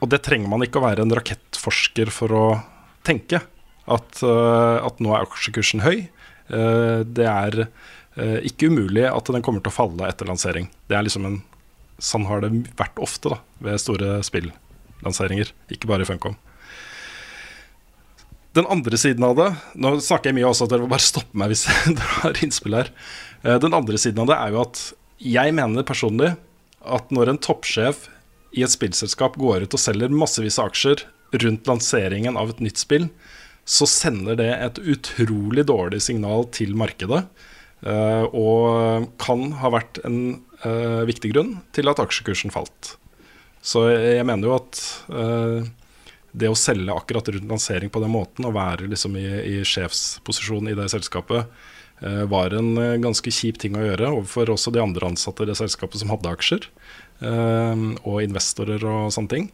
og det trenger man ikke å være en rakettforsker for å tenke at, uh, at nå er aksjekursen høy. Uh, det er uh, ikke umulig at den kommer til å falle etter lansering. Det er liksom en Sånn har det vært ofte da, ved store spillanseringer, ikke bare i Funcom. Den andre siden av det Nå snakker jeg mye også, at dere må bare stoppe meg hvis dere har innspill her. Den andre siden av det er jo at jeg mener personlig at når en toppsjef i et spillselskap går ut og selger massevis av aksjer rundt lanseringen av et nytt spill, så sender det et utrolig dårlig signal til markedet. Uh, og kan ha vært en uh, viktig grunn til at aksjekursen falt. Så jeg mener jo at det å selge akkurat rundt lansering på den måten, og være liksom i, i sjefsposisjon i det selskapet, var en ganske kjip ting å gjøre overfor også de andre ansatte i det selskapet som hadde aksjer, og investorer og sånne ting.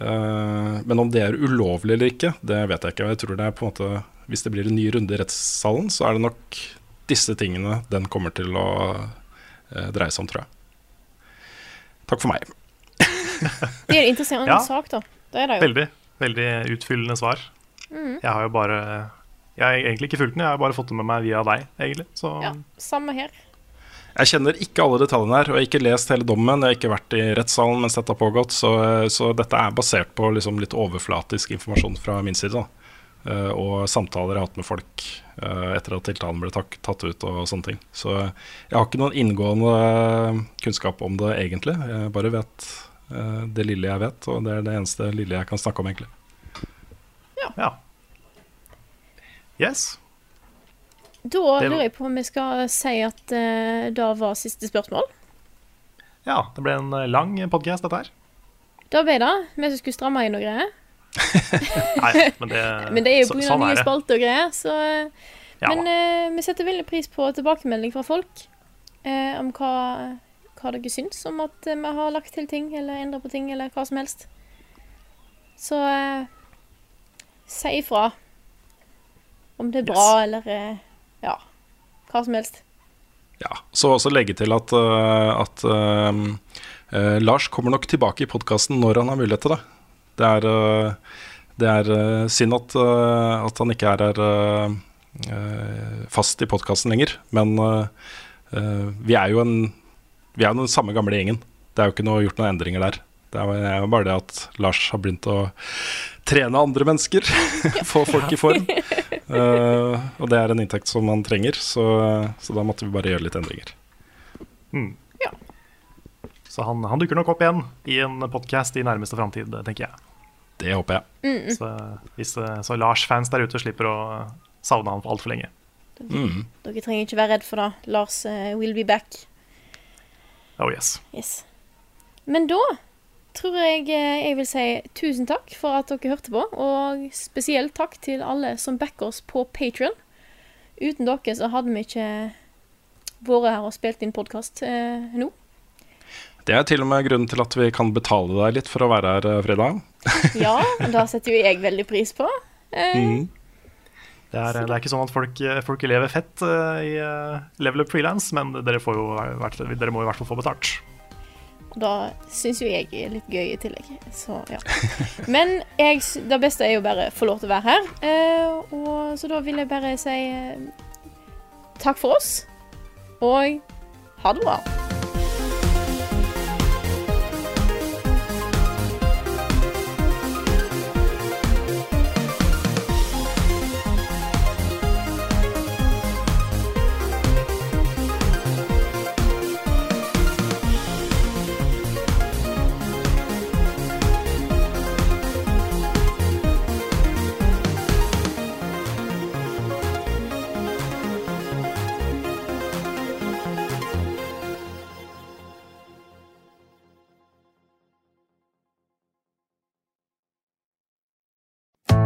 Men om det er ulovlig eller ikke, det vet jeg ikke. Jeg tror det er på en måte Hvis det blir en ny runde i rettssalen, så er det nok disse tingene den kommer til å dreie seg om, tror jeg. Takk for meg. det er en interessant ja, sak, da. Det er det jo. Veldig. Veldig utfyllende svar. Mm. Jeg har jo bare Jeg har egentlig ikke fulgt den, jeg har bare fått det med meg via deg, egentlig. Så. Ja, samme her. Jeg kjenner ikke alle detaljene her, og jeg har ikke lest hele dommen. Jeg har ikke vært i rettssalen mens dette har pågått, så, så dette er basert på liksom litt overflatisk informasjon fra min side. Uh, og samtaler jeg har hatt med folk uh, etter at tiltalen ble tatt, tatt ut og sånne ting. Så jeg har ikke noen inngående kunnskap om det egentlig. Jeg bare vet det lille jeg vet, og det er det eneste lille jeg kan snakke om, egentlig. Ja. ja. Yes. Da lurer jeg på om vi skal si at uh, det var siste spørsmål. Ja, det ble en eh, lang podkast, dette her. Da ble det. Vi som skulle stramme inn og greier. Nei, men det, men det er jo pga. Sånn nye spalter og greier. Så, ja. Men uh, vi setter veldig pris på tilbakemelding fra folk uh, om hva, hva, dere syns om at vi har lagt til ting eller endra på ting eller hva som helst. Så si ifra om det er bra yes. eller ja, hva som helst. Ja, Så også legge til at, uh, at uh, uh, Lars kommer nok tilbake i podkasten når han har mulighet til det. Det er, det er synd at, at, han ikke er her fast i podkasten lenger. Men vi er jo en, vi er den samme gamle gjengen. Det er jo ikke noe, gjort noen endringer der. Det er bare det at Lars har begynt å trene andre mennesker. Få folk i form. Uh, og det er en inntekt som man trenger, så, så da måtte vi bare gjøre litt endringer. Mm. Ja. Så han, han, dukker nok opp igjen i en podkast i nærmeste framtid, tenker jeg. Det håper jeg. Mm. Så, hvis, så Lars-fans der ute slipper å savne han for altfor lenge. Mm. Dere trenger ikke være redd for det. Lars uh, will be back. Oh yes. yes. Men da tror jeg eh, jeg vil si tusen takk for at dere hørte på. Og spesielt takk til alle som backer oss på Patrion. Uten dere så hadde vi ikke vært her og spilt inn podkast eh, nå. Det er til og med grunnen til at vi kan betale deg litt for å være her, eh, Frida. ja, det setter jo jeg veldig pris på. Eh, mm. Det er, det er, ikke sånn at folk, folk lever fett uh, i uh, Level Up Freelance, men dere, jo, dere, må i hvert fall få betalt. Da syns jo jeg er litt gøy i tillegg. Så ja. Men jeg, det beste er jo bare å få lov til å være her. Eh, og, så da vil jeg bare si eh, takk for oss, og ha det bra.